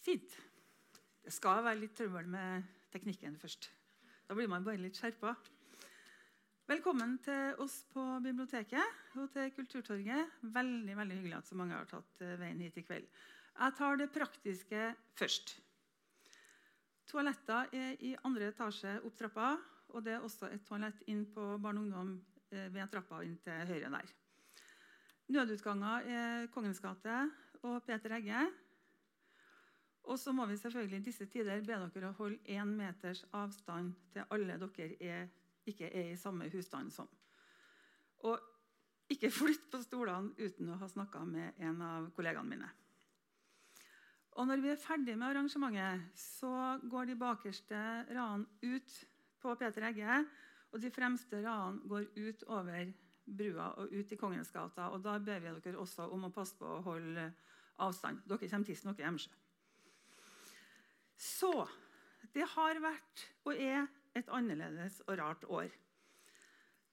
Fint. Det skal være litt trøbbel med teknikken først. Da blir man bare litt skjerpa. Velkommen til oss på biblioteket og til Kulturtorget. Veldig veldig hyggelig at så mange har tatt eh, veien hit i kveld. Jeg tar det praktiske først. Toaletter er i andre etasje opp trappa. Og det er også et toalett inn på barn og ungdom eh, ved trappa inn til høyre der. Nødutganger er Kongens gate og Peter Egge. Og så må vi selvfølgelig i disse tider be dere å holde én meters avstand til alle dere er, ikke er i samme husstand som. Og ikke flytt på stolene uten å ha snakka med en av kollegaene mine. Og når vi er ferdig med arrangementet, så går de bakerste radene ut på Peter Egge, og de fremste radene går ut over brua og ut i Kongens gata. Og da ber vi dere også om å passe på å holde avstand. Dere kommer tidsnok hjem Hjemsjø. Så det har vært og er et annerledes og rart år.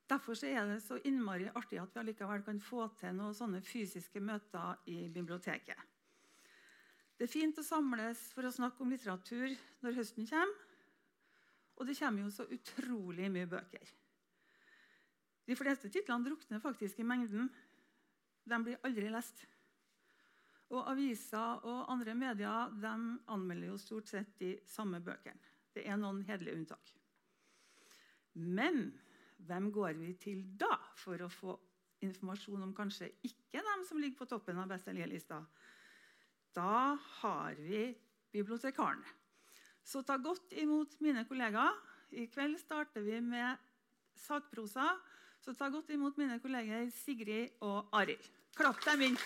Derfor er det så innmari artig at vi allikevel kan få til noen sånne fysiske møter i biblioteket. Det er fint å samles for å snakke om litteratur når høsten kommer. Og det kommer jo så utrolig mye bøker. De fleste titlene drukner faktisk i mengden. De blir aldri lest. Og Aviser og andre medier de anmelder jo stort sett de samme bøkene. Det er noen hederlige unntak. Men hvem går vi til da for å få informasjon om kanskje ikke dem som ligger på toppen av bestselgerlista? Da har vi bibliotekaren. Så ta godt imot mine kollegaer. I kveld starter vi med sakprosa. Så ta godt imot mine kolleger Sigrid og Arild. Klapp dem inn.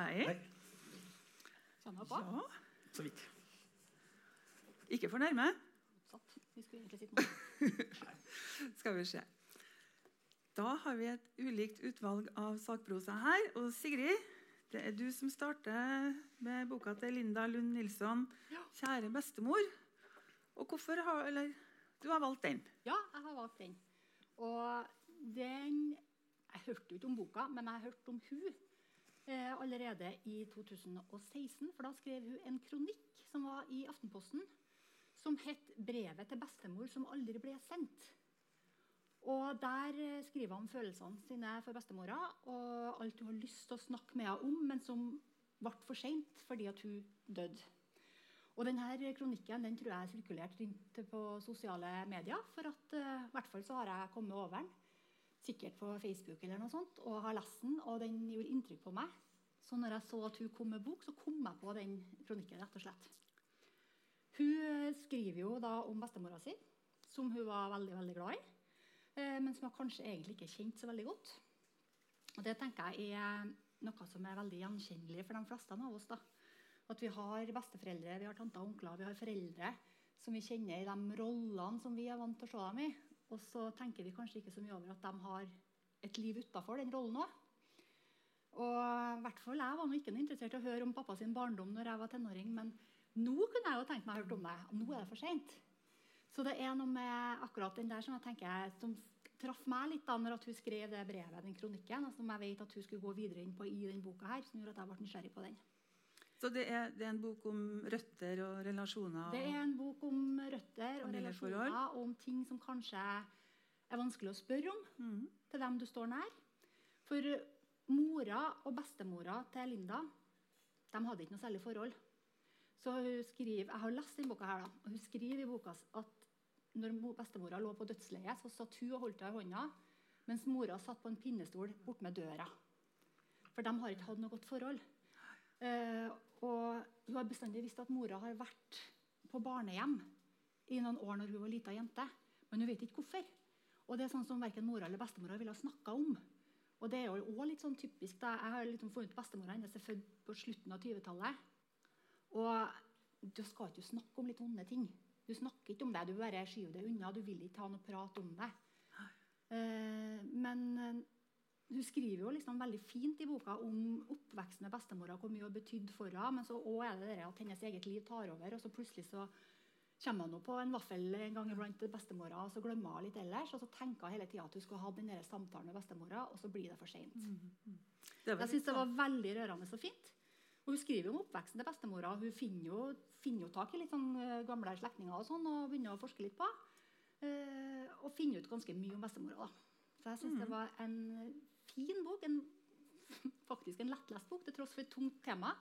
Hei. Hei. Kjenner på? Ja, Så vidt. ikke for nærme. Vi skulle egentlig sitte. Skal vi se. Da har vi et ulikt utvalg av sakprosa her. Og Sigrid, det er du som starter med boka til Linda Lund Nilsson, 'Kjære bestemor'. Og hvorfor har Eller du har valgt den. Ja, jeg har valgt den. Og den Jeg hørte jo ikke om boka, men jeg har hørt om hun eh, allerede i 2016. For da skrev hun en kronikk som var i Aftenposten, som het 'Brevet til bestemor som aldri ble sendt'. Og Der eh, skriver hun om følelsene sine for bestemora og alt hun har lyst til å snakke med henne om, men som ble for seint fordi at hun døde. Og denne kronikken den tror jeg sirkulerte rundt på sosiale medier. For at, uh, i hvert fall så har jeg kommet over den, sikkert på Facebook eller noe sånt, og har lest den, og den gjorde inntrykk på meg. Så når jeg så at hun kom med bok, så kom jeg på den kronikken. rett og slett. Hun eh, skriver jo da om bestemora si, som hun var veldig veldig glad i, eh, men som hun kanskje egentlig ikke kjente så veldig godt. Og Det tenker jeg er noe som er veldig gjenkjennelig for de fleste av oss. da. At vi har besteforeldre, vi har tanter og onkler, vi har foreldre som vi kjenner i de rollene som vi er vant til å se dem i. Og så tenker vi kanskje ikke så mye over at de har et liv utafor den rollen òg. Og i hvert fall Jeg var ikke interessert i å høre om pappa sin barndom når jeg var tenåring, men nå kunne jeg jo tenkt meg å høre om det. Nå er det for seint. Så det er noe med akkurat den der som jeg tenker som traff meg litt da når hun skrev det brevet, den kronikken, og som jeg vet at hun skulle gå videre inn på i den boka her, som gjorde at jeg ble nysgjerrig på den. Så det er, det er en bok om røtter og relasjoner? Det er en bok om røtter og relasjoner, og om ting som kanskje er vanskelig å spørre om Mhm. til dem du står nær. For mora og bestemora til Linda de hadde ikke noe særlig forhold. Så hun skriver, Jeg har lest denne boka her da, og hun skriver i boka at når bestemora lå på dødsleiet, så satt hun og holdt henne i hånda, mens mora satt på en pinnestol bort med døra. For de har ikke hatt noe godt forhold. Eh, og hun har bestandig visst at mora har vært på barnehjem i noen år når hun var lita jente. Men hun vet ikke hvorfor. Og det er sånn som verken mora eller bestemora ville ha snakka om. Og det er jo også litt sånn typisk. Da. Jeg har liksom funnet bestemora hennes er født på slutten av 20-tallet. Og du skal ikke snakke om litt vonde ting. Du snakker ikke om det, du bare skyver det unna. Du vil ikke ha noe prat om det. Eh, men eh, hun skriver jo liksom veldig fint i boka om oppveksten med bestemora, hvor mye hun har betydd for henne. Men så også er det det at hennes eget liv tar over, og så plutselig så kommer hun på en vaffel en gang iblant til bestemora, og så glemmer hun litt ellers. Og så tenker hun hele tida at hun skulle ha den samtalen med bestemora, og så blir det for seint. Mm. var Jeg syns det var veldig rørende og fint. Og Hun skriver om oppveksten til bestemora. Hun finner jo, finner jo tak i litt sånn eh, gamle slektninger og sånn, og begynner å forske litt på. Eh, og finner ut ganske mye om bestemora. da. Så jeg syns det var en fin bok. En, faktisk en lettlest bok til tross for et tungt tema.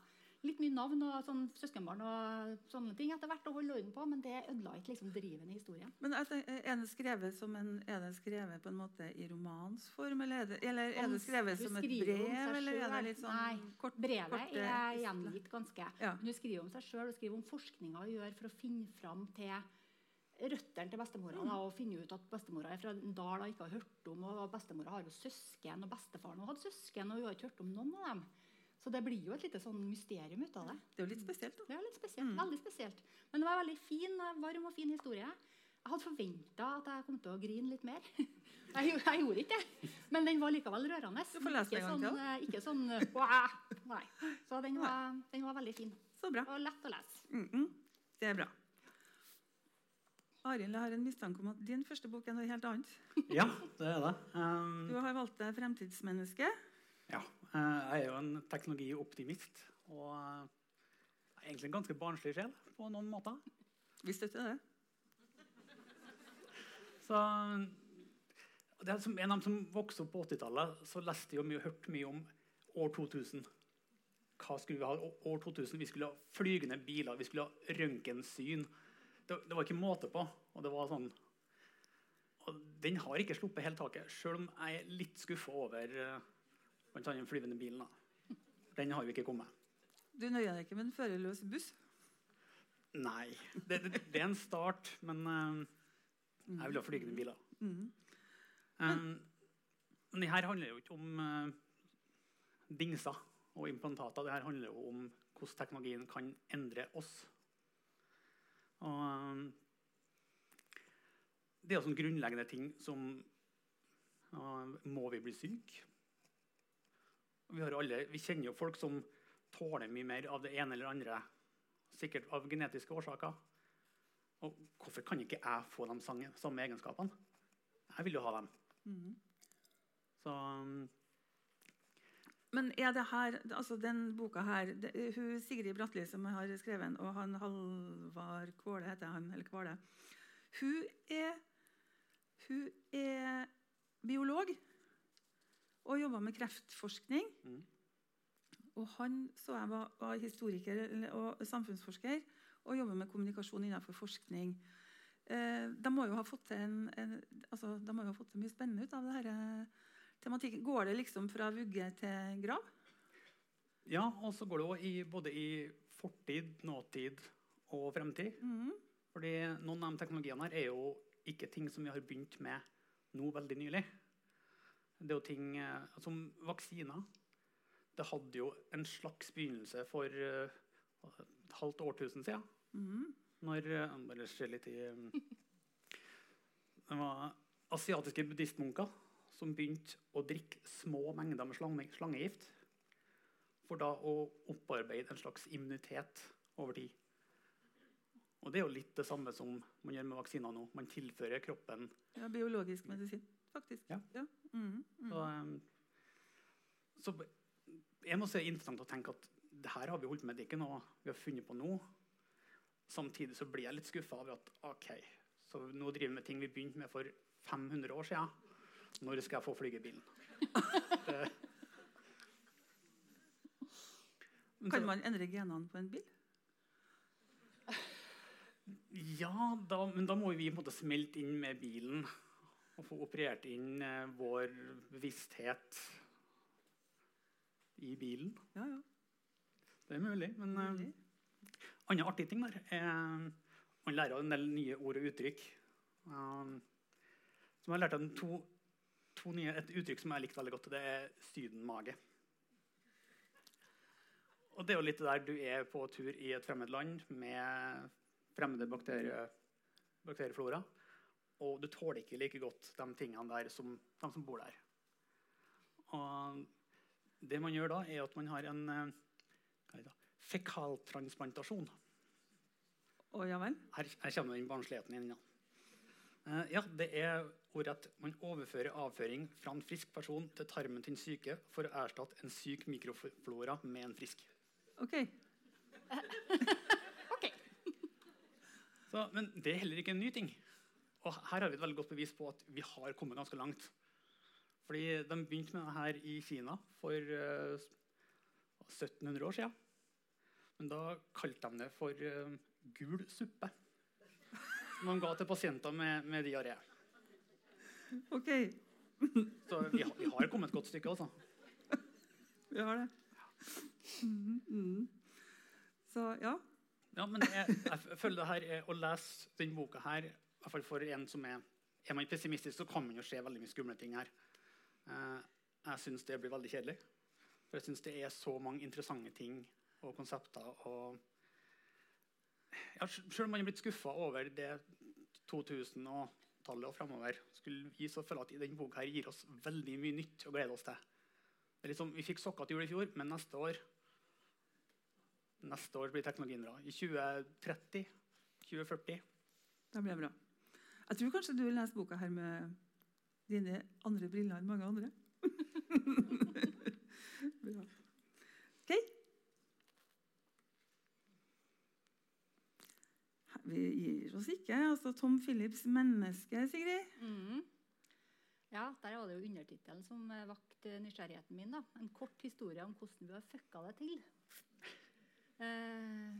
Litt mye navn og sånn søskenbarn og sånne ting etter hvert å holde orden på, men det ødela ikke liksom driven i historien. Men altså, er det skrevet som en, er det skrevet på en måte i romans form, eller er det, eller er det skrevet som et brev, eller er det litt sånn Nei, kort, Brevet korte er gjengitt ganske. Ja. Hun skriver om seg sjøl og skriver om forskninga hun gjør for å finne fram til røttene til bestemora. Da, og finne ut at bestemora er fra en dal hun ikke har hørt om. og Bestemora har jo søsken, og bestefaren hadde søsken. og hun har ikke hørt om noen av dem. Så det blir jo et lite sånn mysterium ut av det. Det er jo litt spesielt, da. Det er litt spesielt, Mm. veldig spesielt. Men det var en veldig fin, varm og fin historie. Jeg hadde forventa at jeg kom til å grine litt mer. Jeg, jeg gjorde ikke det. Men den var likevel rørende. Du får lese Ikke sånn, eh, ikke sånn eh, «Wah!» Nei. Så den var, den var veldig fin. Så bra. Og lett å lese. Mm -mm. Det er bra. Arild, jeg har en mistanke om at din første bok er noe helt annet. Ja, det er det. Um, Du har valgt deg 'Fremtidsmenneske'. ja, eh, jeg er jo en teknologioptimist. Og eh, jeg er egentlig en ganske barnslig sjel på noen måter. Vi støtter det. Så det er som En av dem som vokste opp på 80-tallet, så leste jeg mye, hørte mye om år 2000. Hva skulle vi ha år 2000? Vi skulle ha flygende biler, vi skulle ha røntgensyn. Det, det var ikke måte på. Og det var sånn og Den har ikke sluppet helt taket, sjøl om jeg er litt skuffa over blant annet den flyvende bilen. Da. Den har jo ikke kommet. Du nøyer deg ikke med en førerløs buss? Nei. Det, det, det er en start, men uh, jeg vil ha flygende biler. Mm. Um, men det her handler jo ikke om uh, dingser og implantater. Det her handler jo om hvordan teknologien kan endre oss. Og, um, det er sånne grunnleggende ting som uh, Må vi bli syke? Vi, har alle, vi kjenner jo folk som tåler mye mer av det ene eller andre. Sikkert av genetiske årsaker. Og hvorfor kan ikke jeg få de samme, egenskapene? Jeg vil jo ha dem. Mm. Så um, Men er det her, altså den boka her det, hun Sigrid Bratli som jeg har skrevet den, og han Halvard Kvåle heter han, eller Kvale Hun er, hun er biolog og jobber med kreftforskning. Mm. Og han så jeg var, var historiker og samfunnsforsker og jobber med kommunikasjon innenfor forskning. Eh, de må en, en, altså, de må jo ha fått til mye spennende ut av det her, tematikken. Går det liksom fra vugge til grav? ja, og så går det i, både i fortid, nåtid og fremtid. Mhm. Fordi noen av de teknologiene her er jo ikke ting som vi har begynt med nå veldig nylig. Det er jo ting eh, som vaksiner. Det hadde jo en slags begynnelse for eh, et halvt årtusen siden. Mm. Når eh, Bare se litt i Det var asiatiske buddhistmunker som begynte å drikke små mengder med slange, slangegift. For da å opparbeide en slags immunitet over tid. Og det er jo litt det samme som man gjør med vaksiner nå. Man tilfører kroppen Ja, biologisk medisin, faktisk. Ja. Mhm. Mhm. Så, um, så jeg må si det er interessant å tenke at det her har vi holdt med, det er ikke noe vi har funnet på nå. Samtidig så blir jeg litt skuffa over at ok, så nå driver vi med ting vi begynte med for 500 år siden. Når skal jeg få flygebilen? bilen? Kan man endre genene på en bil? Ja, da, men da må vi på en måte smelte inn med bilen og få operert inn eh, vår bevissthet i bilen. Ja, ja. Det er mulig. Men eh, annen artige ting der er man lærer en del nye ord og uttrykk. Um, som jeg har lært av to, to nye, Et uttrykk som jeg likte veldig godt, og det er sydenmage. Og det er jo litt der du er på tur i et fremmed land med fremmede bakterie, bakterieflora, og du tåler ikke like godt de tingene der som de som bor der. Og det man gjør da, er at man har en eh, fekaltransplantasjon. Å ja vel? Her, her kommer den barnsligheten inn. Ja. Eh, ja, det er ordrett. Man overfører avføring fra en frisk person til tarmen til en syke for å erstatte en syk mikroflora med en frisk. OK. Ok. Så, men det er heller ikke en ny ting. Og her har vi et veldig godt bevis på at vi har kommet ganske langt. Fordi De begynte med det her i Kina for uh, 1700 år siden. Men da kalte de det for uh, gul suppe. Som de ga til pasienter med, med diaré. ok. Så vi, har- vi har kommet et godt stykke. altså. Vi har det. Mm mhm. Så ja. Ja, men jeg, jeg føler det her er å lese denne boka her, i hvert fall for en som er Er man pessimistisk, så kan man jo se veldig mye skumle ting her. Eh, jeg syns det blir veldig kjedelig. For jeg syns det er så mange interessante ting og konsepter. og ja, Selv om man er blitt skuffa over det 2000-tallet og framover, skulle vi så føle at denne boka gir oss veldig mye nytt å glede oss til. Sånn, vi fikk sokker til jul i fjor, men neste år Neste år blir teknologien bra. I 2030, 2040 Det blir bra. Jeg tror kanskje du vil lese boka her med dine andre briller enn mange andre. bra. OK. Vi gir oss ikke. Altså Tom Phillips 'Menneske', Sigrid. Mm. Ja, der var det jo undertittelen som eh, vakte nysgjerrigheten min. da. En kort historie om hvordan vi har fucka det til. Eh,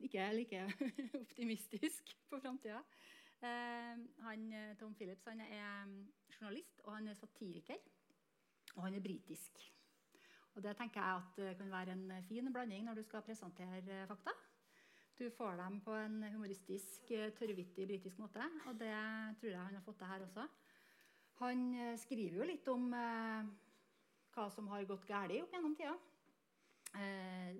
ikke like optimistisk på framtida. Eh, eh, Tom Phillips han er mm, journalist og han er satiriker. Og han er britisk. Og Det tenker jeg at det kan være en fin blanding når du skal presentere eh, fakta. Du får dem på en humoristisk, eh, tørrvittig britisk måte. Og det tror jeg han har fått til her også. Han eh, skriver jo litt om eh, hva som har gått galt opp gjennom tida. Eh,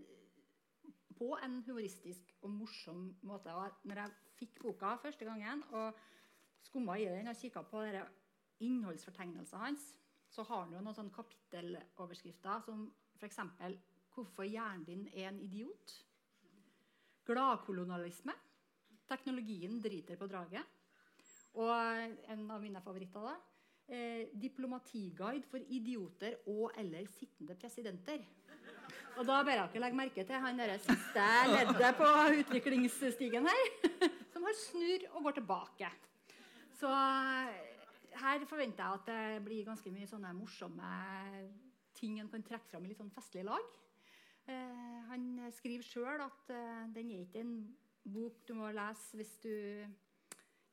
på en humoristisk og morsom måte. Og når jeg fikk boka første gangen og skumma i den og kikka på innholdsfortegnelsene hans, så har han jo noen sånne kapitteloverskrifter som f.eks.: Hvorfor hjernen din er en idiot. Gladkolonialisme. Teknologien driter på draget. Og en av mine favoritter, da. Eh, diplomatiguide for idioter og eller sittende presidenter. Og da jeg dere legge merke til han deres siste leddet på utviklingsstigen her, som har snurr og går tilbake. Så eh, her forventer jeg at det blir ganske mye sånne morsomme ting en kan trekke fram i litt sånn festlig lag. Eh, han skriver sjøl at eh, den er ikke en bok du må lese hvis du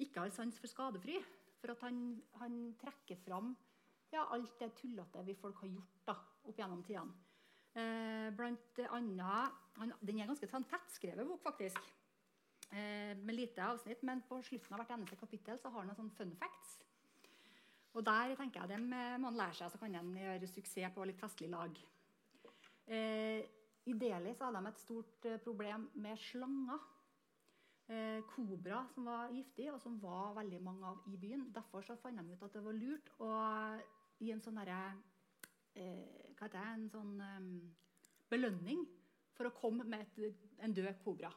ikke har sans for skadefri. For at han, han trekker fram ja, alt det tullete vi folk har gjort da, opp gjennom tidene. Eh, blant annet, han, Den er ganske sånn tettskrevet bok, faktisk. Eh, med lite avsnitt, men på slutten av hvert eneste kapittel så har han noen fun facts. Og der tenker jeg dem eh, må han lære seg, så kan han gjøre suksess på litt festlig lag. Eh, I Delhi så hadde de et stort eh, problem med slanger. Eh, kobra som var giftig, og som var veldig mange av i byen. Derfor så fant de ut at det var lurt å gi en sånn derre eh, Hva heter det? En sånn eh, belønning for å komme med et, en død kobra.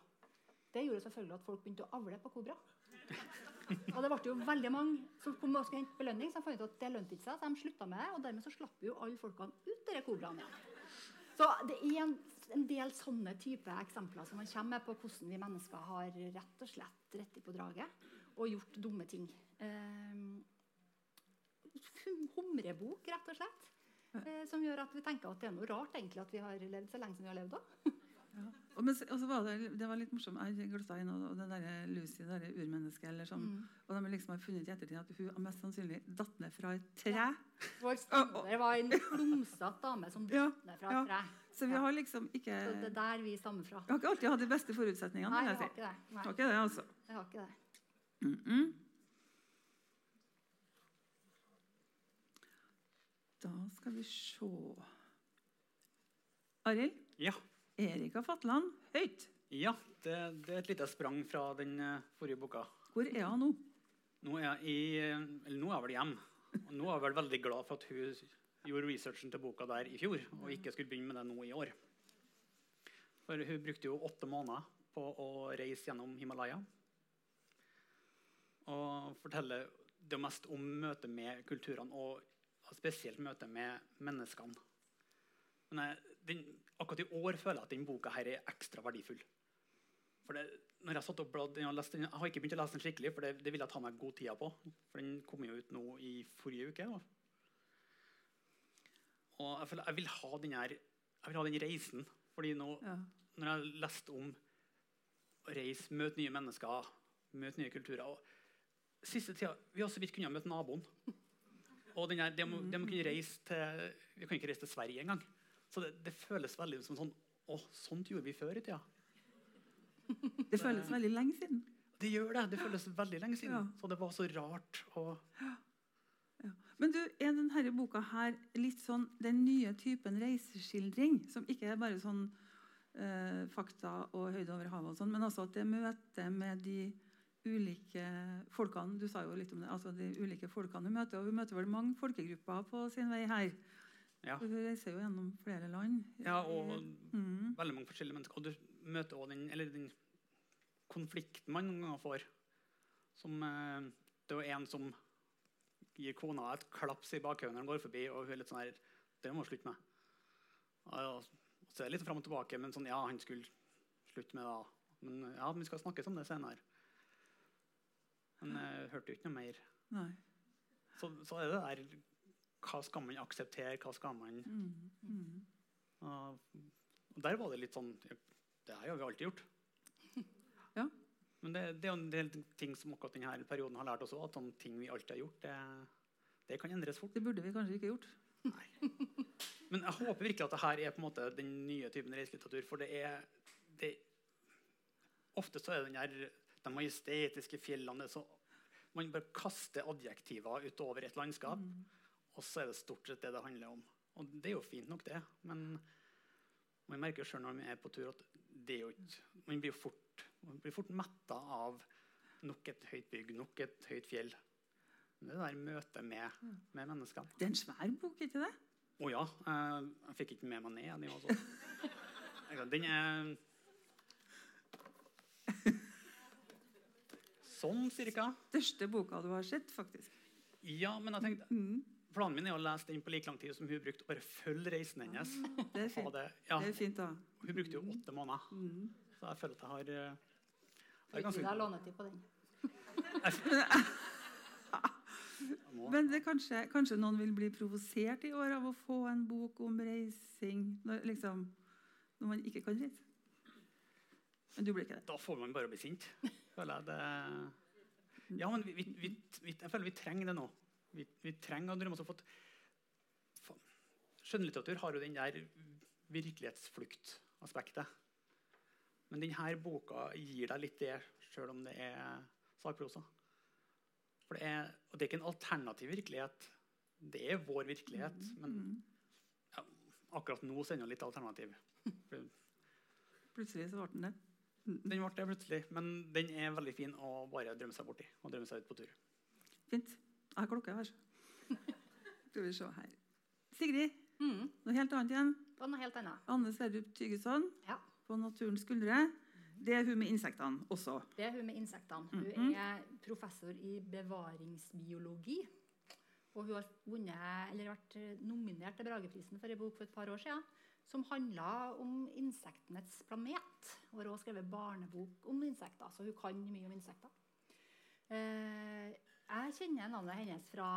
Det gjorde selvfølgelig at folk begynte å avle på kobra. Og det ble jo veldig mange som kom og skulle hente belønning, så de fant ut at det lønte ikke seg, så de slutta med det. Og dermed så slapp jo alle folkene ut denne kobraene igjen. Så det er en, en del sånne type eksempler som man kommer med på hvordan vi mennesker har rett og slett rett på draget og gjort dumme ting. Eh, humrebok, rett og slett. Eh, som gjør at vi tenker at det er noe rart egentlig at vi har levd så lenge som vi har levd òg. Ja. Og, men, og så var det, det var litt morsomt. Jeg gløtta inn og, og det der Lucy, det der urmennesket eller sånn. Mm. Og de liksom har funnet i ettertid at hun mest sannsynlig datt ned fra et tre. Vår stammefar var en klumsete dame som Ja, datt ned fra et tre. Så vi Ja. har liksom ikke Så det er der vi stammer fra. Vi har ikke alltid hatt de beste forutsetningene. Nei, jeg har si. ikke det. Nei, Har ikke det, altså. jeg har ikke det. Mm -mm. Da skal vi se Arild? Ja. Erika Fatland, høyt. ja det, det er et lite sprang fra den eh, forrige boka. Hvor er hun nå? Nå er jeg, i, nå er jeg vel hjemme. Nå er jeg vel veldig glad for at hun gjorde researchen til boka der i fjor, og ikke skulle begynne med det nå i år. For hun brukte jo åtte måneder på å reise gjennom Himalaya. Og fortelle det mest om møtet med kulturene, og spesielt møtet med menneskene. Men den, akkurat i år føler jeg at denne boka her er ekstra verdifull. For det, når Jeg satt opp blad, jeg, jeg har ikke begynt å lese den skikkelig, for det, det vil jeg ta meg god tid på. For den kom jo ut nå i forrige uke. Da. Og jeg, føler, jeg, vil ha den her, jeg vil ha den reisen. fordi nå, ja. når jeg har lest om å reise, møte nye mennesker, møte nye kulturer og Siste tida vi har så vidt kunnet møte naboen. Og den her, det, må, det må kunne reise til, Vi kan ikke reise til Sverige engang. Så det, det føles veldig som sånn Å, sånt gjorde vi før i tida. Det føles veldig lenge siden. Det gjør det. Det føles veldig lenge siden. Ja. Så det var så rart. Og... Men du, er denne boka her litt sånn den nye typen reiseskildring? Som ikke er bare sånn eh, fakta og høyde over havet, og sånn, men også at det møter med de ulike folkene Du sa jo litt om det, altså de ulike folkene du møter. Og vi møter vel mange folkegrupper på sin vei her. Ja. Du reiser jo gjennom flere land. Ja, og mm. veldig mange forskjellige mennesker. Og du møter også den, den konflikten man noen ganger får. Som, eh, det er jo en som gir kona et klaps i bakhodet når han går forbi, og hun er litt sånn her Det må hun slutte med. Og, så er det litt fram og tilbake, men sånn Ja, han skulle slutte med det. Men ja, vi skal snakke om det senere. Men jeg hørte jo ikke noe mer. Nei. Så, så er det der Hva skal man akseptere? Hva skal man mm, mm. Og, og der var det litt sånn Det har vi alltid gjort. Men det, det, er en del ting som akkurat denne perioden har lært også, at sånne ting vi alltid har gjort, det, det, kan endres fort. Det burde vi kanskje ikke gjort. Nei. Men jeg håper virkelig at dette er på en måte den nye typen reiselitteratur. For det er, det, Ofte så er den her, de majestetiske fjellene så Man bare kaster adjektiver utover et landskap, mm. og så er det stort sett det det handler om. Og det er jo fint nok, det. Men man merker sjøl når man er på tur, at det er jo ikke, man blir jo fort, man blir fort metta av nok et høyt bygg, nok et høyt fjell. Det der møtet med, med menneskene. Det er en svær bok, ikke det? Å oh, ja. Jeg, jeg fikk ikke med meg ned. Den, altså. den er Sånn cirka. Største boka du har sett, faktisk. Ja, men jeg tenkte mm. Planen min er å lese den på like lang tid som hun brukte. Bare følge reisen hennes. Det er fint. Det, ja. det er fint da. Hun brukte jo åtte måneder. Mm. Så jeg føler at jeg har, jeg har ganske... lånetid på den. Men det kanskje, kanskje, noen vil bli provosert i år av å få en bok om reising når, liksom, når man ikke kan reise? Men du blir ikke det? Da får man bare bli sint. føler jeg det. Ja, men vi, vi, vi, jeg føler vi trenger det nå. Vi, vi trenger å drømme oss fått Skjønnlitteratur har jo den der virkelighetsfluktaspektet. Men denne boka gir deg litt det, sjøl om det er sakprosa. For det er, og det er ikke en alternativ virkelighet. Det er vår virkelighet. Men ja, akkurat nå er den litt alternativ. Plutselig så ble den det. Den ble det plutselig, men den er veldig fin å bare drømme seg borti. og drømme seg ut på tur. Fint. Jeg har klokke her. Skal vi se her. Sigrid, mm. noe helt annet igjen. På noe helt annet. Anne Sverdrup Tygeson ja. På Naturens skuldre. Det er hun med insektene også. Det er hun med insektene. Hun mm -hmm. er professor i bevaringsbiologi. Og hun har vunnet, eller vært nominert til Brageprisen for en bok for et par år siden som handla om insektenes planet. Hun har også skrevet barnebok om insekter, så hun kan mye om insekter. Eh, jeg kjenner navnet hennes fra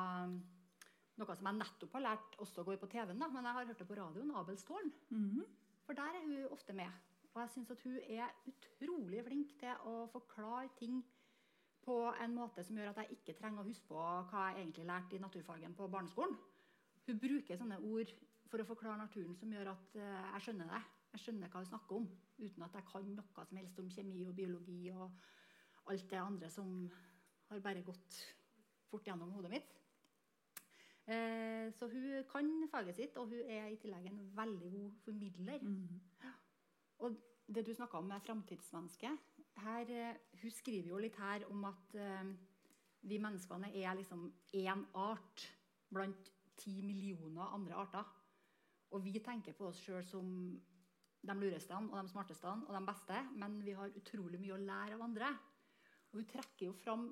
noe som jeg nettopp har lært også går på TV-en, men jeg har hørt det på radioen. Abels tårn. Mm -hmm. For der er hun ofte med. Og jeg syns hun er utrolig flink til å forklare ting på en måte som gjør at jeg ikke trenger å huske på hva jeg egentlig lærte i naturfagen på barneskolen. Hun bruker sånne ord for å forklare naturen som gjør at uh, jeg skjønner det. Jeg skjønner hva hun snakker om, uten at jeg kan noe som helst om kjemi og biologi og alt det andre som har bare gått fort gjennom hodet mitt. Eh, så hun kan faget sitt, og hun er i tillegg en veldig god formidler. Mm. Og det du snakka om med framtidsmennesket eh, Hun skriver jo litt her om at eh, vi menneskene er liksom én art blant ti millioner andre arter. Og vi tenker på oss sjøl som de lureste og de smarteste og de beste, men vi har utrolig mye å lære av andre. Og hun trekker jo fram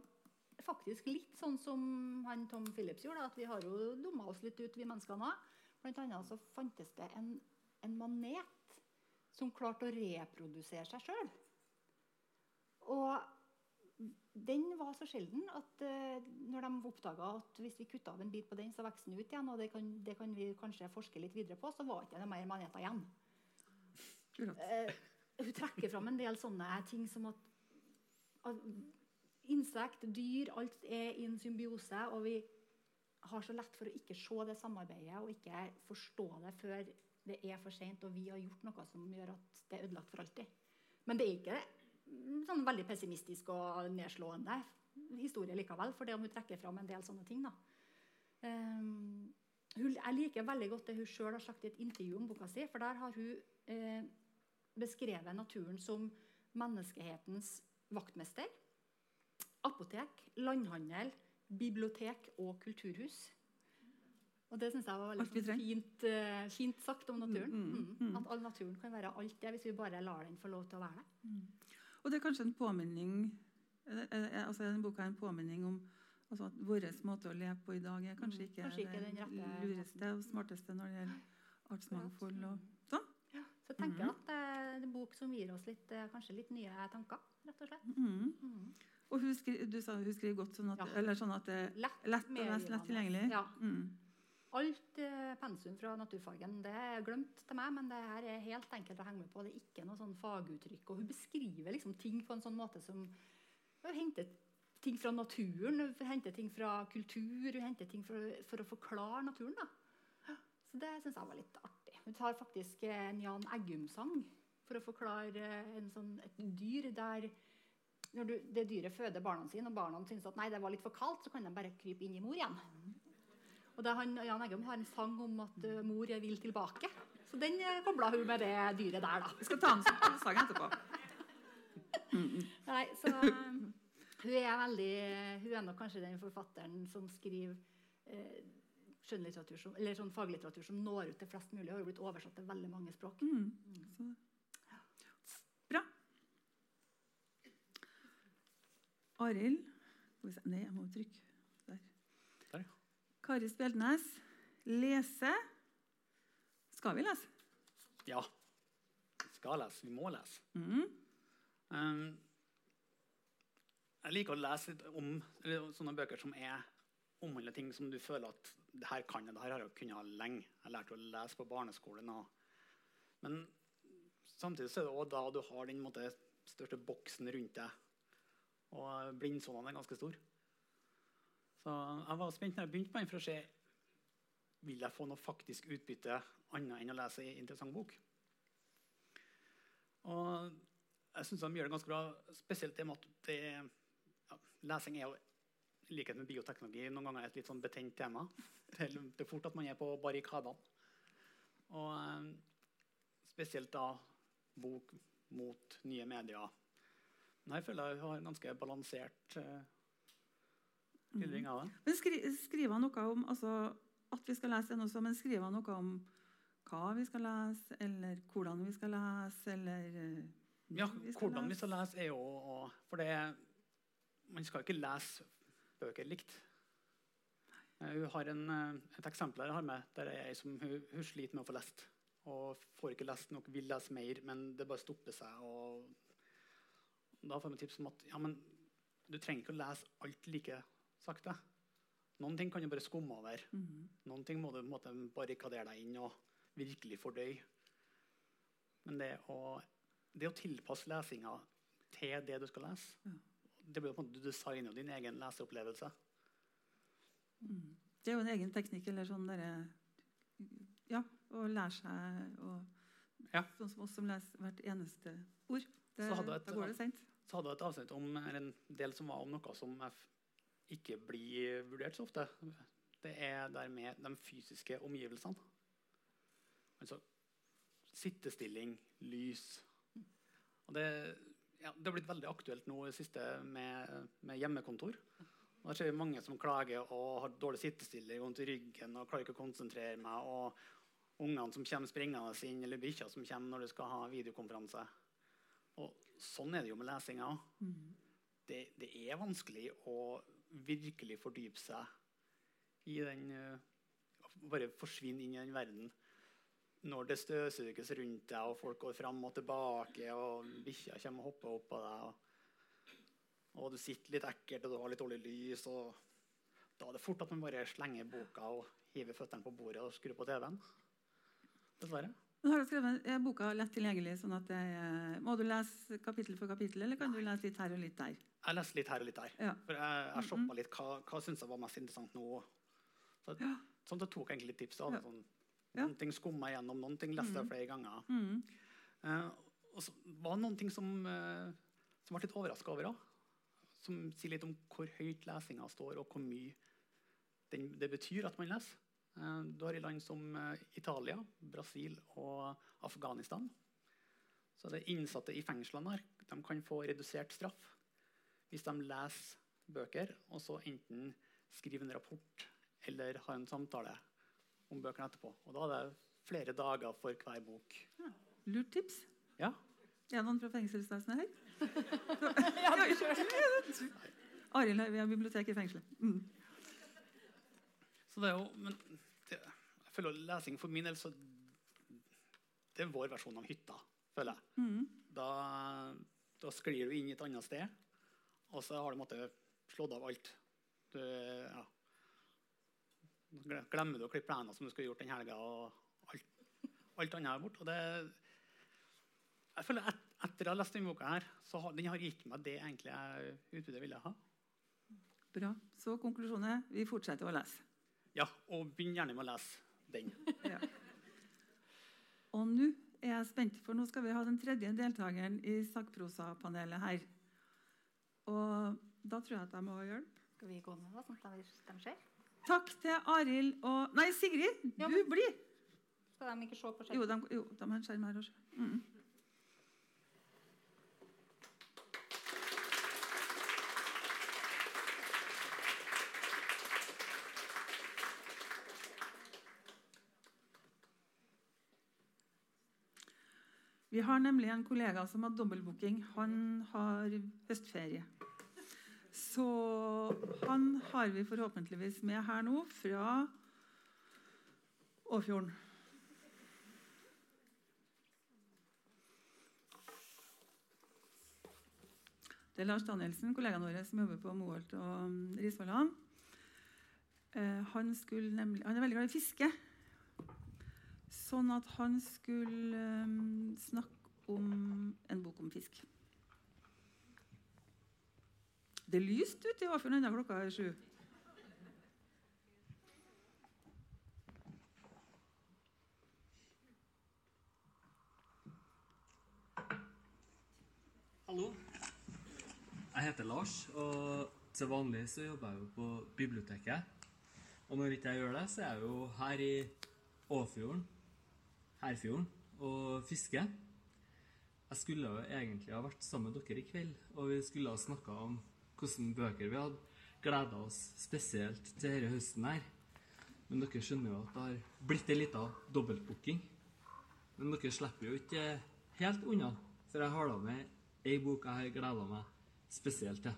faktisk litt sånn som han Tom Phillips gjorde, at vi har jo dumma oss litt ut, vi menneskene òg. Blant annet så fantes det en, en manet som klarte å reprodusere seg sjøl. Og den var så sjelden at uh, når de oppdaga at hvis vi kutta av en bit på den, så vokste den ut igjen, og det kan, det kan, vi kanskje forske litt videre på, så var ikke det mer maneter igjen. Uh, hun trekker fram en del sånne ting som at, at insekt, dyr, alt er i en symbiose. Og vi har så lett for å ikke se det samarbeidet og ikke forstå det før det er for seint og vi har gjort noe som gjør at det er ødelagt for alltid. Men det er ikke sånn veldig pessimistisk og nedslående historie likevel, for det om hun trekker fram en del sånne ting. da. Um, jeg liker veldig godt det hun sjøl har sagt i et intervju om boka si. For der har hun eh, beskrevet naturen som menneskehetens vaktmester apotek, landhandel, bibliotek og kulturhus. Og Det synes jeg var veldig sånn fint, uh, fint, sagt om naturen. Mm, mm, mm. At all naturen kan være alt det hvis vi bare lar den få lov til å være det. Mm. Og det er kanskje en påminning eh, eh, altså den boka er en påminning om altså at vår måte å leve på i dag er kanskje mm, ikke, kanskje ikke det lureste og smarteste når det gjelder artsmangfold og sånn. Ja, så jeg tenker at det er en bok som gir oss litt, kanskje litt nye tanker, rett og slett. Og hun skriver, du sa hun skriver godt, sånn at, ja. eller sånn at det er lett, lett og mest lett tilgjengelig? Ja. Mm. Alt eh, pensum fra naturfagen det er glemt til meg, men det her er helt enkelt å henge med på. Det er ikke noe sånn faguttrykk. Og hun beskriver liksom ting på en sånn måte som Hun henter ting fra naturen, hun henter ting fra kultur, hun henter ting for, for å forklare naturen. da. Så det syns jeg var litt artig. Hun tar faktisk en Jan Eggum-sang for å forklare sånn, et dyr der når du, det dyret føder barna sine, og barna syns at nei, det var litt for kaldt, så kan de bare krype inn i mor igjen. Og da han, Jan Eggum har en sang om at uh, mor vil tilbake. Så den uh, kobla hun med det dyret der, da. Vi skal ta en sang etterpå. nei, så um, hun er veldig Hun er nok kanskje den forfatteren som skriver uh, skjønnlitteratur som, eller sånn faglitteratur som når ut til flest mulig. Har jo blitt oversatt til veldig mange språk. Mm. Mm. Arild Nei, jeg må trykke. Kari Spjeldnes. Lese. Skal vi lese? Ja. Vi skal lese. Vi må lese. Mm. Um, jeg liker å lese om sånne bøker som er omhandler ting som du føler at det her kan jeg, det her har jeg kunnet lenge. Jeg lærte å lese på barneskolen. Og, men samtidig så er det også da du har den måte, største boksen rundt deg og blindsonene er ganske store. Så jeg var spent når jeg begynte på den, for å se vil jeg få noe faktisk utbytte annet enn å lese en interessant bok. Og jeg syns de gjør det ganske bra, spesielt det med at det, ja, lesing er jo i likhet med bioteknologi noen ganger et litt sånn betent tema. Det er fort at man er på barrikadene. Og eh, spesielt da bok mot nye medier Men jeg føler jeg har en ganske balansert uh, skildring av det. Mm. Men skri, Skriver han noe om altså, at vi skal lese den også, men skriver han noe om hva vi skal lese, eller hvordan vi skal lese, eller uh, Ja, vi hvordan lese. vi skal lese, er jo og, For det Man skal ikke lese bøker likt. Uh, hun har en, et eksempel jeg har med, der er ei som hun, hun, sliter med å få lest. Og får ikke lest nok, vil lese mer, men det bare stopper seg. og da får vi tips om at ja, men, du trenger ikke å lese alt like sakte. Noen ting kan du bare skumme over. Mm. Noen ting må du måte, barrikadere deg inn og virkelig fordøye. Men det å, det å tilpasse lesinga til det du skal lese ja. det blir på en måte Du designer din egen leseopplevelse. Mm. Det er jo en egen teknikk eller sånn der, Ja, å lære seg å, ja. Sånn som oss som leser hvert eneste ord. Det, et, da går det sent så hadde jeg et avsnitt om en del som var om noe som ikke blir vurdert så ofte. Det er dermed de fysiske omgivelsene. Altså sittestilling, lys. Og det, ja, det har blitt veldig aktuelt nå i det siste med, med hjemmekontor. Og der ser vi mange som klager og har dårlig sittestilling, vondt i ryggen og klarer ikke å konsentrere meg. og ungene som kommer springende inn, eller bikkja som kommer når du skal ha videokonferanse. Og sånn er det jo med lesinga òg. Det, det, er vanskelig å virkelig fordype seg i den uh, Bare forsvinne inn i den verden. Når det støvsuges rundt deg, og folk går fram og tilbake, og bikkja kommer og hopper opp på deg, og, og, du sitter litt ekkelt, og du har litt dårlig lys, og da er det fort at man bare slenger boka og hiver føttene på bordet og skrur på TV-en. Dessverre. Men har du skrevet, boka lett tilgjengelig? sånn at jeg, Må du lese kapittel for kapittel, eller kan du lese litt her og litt der? Jeg leser litt her og litt der. Ja. For jeg, jeg shoppa litt hva, hva syns jeg var mest interessant nå. Så, Ja. sånn at jeg tok egentlig litt tips. Da. Ja. Sånn. Noen ting skumma igjennom, gjennom, noen ting leste jeg flere ganger. Mm. Uh, og så var det noen ting som, uh, som ble litt overraska over òg. Som sier litt om hvor høyt lesinga står, og hvor mye den, det betyr at man leser. Eh, du har i land som eh, Italia, Brasil og Afghanistan. Så det innsatte i fengslene her, de kan få redusert straff hvis de leser bøker og så enten skriver en rapport eller har en samtale om bøkene etterpå. Og da er det flere dager for hver bok. Lurt tips. Ja, Er det noen fra fengselsvesenet her? Ja, du kjører. Arild har bibliotek i fengselet. Mm. Så det er jo, men føler lesing for min del så Det er vår versjon av hytta, føler jeg. Mm. Da, da sklir du inn et annet sted, og så har du måttet slått av alt. Du, ja. Glemmer du å klippe plenen som du skulle gjort den helga, og alt, alt annet er borte. Og det, jeg føler et, Etter å ha lest denne boka, her, så har den har gitt meg det egentlig jeg utbudet ville ha. Bra. Så konklusjonen er vi fortsetter å lese. Ja, Og begynn gjerne med å lese den. Ja. Og nå er jeg spent, for nå skal vi ha den tredje deltakeren i sakprosapanelet her. Og da tror jeg at jeg må ha hjelp. Skal vi gå ned, da, sånn at de- ser? Takk til Arild og Nei, Sigrid! Ja, Du men- blir! Skal de ikke se på Jo, skjermen? de, jo, de har en skjerm her også. Mm. Vi har nemlig en kollega som har dobbeltbooking. Han har høstferie. Så han har vi forhåpentligvis med her nå fra Åfjorden. Det er Lars Danielsen, kollegaen vår som jobber på Moholt og Risvollan. Eh, han, han er veldig glad i fiske. Sånn at han skulle um, snakke om en bok om fisk. Det er lyst ute i Åfjorden ennå klokka er sju. Hallo. Jeg heter Lars, og til vanlig så jobber jeg jo på biblioteket. Og når ikke jeg gjør det, så er jeg jo her i Åfjorden, Herfjorden, og fisker. Jeg skulle jo egentlig ha vært sammen med dere i kveld, og vi skulle ha snakka om hvilke bøker vi hadde gleda oss spesielt til denne høsten her. Men dere skjønner jo at det har blitt ei lita dobbeltbooking. Men dere slipper jo ikke helt unna, for jeg har da med ei bok jeg har gleda meg spesielt til.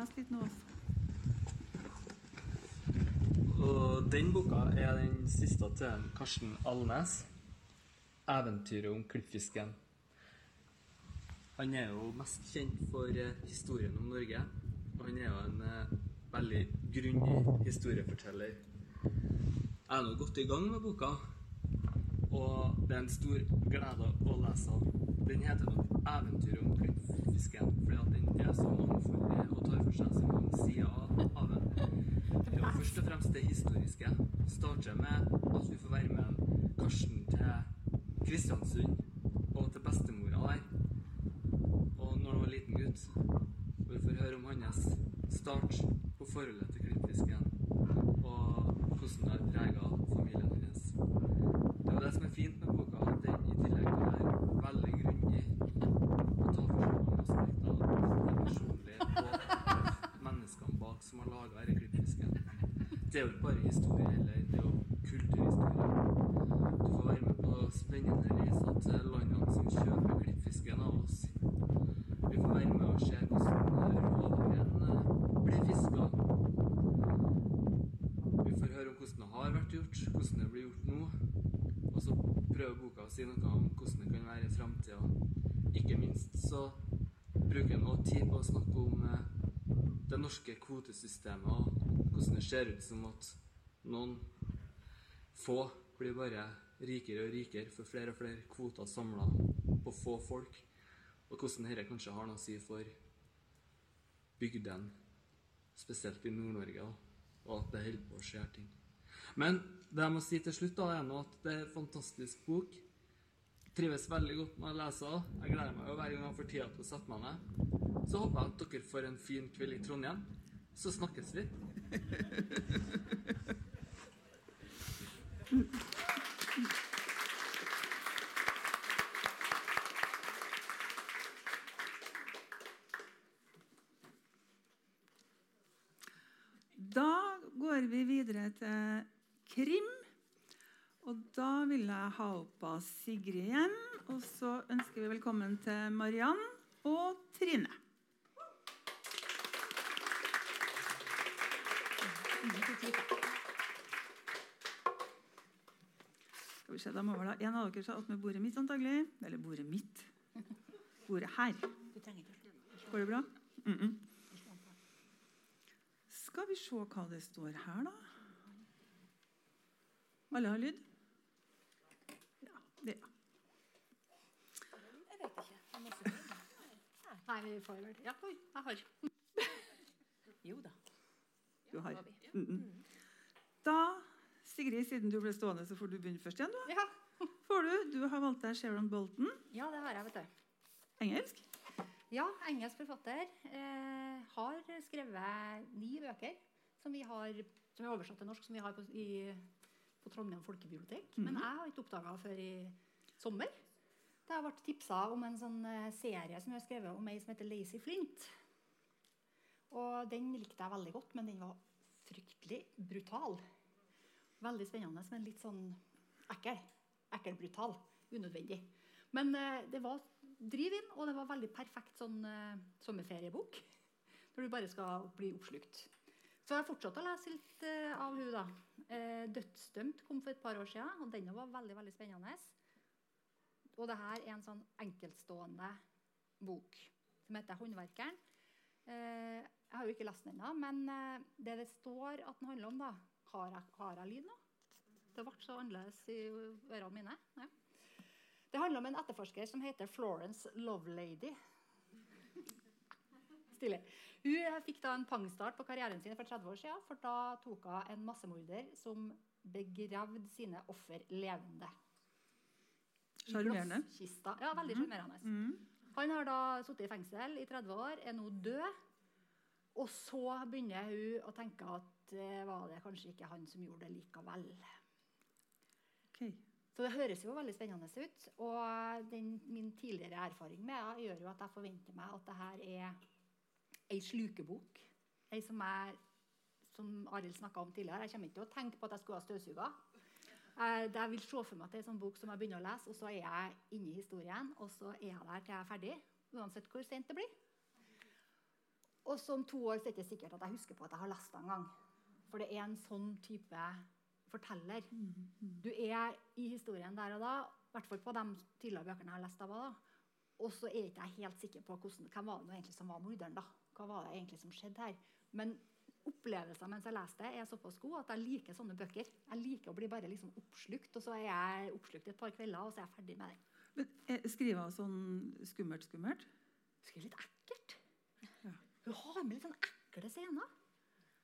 Blæse litt nå. altså. Og den boka er den siste til Karsten Alnes. 'Eventyret om klippfisken'. Han er jo mest kjent for eh, historien om Norge. Og han er jo en eh, veldig grundig historieforteller. Jeg er nå godt i gang med boka, og det er en stor glede å lese den. Den heter nok 'Eventyret om klippfisken', fordi at den er så mangfoldig og tar for seg så mange sider av havet. Jo først og fremst det historiske. Starter med at vi får være med Karsten til Kristiansund og til bestemora der. Og når han var liten gutt. Og vi får høre om hans start på forholdet til klippfisken. Og hvordan det har prega familien hennes. Det er jo det som er fint med boka, at den i tillegg til å være veldig grundig og ta for seg det og menneskene bak som har laga denne klippfisken. Det er jo ikke bare historie heller, det er jo kulturhistorie. Du får være med på spennende reiser til landene som kjøper klippfisken av oss. Vi får være med og se hvordan råvaren blir fiska. Vi får høre om hvordan det har vært gjort, hvordan det blir gjort nå. Og så prøver boka å si noe om hvordan det kan være i framtida. Ikke minst så bruker noe tid på å snakke om eh, det norske kvotesystemet og hvordan det ser ut som at noen få blir bare rikere og rikere for flere og flere kvoter samla på få folk. Og hvordan dette kanskje har noe å si for bygdene, spesielt i Nord-Norge, og at det holder på å skje ting. Men det jeg må si til slutt, da, er nå at det er en fantastisk bok. Trives veldig godt med å lese. Jeg gleder meg jo hver gang jeg får tida til å sette meg ned. Så håper jeg at dere får en fin kveld i Trondheim. Så snakkes vi. Da går vi videre til krim. Og vil jeg ha opp av Sigrid igjen. Og så ønsker vi velkommen til Mariann og Trine. Skal vi se, da må vel ha En av dere satt med bordet mitt, antagelig. Eller bordet mitt. Bordet her. Går det bra? Mm -mm. Skal vi se hva det står her, da? Alle har lyd? Ja. det ja. Jeg vet ikke. Jeg må se. Nei, vi får vel Ja, oi, jeg har. Jo da. Du har. har. Mm -mm. Da, Sigrid, siden du ble stående, så får du begynne først igjen. du. Ja. Får du? Du har valgt deg Sharon Bolton. ja, det har jeg, vet du. Engelsk. Ja, engelsk forfatter. Eh, har skrevet ni bøker som vi har som er oversatt til norsk, som vi har på, i, på Trondheim folkebibliotek. Men jeg har ikke oppdaga før i sommer. Det har vært tipsa om en sånn eh, serie som jeg har skrevet om ei som heter Lazy Flint. Og den likte jeg veldig godt, men den var fryktelig brutal. Veldig spennende, men litt sånn ekkel. Ekkel-brutal. Unødvendig. Men eh, det var driv inn, og det var veldig perfekt sånn eh, sommerferiebok. Når du bare skal bli oppslukt. Så jeg har fortsatt å lese litt eh, av hun da. Eh, 'Dødsdømt' kom for et par år siden, og den var veldig veldig spennende. Og det her er en sånn enkeltstående bok som heter 'Håndverkeren'. Eh, jeg har jo ikke lest den ennå, men eh, det det står at den handler om, da Har jeg, har jeg lyd nå? Det ble så annerledes i ørene mine. Ja. Det handler om en etterforsker som heter Florence Lovelady. Hun fikk da en pangstart på karrieren sin for 30 år siden, for da tok hun en massemorder som begravde sine offer levende. Sjarmerende. glasskista. Ja, veldig sjarmerende. Mm. Han har da sittet i fengsel i 30 år, er nå død. Og så begynner hun å tenke at det var det kanskje ikke han som gjorde det likevel. Okay. Så det høres jo veldig spennende ut. Og den, min tidligere erfaring med det gjør jo at jeg forventer meg at det her er ei slukebok. Ei som jeg, som Arild snakka om tidligere. Jeg kommer ikke til å tenke på at jeg skulle ha støvsuga. Jeg, jeg vil se for meg at det er en sånn bok som jeg begynner å lese, og så er jeg inne i historien, og så er jeg der til jeg er ferdig. Uansett hvor sent det blir. Og så om to år så er det ikke sikkert at jeg husker på at jeg har lest det en gang. For det er en sånn type forteller. Du er i historien der og da, i hvert fall på de tidligere bøkene jeg har lest av da. Og så er jeg ikke helt sikker på hvordan, hvem var det egentlig som var morderen. da? Hva var det egentlig som skjedde her? Men opplevelsen mens jeg leser det, er såpass god at jeg liker sånne bøker. Jeg liker å bli bare liksom oppslukt, og så er jeg oppslukt et par kvelder, og så er jeg ferdig med den. Men eh, Skriver hun sånn skummelt, skummelt? Det er litt ekkelt. Ja. Hun har med litt sånn ekle scener.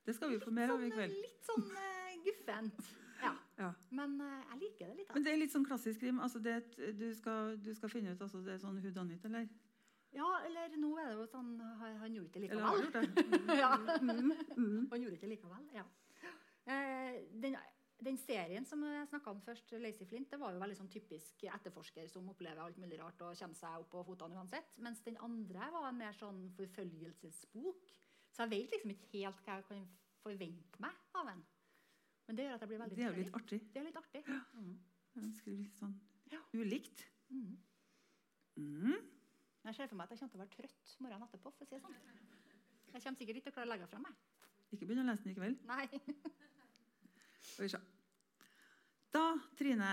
Det skal vi få mer av i Sånn, kveld. Litt sånn uh, guffent. Ja. Ja. Men uh, jeg liker det litt. da. Men det er litt sånn klassisk krim. Altså du, du skal finne ut altså det er sånn who eller? Ja, eller nå er det jo sånn Han, gjorde ikke Eller likevel. Han gjort det? ja. Mm, mm. Han gjorde ikke likevel, ja. Eh, den, den serien som jeg snakka om først, Lazy Flint, det var jo veldig sånn typisk etterforsker som opplever alt mulig rart og kommer seg opp på fotene uansett. Mens den andre var en mer sånn forfølgelsesbok. Så jeg vet liksom ikke helt hva jeg kan forvente meg av den. Men det gjør at jeg blir veldig Det er jo litt artig. Det er litt artig. Mm. Jeg skriver litt sånn Ja. ulikt. Mm. Mm. Jeg ser for meg at jeg kommer til å være trøtt morgenen etterpå. for å si det sånn. Jeg kommer sikkert ikke til å klare å legge fra meg. Ikke begynn å lese den i kveld. Nei. Skal vi se. Da, Trine.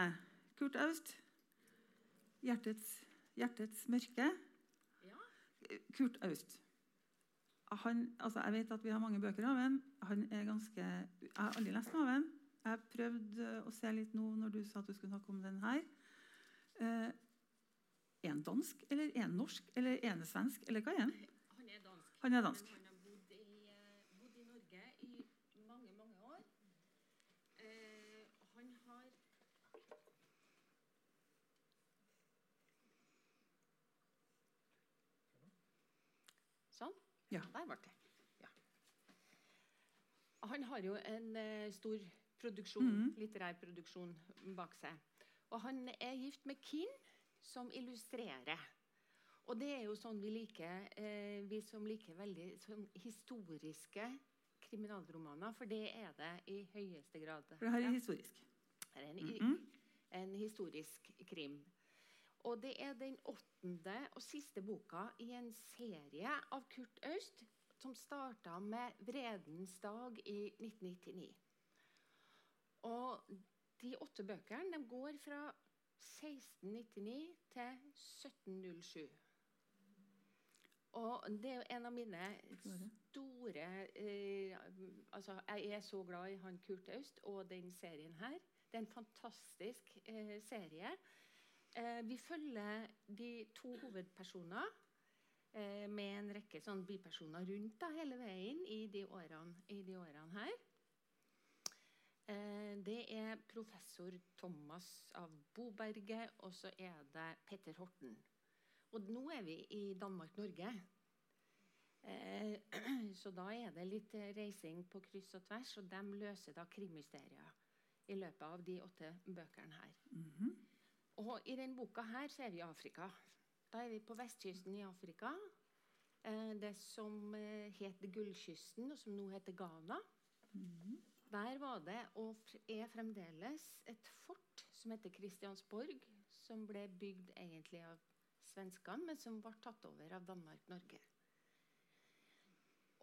Kurt Aust. 'Hjertets, hjertets mørke'. Ja. Kurt Aust. Han, altså jeg vet at vi har mange bøker av ham. Han er ganske, jeg har aldri lest noe av ham. Jeg prøvde å se litt nå når du sa at du skulle snakke om den her. Er han dansk, eller er han norsk, eller er han svensk, eller hva er han? Han er dansk. Han er dansk. Men han har bodd i, eh, bodd i Norge i mange, mange år. Eh, han har Sånn? Ja. Der ble det. Ja. Han har jo en eh, stor produksjon, Mhm. litterær produksjon bak seg. Og han er gift med Kin, som illustrerer. Og det er jo sånn vi liker, eh, vi som liker veldig sånn historiske kriminalromaner, for det er det i høyeste grad. For det her er historisk. Det er en, mm -hmm. en historisk krim. Og det er den åttende og siste boka i en serie av Kurt Aust som starta med 'Vredens dag' i 1999. Og de åtte bøkene de går fra 1699 til 1707. Og det er en av mine store eh, Altså, jeg er så glad i han Kurt Aust og den serien her. Det er en fantastisk eh, serie. Eh, vi følger de to hovedpersoner eh, med en rekke sånn bipersoner rundt da, hele veien i de årene, i de årene her. Eh, det er professor Thomas av Boberget, og så er det Petter Horten. Og nå er vi i Danmark-Norge. Eh, så da er det litt reising på kryss og tvers, og de løser da krimmysterier i løpet av de åtte bøkene her. Mhm. Og i denne boka her så er vi i Afrika. Da er vi på vestkysten i Afrika. Eh, det som het Gullkysten, og som nå heter Ghana. Der var det, og er fremdeles, et fort som heter Kristiansborg, som ble bygd egentlig av svenskene, men som ble tatt over av Danmark-Norge.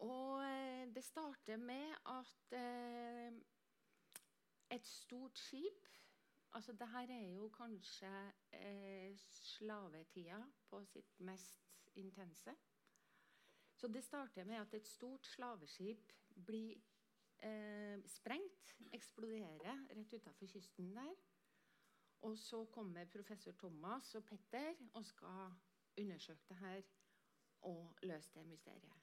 Og eh, det starter med at eh, et stort skip Altså, det her er jo kanskje eh, slavetida på sitt mest intense. Så det starter med at et stort slaveskip blir eh, sprengt, eksploderer rett utafor kysten der. Og så kommer professor Thomas og Petter og skal undersøke det her og løse det mysteriet.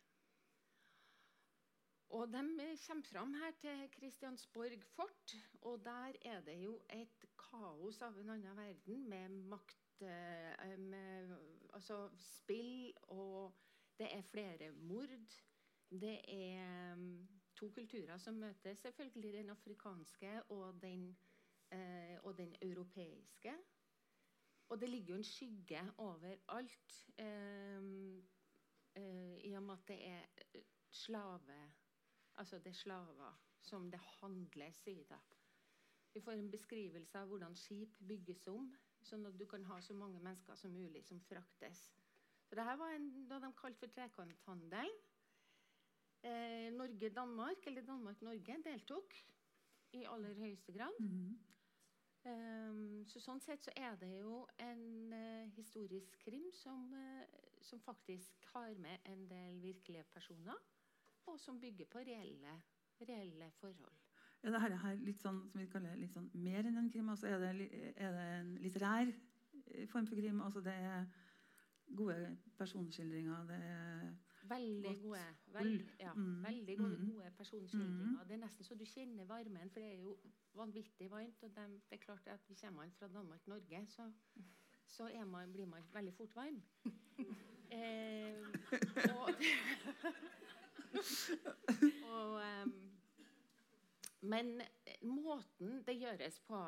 Og de kommer fram her til Kristiansborg fort, og der er det jo et kaos av en annen verden med makt eh, med, Altså spill, og det er flere mord. Det er mm, to kulturer som møtes, selvfølgelig den afrikanske og den, eh, og den europeiske. Og det ligger jo en skygge over alt, eh, eh, i og med at det er eh, slave Altså det er slaver som det handles i. da. Vi får en beskrivelse av hvordan skip bygges om, sånn at du kan ha så mange mennesker som mulig som fraktes. Så det var en, da de kalte for trekanthandelen. Eh, Norge-Danmark, eller Danmark-Norge, deltok i aller høyeste grad. Mhm. Ehm, så sånn sett så er det jo en eh, historisk krim som, eh, som faktisk har med en del virkelige personer, og som bygger på reelle, reelle forhold. Er det her, her litt sånn som vi kaller litt sånn mer enn en krim? Altså er, det, er det en litterær form for krim? Altså det er gode personskildringer? Det er Veldig gode, veld, ja, Mm, veldig gode, mm. gode personskildringer. Det er nesten så du kjenner varmen, for det er jo vanvittig varmt. Og dem- det er klart at hvis kommer man fra Danmark-Norge, så, så man, blir man veldig fort varm. eh, og og um, men måten det gjøres på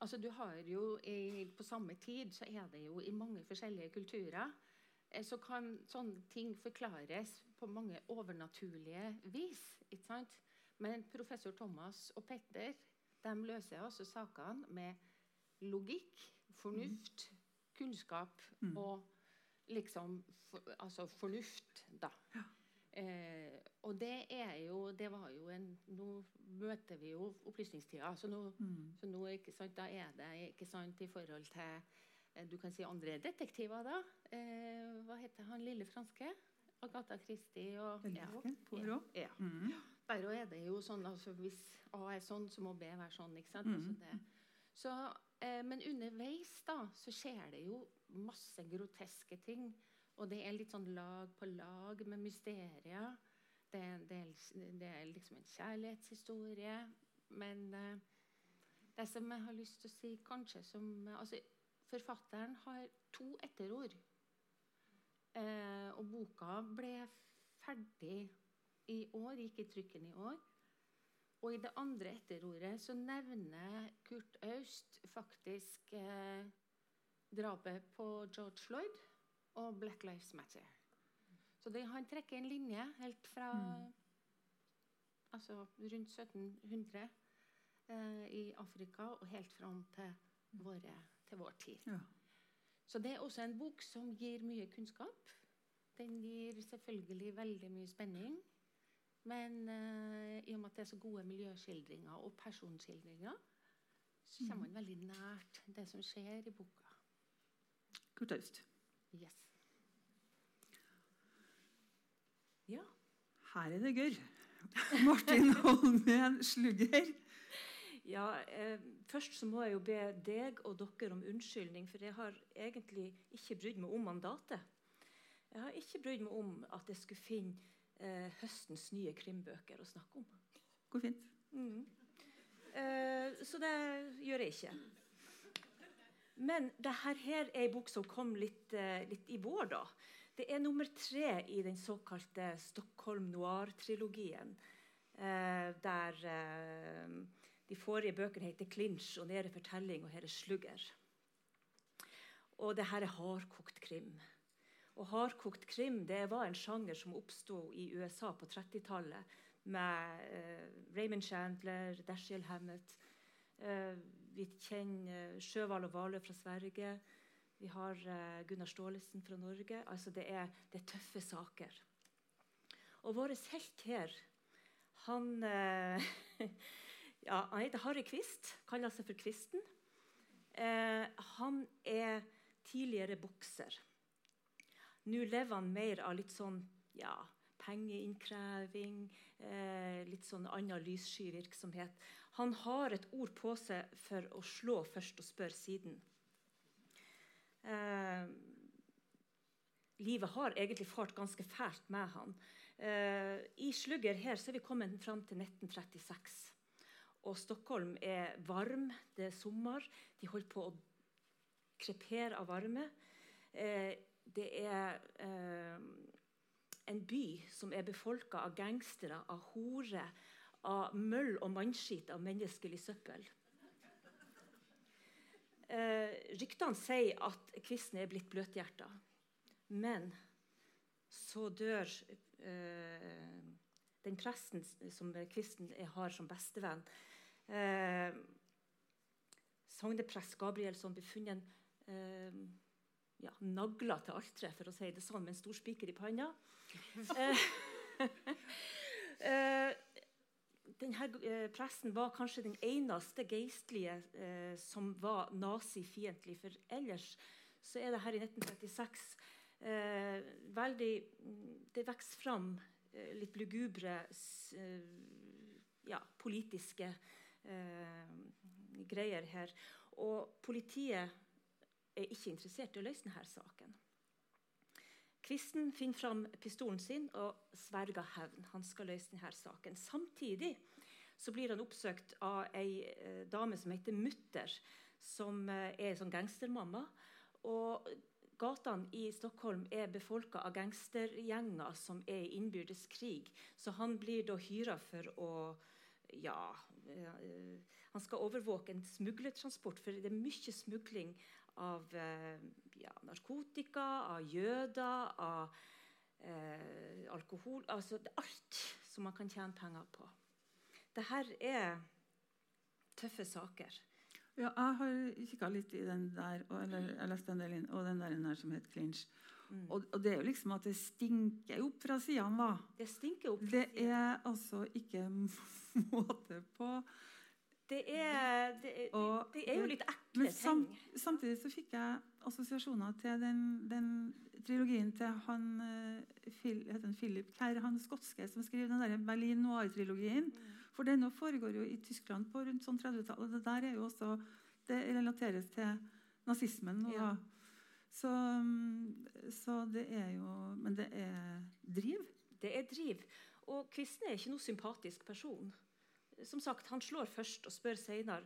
altså du har jo i, På samme tid så er det jo i mange forskjellige kulturer så kan sånne ting forklares på mange overnaturlige vis. ikke sant? Men professor Thomas og Petter de løser også sakene med logikk, fornuft, kunnskap Mm. og liksom for, Altså fornuft, da. Ja. Eh, og det er jo Det var jo en Nå møter vi jo opplysningstida, så nå, Mm. så nå ikke sant, da er det ikke sant, i forhold til eh, du kan si andre detektiver, da. Eh, hva heter han lille franske? Agatha Christie og fint. Poirot. Ja. Mm. Er det jo sånn altså Hvis A er sånn, så må B være sånn. ikke sant? Mm. Altså det. Så, eh, men underveis da, så skjer det jo masse groteske ting. Og det er litt sånn lag på lag med mysterier. Det, det, er- det er liksom en kjærlighetshistorie. Men eh, det som jeg har lyst til å si kanskje som altså, Forfatteren har to etterord. Eh, og boka ble ferdig i år, gikk i trykken i år. Og i det andre etterordet så nevner Kurt Aust faktisk eh, drapet på George Floyd og Black Lives Matter. Så det, han trekker en linje helt fra Mm. altså rundt 1700 eh, i Afrika og helt fram til, våre, til vår tid. Ja. Så det er også en bok som gir mye kunnskap. Den gir selvfølgelig veldig mye spenning. Men uh, i og med at det er så gode miljøskildringer og personskildringer, så kommer man veldig nært det som skjer i boka. Kurt Yes. Ja. Her er det gørr. Martin Holmen Slugger. Ja, eh, Først så må jeg jo be deg og dere om unnskyldning, for jeg har egentlig ikke brydd meg om mandatet. Jeg har ikke brydd meg om at jeg skulle finne eh, høstens nye krimbøker å snakke om. Går fint. Mm. Eh, så det gjør jeg ikke. Men dette her er en bok som kom litt, eh, litt i vår, da. Det er nummer tre i den såkalte Stockholm Noir-trilogien. Eh, der eh, de forrige bøkene heter 'Clinch', og 'Nede fortelling' og her er 'Slugger'. Og det her er hardkokt krim. Og hardkokt krim det var en sjanger som oppsto i USA på 30-tallet med eh, Raymond Chandler, Dashiell Hammett. Eh, vi kjenner Sjøhval og Hvaløy fra Sverige. Vi har eh, Gunnar Staalesen fra Norge. Altså det er, det er tøffe saker. Og vår helt her, han eh, ja, Han heter Harry Kvist, kaller seg for Kvisten. Eh, han er tidligere bokser. Nå lever han mer av litt sånn ja, pengeinnkreving, eh, litt sånn annen lyssky virksomhet. Han har et ord på seg for å slå først og spørre siden. Eh, livet har egentlig fart ganske fælt med han. Eh, I Slugger her så er vi kommet fram til 1936. Og Stockholm er varm, det er sommer. De holder på å krepere av varme. Eh, det er eh, en by som er befolka av gangstere, av horer, av møll og mannskitt, av menneskelig søppel. Eh, ryktene sier at Kvisten er blitt bløthjerta. Men så dør eh, den presten som Kvisten har som bestevenn. Eh, Sogneprest Gabrielsson ble funnet eh, ja, nagla til alteret, for å si det sånn, med en stor spiker i panna. eh, eh, denne eh, presten var kanskje den eneste geistlige eh, som var nazifiendtlig. For ellers så er det her i 1936 eh, veldig mm, Det vokser fram eh, litt lugubre eh, ja, politiske greier her. Og politiet er ikke interessert i å løse denne saken. Kristen finner fram pistolen sin og sverger hevn. Han skal løse denne saken. Samtidig så blir han oppsøkt av ei eh, dame som heter Mutter, som eh, er sånn gangstermamma. Og gatene i Stockholm er befolka av gangstergjenger som er i innbyrdes krig. Så han blir da hyra for å ja eh, Han skal overvåke en smuglertransport, for det er mye smugling av eh, ja, narkotika, av jøder, av eh, alkohol Altså alt som man kan tjene penger på. Dette er tøffe saker. Ja, jeg har kikka litt i den der, og, eller jeg leste en del inn, og den der, den der som het Clinch. Mm. Og, og det er jo liksom at det stinker opp fra sidene, da. Det stinker opp. Det er altså ikke måte på. Det er, det er, Og det er jo litt ekle Men sam, ting. samtidig så fikk jeg assosiasjoner til den, den trilogien til han uh, Phil, Philip Kerr, han skotske som skriver den der Berlin Noir-trilogien. For denne foregår jo i Tyskland på rundt sånn 30-tallet. Det der er jo også Det relateres til nazismen. nå, da. Så, mm, så det er jo Men det er driv. Det er driv. Og Kvisten er ikke noe sympatisk person. Som sagt, Han slår først og spør senere,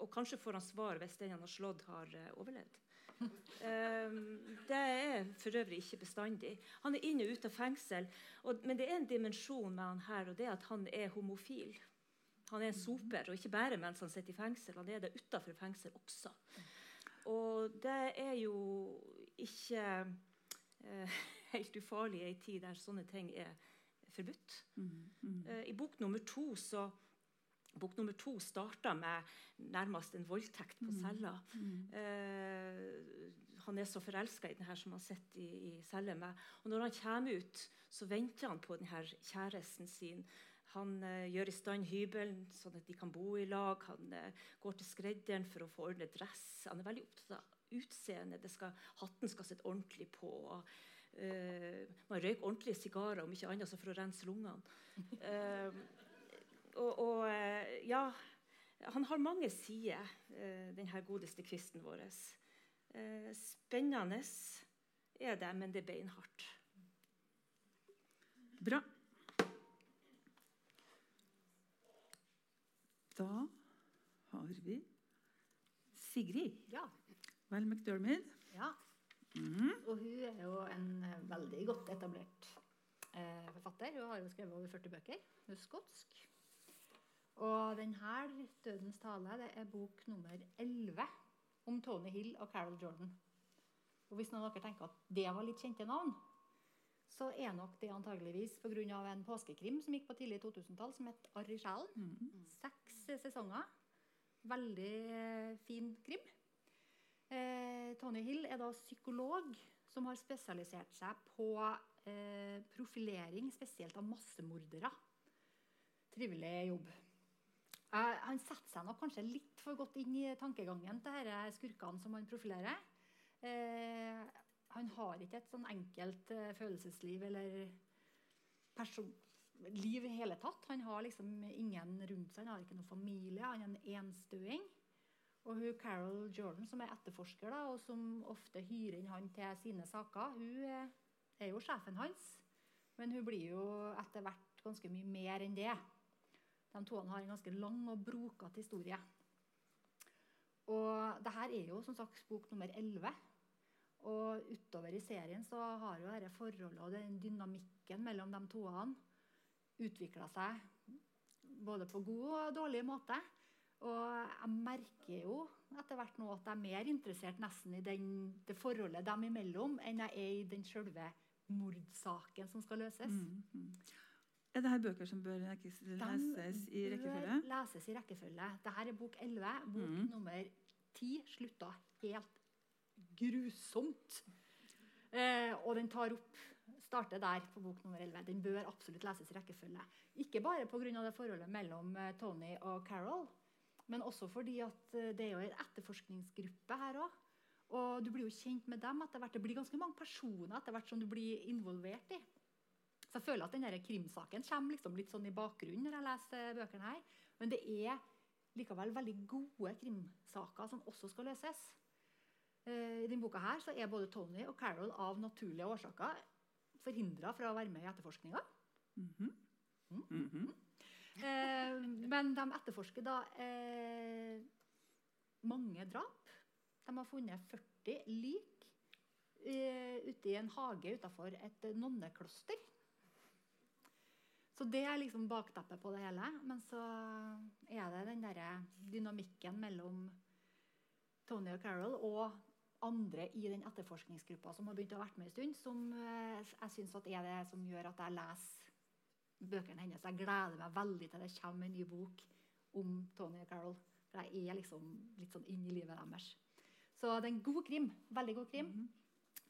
og kanskje får han svar hvis den han har slått, har eh, overlevd. Ehm, det er for øvrig ikke bestandig. Han er inne og ute av fengsel, men det er en dimensjon med han her, og det er at han er homofil. Han er en soper, og ikke bare mens han sitter i fengsel, han er det utenfor fengsel også. Og det er jo ikke eh, helt ufarlig i ei tid der sånne ting er forbudt. Eh, I bok nummer to så Bok nummer to starta med nærmest en voldtekt på cella. Eh, han er så forelska i den her som han sitter i, i celle med. Og når han kommer ut, så venter han på den her kjæresten sin. Han eh, gjør i stand hybelen sånn at de kan bo i lag. Han eh, går til skredderen for å få ordnet dress. Han er veldig opptatt av utseendet. Det skal, hatten skal sitte ordentlig på. og Eh, man røyker ordentlige sigarer, om ikke annet så for å rense lungene. Eh, og, og eh, ja Han har mange sider, denne den her godeste kvisten vår. Eh, spennende er det, men det er beinhardt. Bra. Da har vi Sigrid Ja. Vel McDermid. ja. Og hun er jo en eh, veldig godt etablert eh, forfatter. Hun har jo skrevet over 40 bøker. Hun er skotsk. Og denne 'Dødens tale' det er bok nummer 11 om Tony Hill og Carol Jordan. Og Hvis noen av dere tenker at det var litt kjente navn, så er nok det antageligvis pga. en påskekrim som gikk på tidlig 2000-tall, som het 'Arr i sjelen'. Seks eh, sesonger. Veldig eh, fin krim. Eh, Tony Hill er da psykolog som har spesialisert seg på eh, profilering, spesielt av massemordere. Trivelig jobb. Han setter seg nok kanskje litt for godt inn i tankegangen til disse skurkene som han profilerer. Eh, han har ikke et sånn enkelt eh, følelsesliv eller liv i hele tatt. Han har liksom ingen rundt seg. Han har ikke noen familie. Han er en enstøing. Og hun Carol Jordan, som er etterforsker, da, og som ofte hyrer inn han til sine saker, hun eh, er jo sjefen hans. Men hun blir jo etter hvert ganske mye mer enn det. De to har en ganske lang og brokete historie. Og det her er jo som sagt bok nummer 11. Og utover i serien så har jo dette forholdet og den dynamikken mellom de toene utvikla seg både på god og dårlig måte. Og jeg merker jo etter hvert nå at jeg er mer interessert nesten i den, det forholdet dem imellom enn jeg er i den selve mordsaken som skal løses. Mm. Er det her bøker som bør leses i rekkefølge? bør leses i rekkefølge. Dette er bok 11. Bok Mm. nummer 10 slutta helt grusomt. Eh, og den tar opp starter der på bok nummer 11. Den bør absolutt leses i rekkefølge. Ikke bare pga. det forholdet mellom eh, Tony og Carol, men også fordi at eh, det er jo en etterforskningsgruppe her òg. Og du blir jo kjent med dem etter hvert. Det blir ganske mange personer etter hvert som du blir involvert i. Så jeg føler at denne krimsaken kommer liksom litt sånn i bakgrunnen når jeg leser bøkene her. Men det er likevel veldig gode krimsaker som også skal løses. Eh, I denne boka her så er både Tony og Carol av naturlige årsaker forhindra fra å være med i etterforskninga. Mhm. Mhm. Eh, men de etterforsker da eh, mange drap. De har funnet 40 lik eh, ute i en hage utafor et nonnekloster. Så det er liksom bakteppet på det hele. Men så er det den derre dynamikken mellom Tony og Carol og andre i den etterforskningsgruppa som har begynt å ha vært med en stund, som eh, jeg synes er det som gjør at jeg leser bøkene hennes. Jeg gleder meg veldig til det kommer en ny bok om Tony og Carol. For jeg er liksom litt sånn inn i livet deres. Så det er en god krim. Veldig god krim.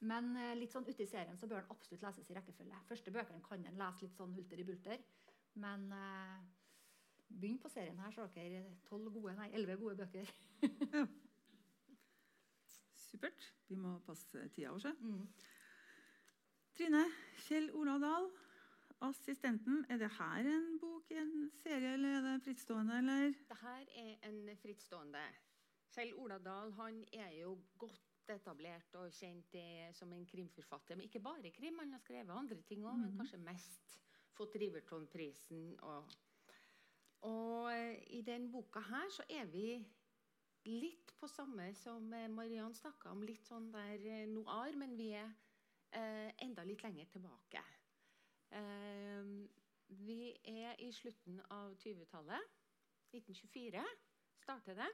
Men eh, litt sånn ute i serien så bør den absolutt leses i rekkefølge. Første bøkene kan en lese litt sånn hulter i bulter. Men eh, begynn på serien her, så har dere 12 gode, nei, 11 gode bøker. Supert. Vi må passe tida vår. så. Mm. Trine Kjell Ola Dahl, assistenten. Er det her en bok, en serie, eller er det frittstående? eller? her er en frittstående. Kjell Ola Dahl han er jo godt etablert og kjent som en krimforfatter. Men ikke bare krim, han har skrevet andre ting òg, men kanskje mest fått Riverton-prisen. Og, og eh, i den boka her så er vi litt på samme som eh, Mariann snakka om, litt sånn der eh, noir, men vi er eh, enda litt lenger tilbake. Eh, vi er i slutten av 20-tallet. 1924 starter det.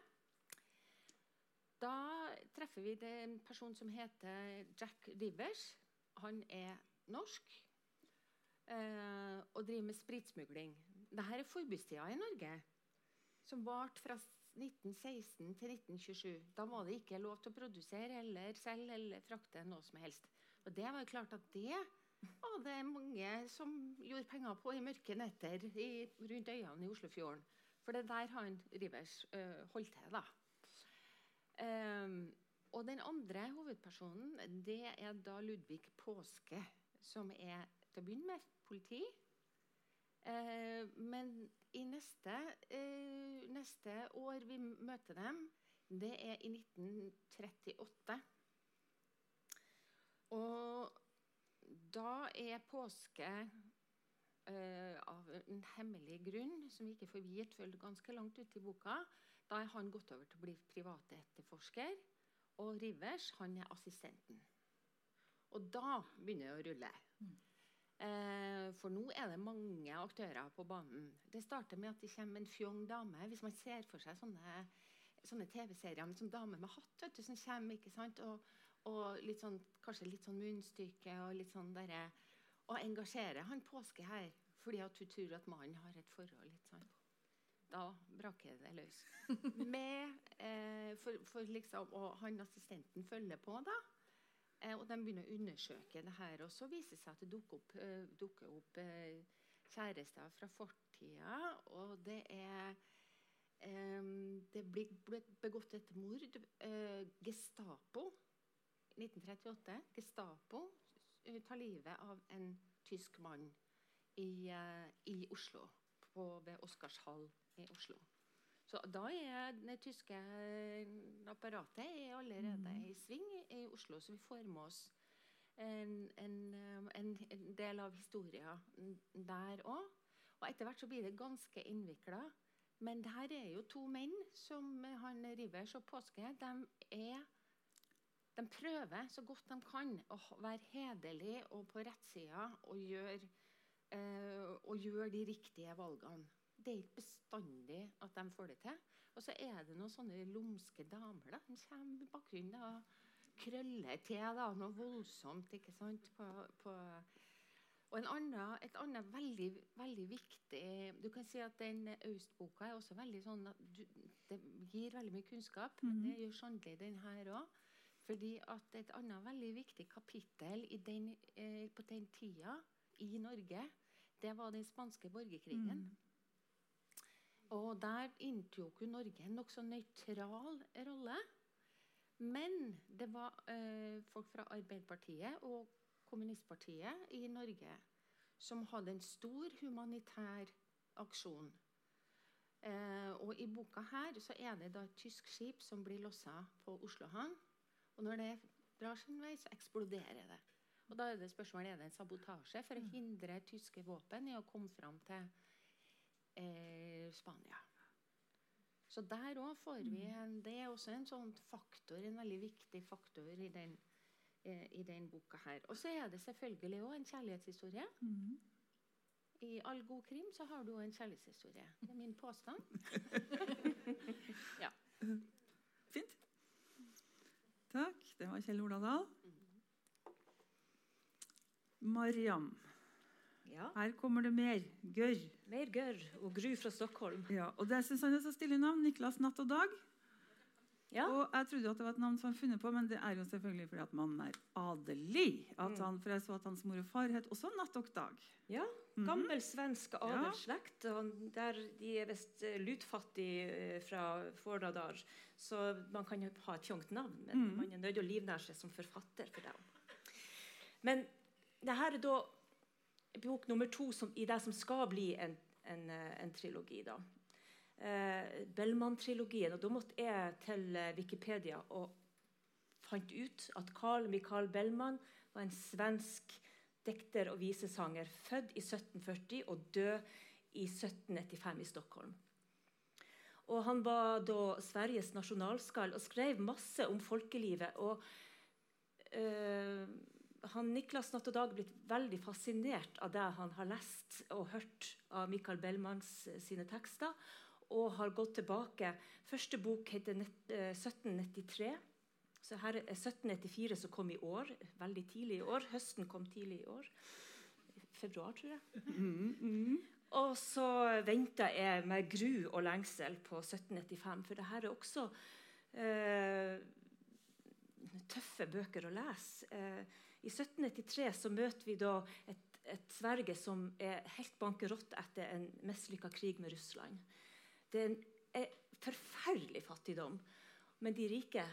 Da treffer vi en person som heter Jack Rivers. Han er norsk eh, og driver med spritsmugling. Dette er forbudstida i Norge, som varte fra 1916 til 1927. Da var det ikke lov til å produsere eller selge eller frakte noe som helst. Og det var jo klart at det var det mange som gjorde penger på i mørke netter i, rundt øyene i Oslofjorden. For det er der han Rivers øh, holdt til, da. Ehm, og den andre hovedpersonen det er da Ludvig Påske, som er til å begynne med politi. Uh, men i neste, uh, neste år vi møter dem, det er i 1938. Og da er påske uh, av en hemmelig grunn, som vi ikke får vite før ganske langt ute i boka, da er han gått over til å bli privatetterforsker. Og Rivers han er assistenten. Og da begynner det å rulle. Eh, for nå er det mange aktører på banen. Det starter med at det kommer en fjong dame. Hvis man ser for seg sånne, sånne TV-serier med sånn dame med hatt vet du, som kommer, ikke sant? Og, og litt sånn, kanskje litt sånn munnstykke og litt sånn derre Og engasjerer han påske her fordi at hun tror at mannen har et forhold. litt sånn. Da braker det løs. Med, eh, for, for liksom, og han assistenten følger på, da. Eh, og de begynner å undersøke det her. Og så viser det seg at det dukker opp, eh, dukker opp eh, kjærester fra fortida. Og det er eh, Det blir begått et mord. Eh, Gestapo 1938. Gestapo tar livet av en tysk mann i, i Oslo. På, ved Oscarshall i Oslo. Så da er det tyske apparatet er allerede i sving i Oslo, så vi får med oss en, en, en, en del av historien der òg. Og etter hvert så blir det ganske innvikla. Men det her er jo to menn som han Rivers og Påske. De, er, de prøver så godt de kan å være hederlige og på rettsida og gjøre, eh, og gjøre de riktige valgene. Det er ikke bestandig at de får det til. Og så er det noen sånne lumske damer da, som kommer i bakgrunnen og krøller til da, noe voldsomt. ikke sant, på, på og en annen, et annet veldig, veldig viktig Du kan si at den Aust-boka er også veldig sånn at du, Det gir veldig mye kunnskap. men Det gjør sannelig den her òg. Fordi at et annet veldig viktig kapittel den, eh, på den tida i Norge, det var den spanske borgerkrigen. Og der inntok jo Norge en nokså nøytral rolle. Men det var eh, folk fra Arbeiderpartiet og kommunistpartiet i Norge som hadde en stor humanitær aksjon. Eh, og I boka her så er det da et tysk skip som blir lossa på Oslo. Og når det drar sin vei, så eksploderer det. Og Da er det spørsmålet er det en sabotasje for å hindre tyske våpen i å komme fram til eh, Spania. Så der òg får vi en, Det er også en sånn faktor, en veldig viktig faktor i den, eh, i den boka her. Og så er det selvfølgelig òg en kjærlighetshistorie. i all god krim så har du en kjærlighetshistorie. Det er min påstand. ja. Fint. Takk. Det var Kjell Oladal. Mariam. Ja. Her kommer det mer. Gørr. Mer gørr og gru fra Stockholm. Ja, og det syns han er så stilig navn. Niklas Natt og Dag. Ja. Og jeg trodde at det var et navn som han funnet på, men det er jo selvfølgelig fordi at mannen er adelig. At Mm. han, for jeg så at hans mor og far het også Natt og Dag. Ja, Mhm. Gammel svensk adelsslekt. Der de er visst eh, lutfattige eh, fra Fordadar, så man kan jo ha et tjongt navn, men mm. man er nødt til å livnære seg som forfatter for dem. Men det her er da bok nummer to som, i det som skal bli en, en, eh, en trilogi. da. Eh, Bellman-trilogien. Og da måtte jeg til eh, Wikipedia og fant ut at Carl Michael Bellman var en svensk dikter og visesanger, født i 1740 og død i 1795 i Stockholm. Og han var da Sveriges nasjonalskall og skrev masse om folkelivet. og eh, han Niklas Natt og Dag blitt veldig fascinert av det han har lest og hørt av Michael Bellmans eh, sine tekster, og har gått tilbake. Første bok heter eh, 1793. Så her er 1794 som kom i år. Veldig tidlig i år. Høsten kom tidlig i år. Februar, tror jeg. Og så venta jeg med gru og lengsel på 1795, for det her er også eh, tøffe bøker å lese. Eh, I 1793 så møter vi da et, et Sverige som er helt bankerott etter en mislykka krig med Russland. Det er en er forferdelig fattigdom. Men de rike,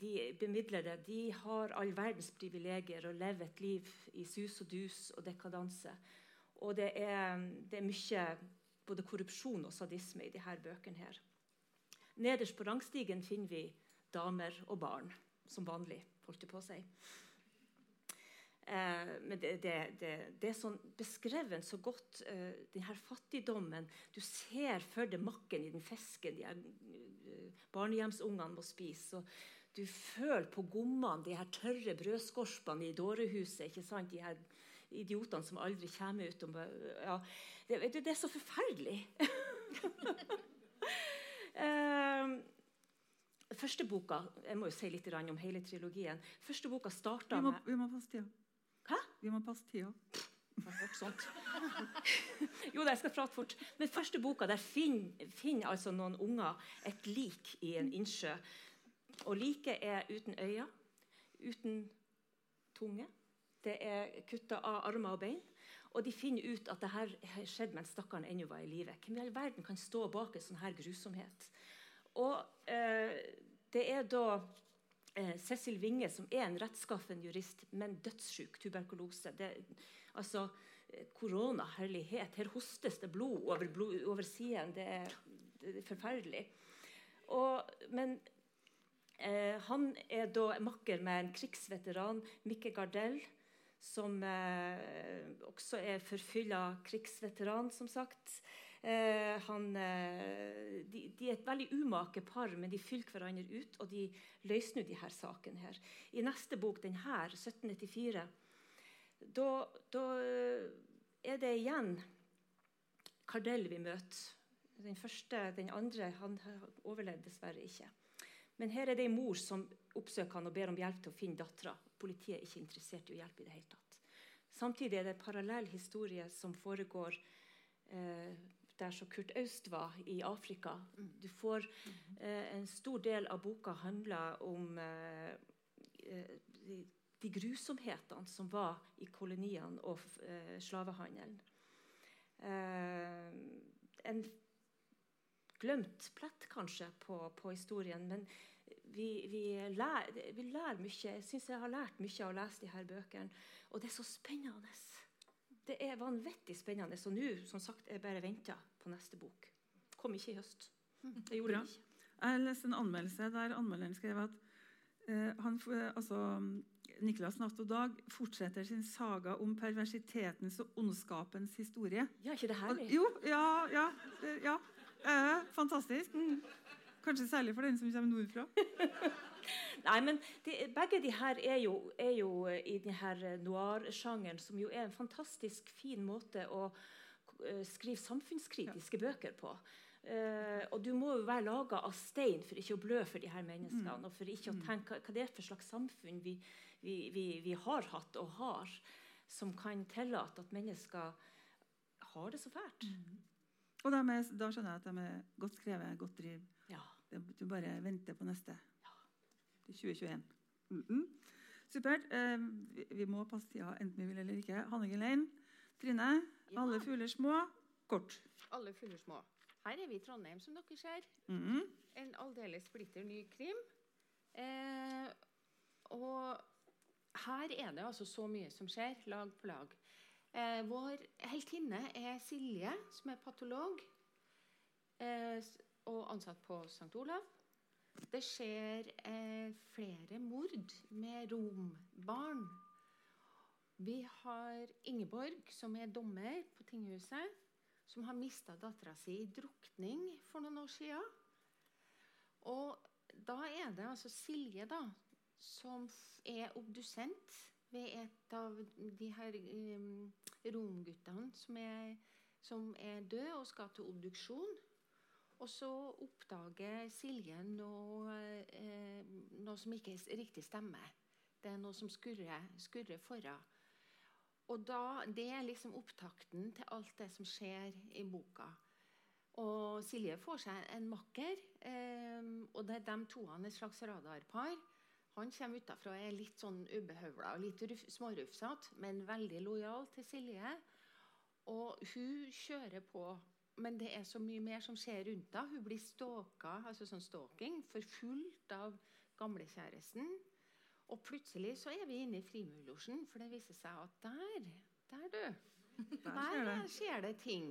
de bemidlede, de har all verdens privilegier og lever et liv i sus og dus og dekadanse. Og det er, det er mye både korrupsjon og sadisme i disse bøkene. her. Nederst på rangstigen finner vi damer og barn, som vanlig. holdt det på å si. Eh, men det, det, det, det er sånn beskrevet så godt, eh, den her fattigdommen. Du ser for deg makken i den fisken de eh, barnehjemsungene må spise. Og du føler på gommene, de her tørre brødskorpene i dårehuset. ikke sant? De her idiotene som aldri kommer ut. Og, ja, det, det, det er så forferdelig. eh, første boka Jeg må jo si litt om hele trilogien. Første boka starta Vi må, med vi må passe tida. Hæ? Vi må passe tida. Sånt? jo, jeg skal prate fort. Men første boka der finner, finner altså noen unger et lik i en innsjø. Og liket er uten øyne, uten tunge. Det er kutta av armer og bein. Og de finner ut at det her skjedde mens stakkaren ennå var i live. Hvem i all verden kan stå bak en sånn her grusomhet? Og eh, det er da eh, Cecil Winge, som er en rettskaffen jurist, men dødssyk, tuberkulose. Det, altså, eh, korona, herlighet. Her hostes det blod over, over siden. Det er, det er forferdelig. Og, men eh, han er da makker med en krigsveteran, Mikke Gardell, som eh, også er forfylla krigsveteran, som sagt. Eh, han, eh, de, de, er et veldig umake par, men de fyller hverandre ut, og de løser nå her sakene. her. I neste bok, den her, 1794, da, da er det igjen Kardell vi møter. Den første, den andre, han overlevde dessverre ikke. Men her er det en mor som oppsøker han og ber om hjelp til å finne dattera. Politiet er ikke interessert i å hjelpe i det hele tatt. Samtidig er det en parallell historie som foregår eh, der som Kurt Aust var, i Afrika. Du får eh, En stor del av boka handler om eh, de, de, grusomhetene som var i koloniene og eh, slavehandelen. en glemt plett kanskje på, på historien, men vi, vi, lærer, vi, lærer, mye. Jeg syns jeg har lært mye av å lese de her bøkene. Og det er så spennende. Det er vanvittig spennende. Så nå som sagt, jeg bare venter på neste bok. Kom ikke i høst. Det gjorde Bra. det ikke. Jeg leste en anmeldelse der anmelderen skrev at eh, han, altså, Niklas Natt og Dag fortsetter sin saga om perversitetens og ondskapens historie. Ja, ikke det herlig? jo, ja, ja. ja. Eh, fantastisk. Kanskje særlig for den som kommer nordfra. Nei, men de, begge de her er jo, er jo i denne her noir-sjangeren, som jo er en fantastisk fin måte å eh, skrive samfunnskritiske bøker på. Uh, og du må jo være laga av stein for ikke å blø for de her menneskene. Mm. Og for ikke å Mm. tenke hva det er for slags samfunn vi, vi, vi, vi har hatt og har, som kan tillate at mennesker har det så fælt. Og de er, da skjønner jeg at de er godt skrevet, godt driv. Ja. Du bare venter på neste. Til 2021. Mhm. Supert. Eh, vi, vi må passe tida enten vi vil eller ikke. Hanne Gelein, Trine, Ja. alle fugler små. Kort. Alle fugler små. Her er vi i Trondheim, som dere ser. Mhm. En aldeles splitter ny krim. Eh, og her er det altså så mye som skjer, lag på lag. Eh, vår heltinne er Silje, som er patolog eh, og ansatt på St. Olav. Det skjer eh, flere mord med rombarn. Vi har Ingeborg, som er dommer på tinghuset, som har mista dattera si i drukning for noen år siden. Og da er det altså Silje da, som er obdusent ved et av de her um, romguttene som er, som er død og skal til obduksjon. Og så oppdager Silje noe, eh, noe som ikke riktig stemmer. Det er noe som skurrer, skurrer foran. Og da, Det er liksom opptakten til alt det som skjer i boka. Og Silje får seg en makker, eh, og det er de to han et slags radarpar. Han kommer utafra og er litt sånn ubehøvla og litt ruf, smårufsete, men veldig lojal til Silje. Og hun kjører på, men det er så mye mer som skjer rundt henne. Hun blir stalka, altså sånn stalking, forfulgt av gamlekjæresten. Og plutselig så er vi inne i Frimurlosjen, for det viser seg at der, der du, Der skjer der det. skjer det ting.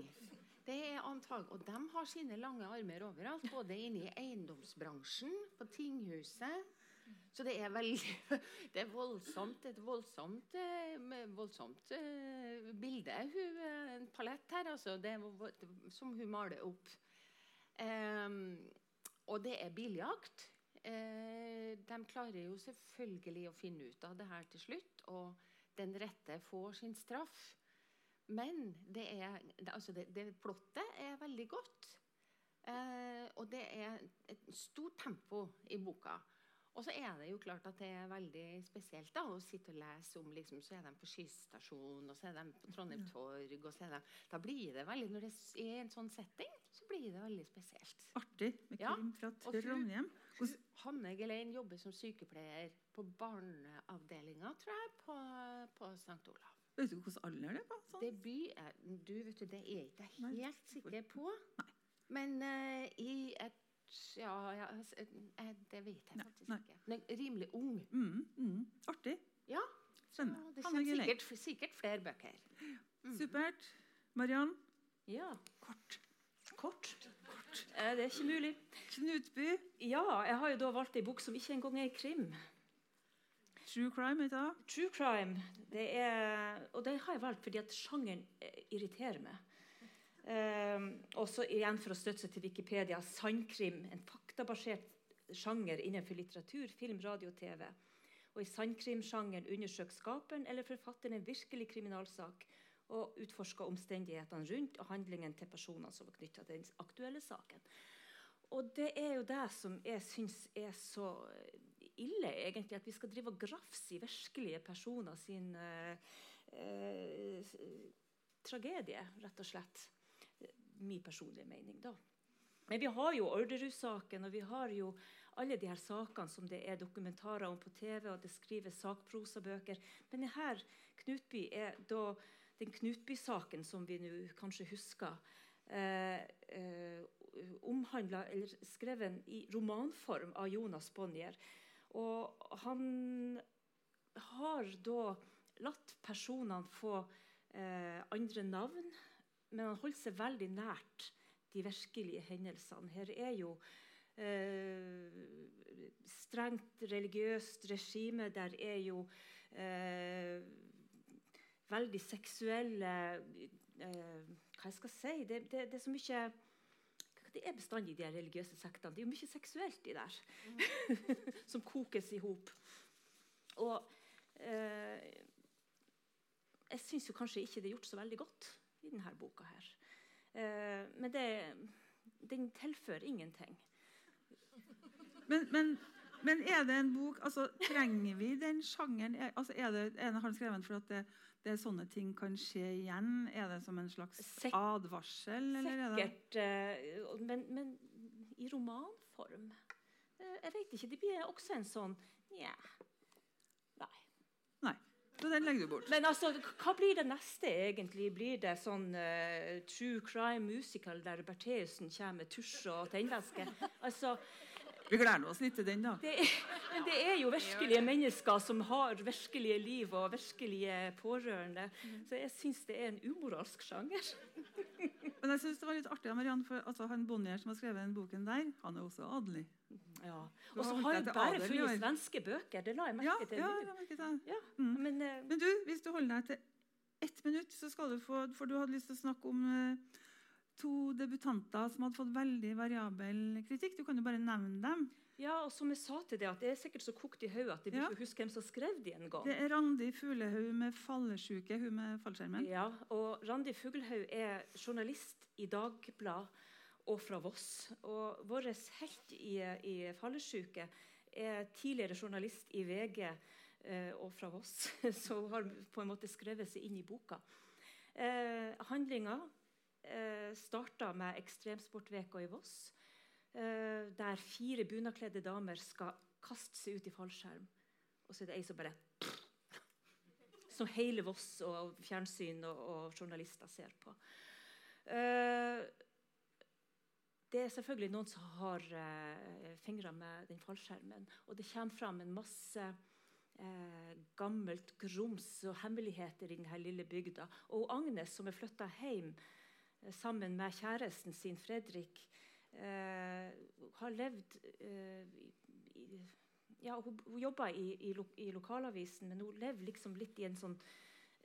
Det er antag Og de har sine lange armer overalt, både inne i eiendomsbransjen, på tinghuset. Så det er veldig Det er voldsomt, et voldsomt, eh, voldsomt eh, bilde. Eh, en palett her, altså, det som hun maler opp. Um, og det er biljakt. Uh, de klarer jo selvfølgelig å finne ut av det her til slutt, og den rette får sin straff. Men det, er, altså det, det plottet er veldig godt. Uh, og det er et stort tempo i boka. Og så er det jo klart at det er veldig spesielt da, å sitte og lese om liksom, Så er de på skysstasjonen, og så er de på Trondheim Torg og så er de, Da blir det veldig Når det er i en sånn setting, så blir det veldig spesielt. Artig med Ja, krim fra Trondheim. Hos... Hanne Gelein jobber som sykepleier på barneavdelinga, tror jeg, på, på St. Olav. Vet du hvilken alder det er på? Sånn? Debut er Du, vet du, det er ikke jeg Nei. helt sikker på. Men uh, i et Ja, ja eh, det vet jeg faktisk nei. ikke. Men rimelig ung. Mm, mm. Artig. Ja. Spennende. det kommer sikkert, sikkert flere bøker. Mm. Supert. Mariann, Ja. Kort. Kort. Eh, det er ikke mulig. Knutby, Ja, jeg har jo da valgt ei bok som ikke engang er krim. True Crime, heter det. True crime. Det er, og det har jeg valgt fordi at sjangeren eh, irriterer meg. Um, også igjen for å støtte seg til Wikipedia. Sandkrim, en faktabasert sjanger innenfor litteratur, film, radio og TV. Og I sandkrimsjangeren undersøker skaperen eller forfatteren en virkelig kriminalsak og utforsker omstendighetene rundt og handlingen til personene som var knytta til den aktuelle saken. Og det er jo det som jeg syns er så ille, egentlig, at vi skal drive og grafse i virkelige personer sin eh, eh, tragedie, rett og slett. Min personlige mening, da. Men vi har jo Orderud-saken, og vi har jo alle de her sakene som det er dokumentarer om på TV, og det skrives sakprosabøker. Men denne Knutby er da den Knutby-saken som vi nå kanskje husker. Eh, eh, omhandla, eller skrevet i romanform av Jonas Bonnier. Og han har da latt personene få eh, andre navn, men han holder seg veldig nært de virkelige hendelsene. Her er jo eh, strengt religiøst regime. Der er jo eh, veldig seksuelle eh, Hva jeg skal si? Det, det, det er så mye det er bestandig de religiøse sektene. Det er jo mye seksuelt i der. som kokes i hop. Og eh, jeg syns jo kanskje ikke det er gjort så veldig godt i denne boka her. Eh, men det, den tilfører ingenting. Men, men, men er det en bok altså, Trenger vi den sjangeren? Er, altså, er, det, er det han skrevet for at det, det er sånne ting kan skje igjen? Er det som en slags Sek- advarsel? Er Sikkert. eh, men, men i romanform eh, Jeg vet ikke. Det blir også en sånn Nja. Nei. Så den legger du bort. Men altså, hva blir det neste, egentlig? Blir det sånn uh, true crime musical der Bertheussen kommer med tusj og tennvæske? Altså, Vi gleder oss litt til den, da. det, er, men det er jo virkelige mennesker som har virkelige liv og virkelige pårørende. Så jeg syns det er en umoralsk sjanger. Men jeg synes det var litt artig av Marianne, for altså, han Bonnier som har skrevet den boken der, han er også adelig. Ja. Og så har jeg bare funnet svenske bøker. Det la jeg Ja, merke til. ja, nå. jeg merket. Ja, Mm. Men uh, Men du, hvis du holder deg til ett minutt, så skal du få For du hadde lyst til å snakke om uh, to debutanter som hadde fått veldig variabel kritikk. Du kan jo bare nevne dem. Ja, og som jeg sa til deg, at det er sikkert så kokt i hodet at jeg Ja. burde huske hvem som skrev de en gang. Det er Randi Fuglehaug med fallesjuke, hun med fallskjermen. Ja, og Randi Fuglehaug er journalist i Dagbladet og fra Voss. Og vår helt i, i fallesjuke er tidligere journalist i VG eh, og fra Voss, så hun har på en måte skrevet seg inn i boka. Eh, Handlinga eh, starta med Ekstremsportveka i Voss, der fire bunadkledde damer skal kaste seg ut i fallskjerm. Og så er det ei som bare som hele Voss og fjernsyn og, og journalister ser på. Uh, det er selvfølgelig noen som har uh, fingre med den fallskjermen. Og det kommer fram en masse uh, gammelt grums og hemmeligheter i denne lille bygda. Og Agnes, som er flytta hjem eh, sammen med kjæresten sin, Fredrik, eh, har levd eh, i, ja, hun, hun jobba i, i, lo, i lokalavisen, men hun lever liksom litt i en sånn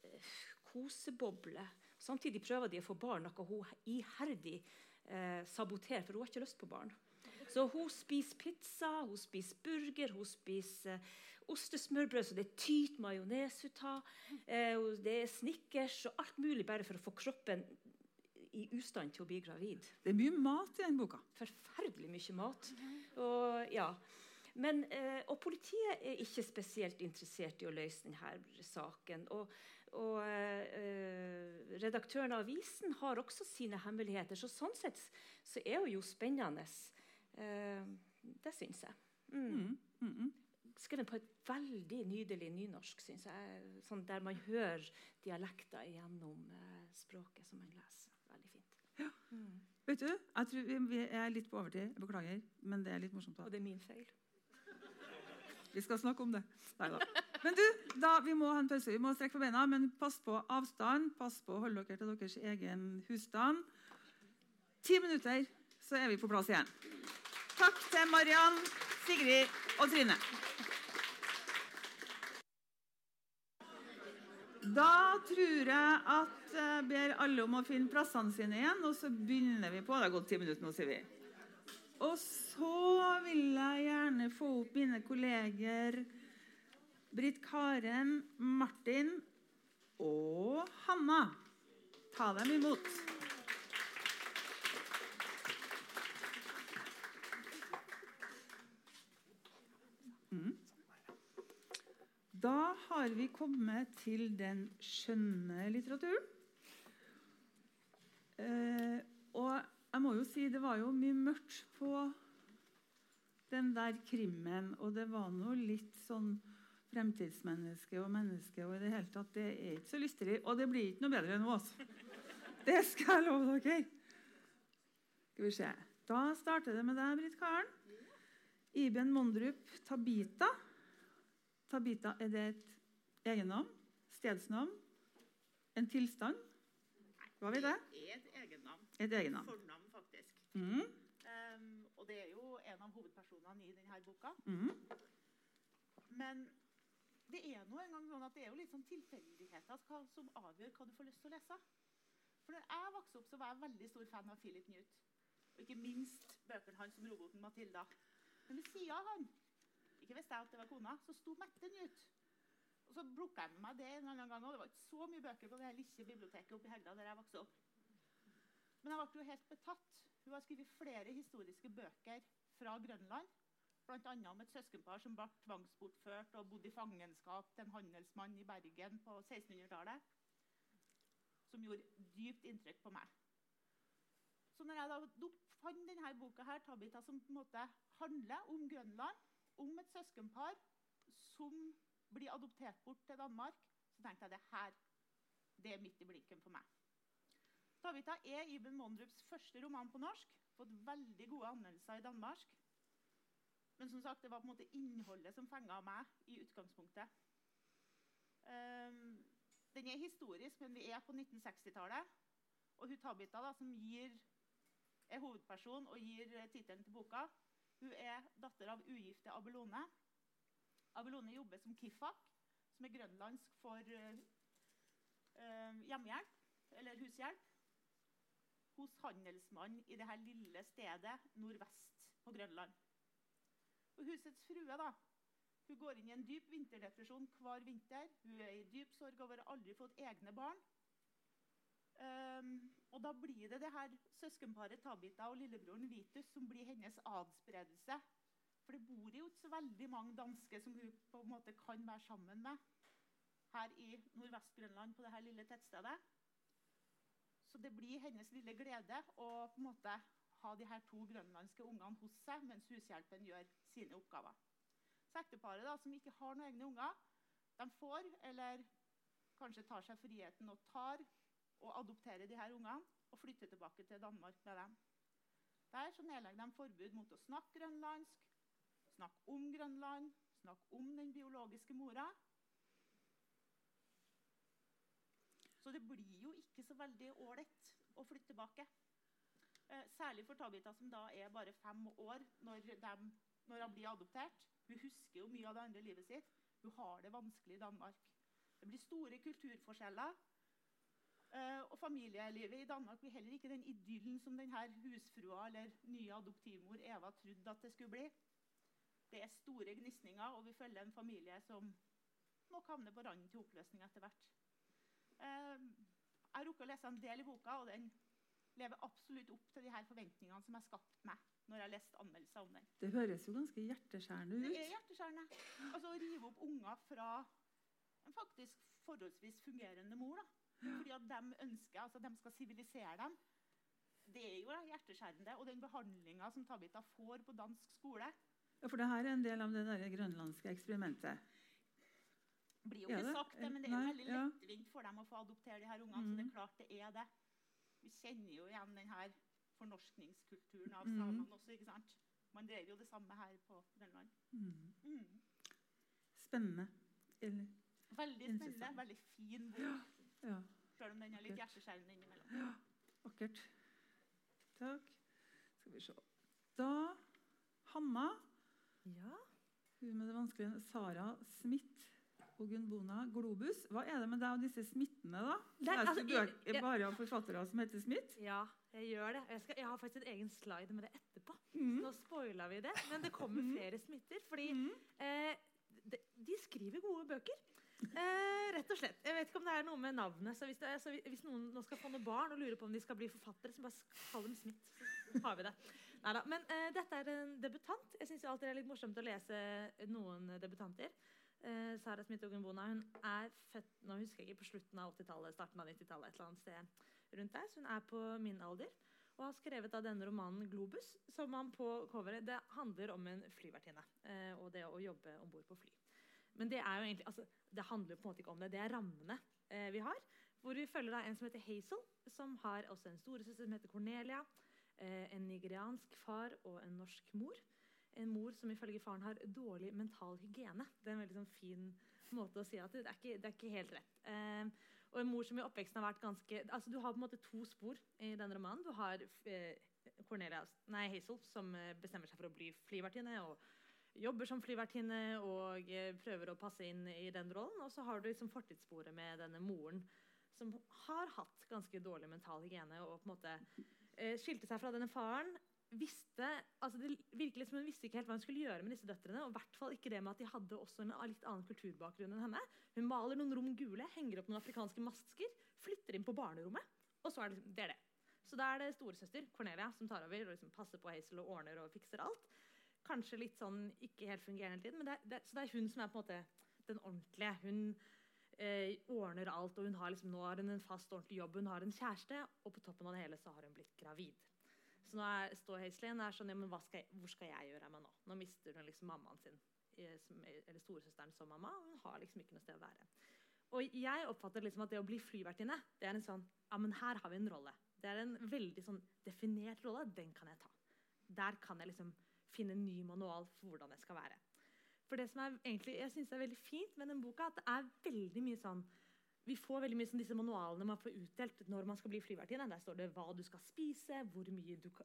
eh, koseboble. Samtidig prøver de å få barn, noe hun iherdig eh, saboterer, for hun har ikke lyst på barn. Så hun spiser pizza, hun spiser burger, hun spiser eh, ostesmørbrød så det er tyt majones ut av. Eh, det er snickers og alt mulig bare for å få kroppen i ustand til å bli gravid Det er mye mat i den boka. forferdelig mye mat. Og, ja. Men, eh, og politiet er ikke spesielt interessert i å løse denne saken. Og, og eh, redaktøren av avisen har også sine hemmeligheter. Så sånn sett så er hun jo spennende. Eh, det syns jeg. Mm. Mm. Mm -mm. Skrevet på et veldig nydelig nynorsk, syns jeg. Sånn der man hører dialekter gjennom språket som man leser. Mm. Vet du, jeg tror vi, er litt på overtid. Jeg beklager, men det er litt morsomt. da. Og det er min feil. Vi skal snakke om det. Neida. Men du, da, vi må ha en pause. Vi må strekke på beina, men pass på avstand. Pass på å holde dere til deres egen husstand. Ti minutter, så er vi på plass igjen. Takk til Mariann, Sigrid og Trine. Da tror jeg at jeg ber alle om å finne plassene sine igjen, og så begynner vi på. Det har gått ti minutter nå, sier vi. Og så vil jeg gjerne få opp mine kolleger Britt Karen, Martin og Hanna. Ta dem imot. Mm. Da har vi kommet til den skjønne litteraturen. Eh, og jeg må jo si det var jo mye mørkt på den der krimmen. Og det var nå litt sånn fremtidsmenneske og menneske og i det hele tatt. Det er ikke så lystelig. Og det blir ikke noe bedre nå, altså. Det skal jeg love dere. Skal vi se. Da starter det med deg, Britt Karen. Iben Mondrup, Tabita. Tabita, er det et egennavn? Stedsnavn? En tilstand? Hva vil det? Det er et egennavn. Et egennavn. Fornavn, faktisk. Mm. Um, og det er jo en av hovedpersonene i denne boka. Mm. Men det er nå en gang sånn at det er jo litt sånn tilfeldigheter som avgjør hva du får lyst til å lese. For når jeg vokste opp, så var jeg veldig stor fan av Philip Newt. Og ikke minst bøkene hans om roboten Matilda. Men ved sida av han, ikke visste jeg at det var kona, så sto Mette ut. Og så plukka jeg med meg det en annen gang. Og det var ikke så mye bøker på det lille biblioteket oppe i Hegda der jeg vokste opp. Men jeg ble jo helt betatt. Hun har skrevet flere historiske bøker fra Grønland. Bl.a. om et søskenpar som ble tvangsbortført og bodde i fangenskap til en handelsmann i Bergen på 1600-tallet. Som gjorde dypt inntrykk på meg. Så når jeg da fant denne boka, her, Tabita, som på en måte handler om Grønland, om et søskenpar som blir adoptert bort til Danmark, så tenkte jeg det her det er midt i blinken for meg. Tabita er Iben Mondrups første roman på norsk. Fått veldig gode anmeldelser i Danmark. Men som sagt, det var på en måte innholdet som fenga meg i utgangspunktet. Um, den er historisk, men vi er på 1960-tallet. Og hun Tabita, da, som gir, er hovedperson og gir tittelen til boka, hun er datter av ugifte Abelone. Abelone jobber som kifak, som er grønlandsk for uh, hjemmehjelp eller hushjelp hos handelsmannen i dette lille stedet nordvest på Grønland. Og husets frue da, hun går inn i en dyp vinterdepresjon hver vinter. Hun er i dyp sorg over å aldri fått egne barn. Um, og da blir det det her søskenparet Tabita og lillebroren Vitus som blir hennes adspredelse. For det bor jo ikke så veldig mange danske som hun på en måte kan være sammen med her i Nordvest-Grønland på dette lille tettstedet. Så det blir hennes lille glede å på en måte ha de her to grønlandske ungene hos seg mens hushjelpen gjør sine oppgaver. Så ekteparet da, som ikke har noen egne unger, de får, eller kanskje tar seg friheten og tar og adoptere de her ungene og flytte tilbake til Danmark med dem. Der så nedlegger de forbud mot å snakke grønlandsk, snakke om Grønland, snakke om den biologiske mora. Så det blir jo ikke så veldig ålreit å flytte tilbake. Eh, særlig for Tabita, som da er bare fem år når, de, når hun blir adoptert. Hun husker jo mye av det andre livet sitt. Hun har det vanskelig i Danmark. Det blir store kulturforskjeller. Eh, og familielivet i Danmark blir heller ikke den idyllen som denne husfrua eller nye adoptivmor Eva trodde at det skulle bli. Det er store gnisninger, og vi følger en familie som nok havner på randen til oppløsning etter hvert. Eh, jeg rukker å lese en del i boka, og den lever absolutt opp til de her forventningene som jeg skapte meg når jeg leste anmeldelser om den. Det høres jo ganske hjerteskjærende ut. Det er hjerteskjærende. Altså Å rive opp unger fra en faktisk forholdsvis fungerende mor. da. Fordi at de ønsker, altså de skal sivilisere dem. Det er jo hjerteskjærende. Og den behandlinga som Tabita får på dansk skole Ja, For det her er en del av det der grønlandske eksperimentet. blir jo ikke sagt det, men det er jo veldig lettvint for dem å få adoptere de her ungene. Så det Mhm. er klart det er det. Vi kjenner jo igjen den her fornorskningskulturen av Mhm. samene også. ikke sant? Man drev jo det samme her på Grønland. Mm. Mm. Spennende. Eller, Veldig spennende. Veldig fin bok. Ja, Selv om den er litt hjerteskjærende innimellom. vakkert. Takk. Skal vi se. Da Hanna, Ja. hun med det vanskelige Sara Smith og Gunbona Globus. Hva er det med deg og disse smittene, da? Det Leser altså, du jeg- bøker jeg- bare av forfattere som heter Smith? ja, jeg gjør det. Jeg, skal, jeg har faktisk en egen slide med det etterpå. Mm. Nå spoila vi det, men det kommer Mhm. flere smitter. Fordi Mm. eh, de, de skriver gode bøker. Eh, rett og slett. Jeg vet ikke om det er noe med navnet. så Hvis, er, så hvis noen nå skal få noen barn og lurer på om de skal bli forfattere, så bare kall dem Smith. Så har vi det. Neida, Men eh, dette er en debutant. Jeg syns alltid det er litt morsomt å lese noen debutanter. Eh, Sara Smith Ogunbona hun er født nå husker jeg ikke, på slutten av 80-tallet, starten av 90-tallet. et eller annet sted rundt der, så Hun er på min alder og har skrevet av denne romanen 'Globus', som man på coveret Det handler om en flyvertinne eh, og det å jobbe om bord på fly. Men det egentlig, altså, det handler på en måte ikke om det. Det er rammene eh, vi har. Hvor vi følger da en som heter Hazel, som har også en storesøster som heter Cornelia. Eh, en nigeriansk far og en norsk mor. En mor som ifølge faren har dårlig mental hygiene. Det er en veldig sånn fin måte å si at det er ikke, det er ikke helt rett. Eh, og en mor som i oppveksten har vært ganske altså Du har på en måte to spor i denne romanen. Du har eh, Cornelia, nei, Hazel, som eh, bestemmer seg for å bli flyvertinne. og jobber som flyvertinne og eh, prøver å passe inn i den rollen. Og så har du liksom fortidssporet med denne moren som har hatt ganske dårlig mental hygiene og på en måte eh, skilte seg fra denne faren. Visste, altså det virkelig som Hun visste ikke helt hva hun skulle gjøre med disse døtrene. og hvert fall ikke det med at de hadde også en litt annen kulturbakgrunn enn henne. Hun maler noen rom gule, henger opp noen afrikanske masker, flytter inn på barnerommet. Og så er det, liksom, det er det. Så da er det storesøster Cornelia som tar over og liksom passer på Hazel og ordner og fikser alt. Kanskje litt sånn ikke helt fungerende hele tiden, men det er, det, så det er hun som er på en måte den ordentlige. Hun eh, ordner alt, og hun har liksom, nå har hun en fast, ordentlig jobb. Hun har en kjæreste, og på toppen av det hele så har hun blitt gravid. Så nå er, står Hazelin er sånn, ja, men skal jeg, hvor skal jeg gjøre av meg nå? Nå mister hun liksom mammaen sin, eh, som, eller storesøsteren som mamma, og hun har liksom ikke noe sted å være. Og jeg oppfatter liksom at det å bli flyvertinne det er en sånn, ja, men her har vi en rolle. Det er en veldig sånn definert rolle. Den kan jeg ta. Der kan jeg liksom finne en ny manual for hvordan jeg skal være. For det som er egentlig, jeg synes det er veldig fint med den boka, at det er veldig mye sånn vi får veldig mye sånn disse manualene man får utdelt når man skal bli flyvertinne. Der står det hva du skal spise, hvor du,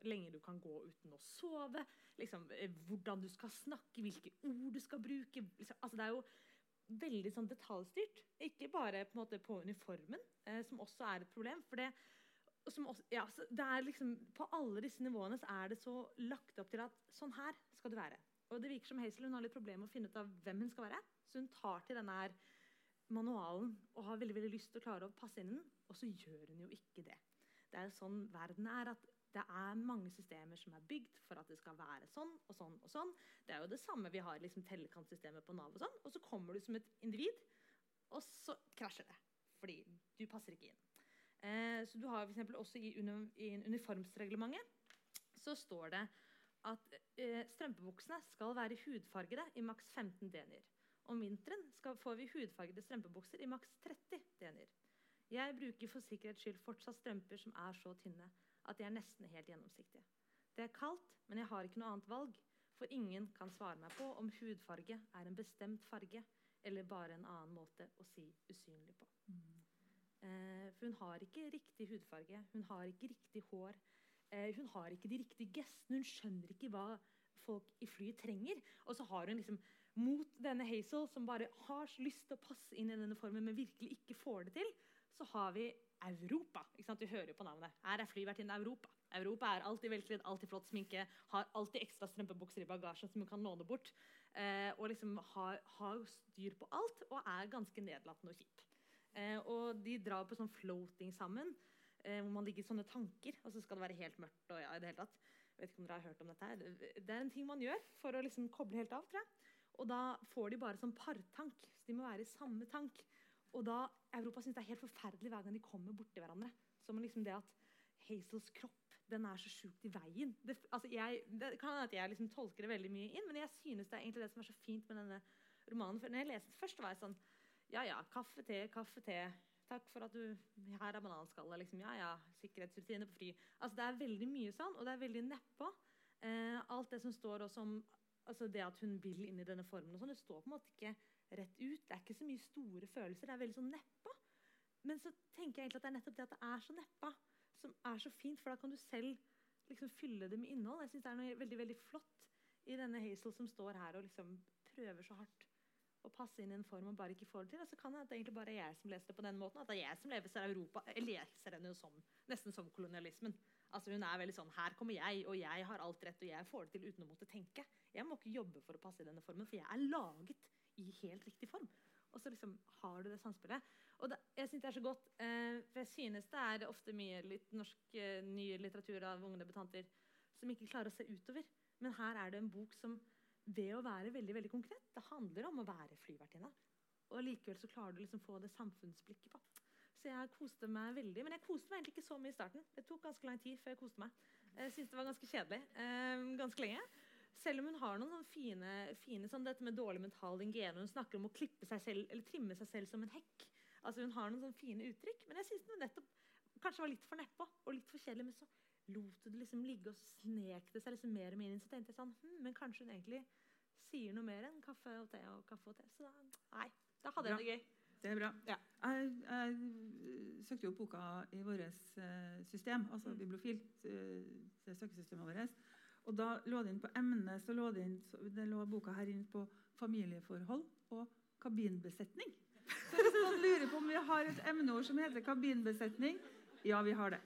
lenge du kan gå uten å sove, liksom, eh, hvordan du skal snakke, hvilke ord du skal bruke. Liksom, altså, det er jo veldig sånn detaljstyrt. Ikke bare på, måte, på uniformen, eh, som også er et problem. for det også, ja, det er liksom, På alle disse nivåene er det så lagt opp til at sånn her skal du være. Og det virker som Hazel hun har litt problemer med å finne ut av hvem hun skal være. Så hun tar til denne her manualen og har veldig, veldig lyst til å klare å passe inn i den, og så gjør hun jo ikke det. Det er sånn verden er. at det er mange systemer som er bygd for at det skal være sånn og sånn. og sånn. Det er jo det samme vi har liksom tellekantsystemet på Nav. Og sånn, og så kommer du som et individ, og så krasjer det. Fordi du passer ikke inn. Eh, så du har for også i, uni uniformsreglementet så står det at eh, strømpebuksene skal være hudfargede i maks 15 denier. Om vinteren skal, får vi hudfargede strømpebukser i maks 30 denier. Jeg bruker for sikkerhets skyld fortsatt strømper som er så tynne at de er nesten helt gjennomsiktige. Det er kaldt, men jeg har ikke noe annet valg, for ingen kan svare meg på om hudfarge er en bestemt farge eller bare en annen måte å si usynlig på. Mm. Eh, for hun har ikke riktig hudfarge, hun har ikke riktig hår. Eh, hun har ikke de riktige gestene, hun skjønner ikke hva folk i flyet trenger. Og så har hun liksom mot denne Hazel, som bare har lyst til å passe inn i denne formen, men virkelig ikke får det til, så har vi Europa. Ikke sant? Du hører jo på navnet. Her er flyvertinnen Europa. Europa er alltid velkledd, alltid flott sminke, har alltid ekstra strømpebukser i bagasjen som hun kan låne bort. Eh, og liksom har, har, styr på alt og er ganske nedlatende og kjip. Eh, og de drar på sånn floating sammen, eh, hvor man ligger i sånne tanker. Og så skal det være helt mørkt. og ja, i det hele tatt. Jeg vet ikke om dere har hørt om dette her. Det er en ting man gjør for å liksom koble helt av. tror jeg. Og da får de bare sånn partank. Så de må være i samme tank. Og da, Europa syns det er helt forferdelig hver gang de kommer borti hverandre. Som liksom det at Hazels kropp den er så sjukt i veien. Det, altså jeg, det kan hende at jeg liksom tolker det veldig mye inn, men jeg synes det er egentlig det som er så fint med denne romanen. For når jeg leste den først, var jeg sånn ja, ja, kaffe, te, kaffe, te. Takk for at du Her er bananskallet. Liksom. Ja, ja, sikkerhetsrutiner på fly. Altså, det er veldig mye sånn, og det er veldig nedpå. Eh, alt det som står også om altså det at hun vil inn i denne formen, og sånn, det står på en måte ikke rett ut. Det er ikke så mye store følelser. Det er veldig sånn nedpå. Men så tenker jeg egentlig at det er nettopp det at det er så nedpå, som er så fint. For da kan du selv liksom fylle det med innhold. Jeg synes det er noe veldig veldig flott i denne Hazel som står her og liksom prøver så hardt å passe inn i en form og bare ikke får det til. Og så kan det egentlig bare jeg som leser det på den måten. At det er jeg som leser Europa. Jeg leser henne som, nesten som kolonialismen. Altså Hun er veldig sånn Her kommer jeg, og jeg har alt rett, og jeg får det til uten å måtte tenke. Jeg må ikke jobbe for å passe i denne formen, for jeg er laget i helt riktig form. Og så liksom har du det samspillet. Og det, jeg synes det er så godt, eh, for jeg synes det er ofte mye litt norsk eh, ny litteratur av unge debutanter som ikke klarer å se utover. Men her er det en bok som ved å være veldig veldig konkret. Det handler om å være flyvertinne. Og likevel så klarer du liksom få det samfunnsblikket på. Så jeg koste meg veldig. Men jeg koste meg egentlig ikke så mye i starten. Det tok ganske lang tid før jeg koste meg. Jeg syntes det var ganske kjedelig eh, ganske lenge. Selv om hun har noen fine, fine sånn dette med dårlig mental hygiene. Hun snakker om å klippe seg selv, eller trimme seg selv som en hekk. Altså Hun har noen sånne fine uttrykk. Men jeg syns den nettopp kanskje var litt for nedpå og litt for kjedelig. Men så lot det liksom ligge og snek det seg liksom mer og mer inn. Så tenkte jeg sånn hm, Men kanskje hun egentlig sier noe mer enn kaffe og te og kaffe og te. Så da, nei, da hadde jeg det gøy. Det er bra. Ja. Jeg, jeg, søkte jo opp boka i vårt uh, system, altså mm. Bibliofil. Det søkesystemet vårt. Og da lå det inn på emnet så lå det, inn, det lå boka her inn på familieforhold og kabinbesetning. Så hvis noen lurer på om vi har et emneord som heter kabinbesetning, ja, vi har det.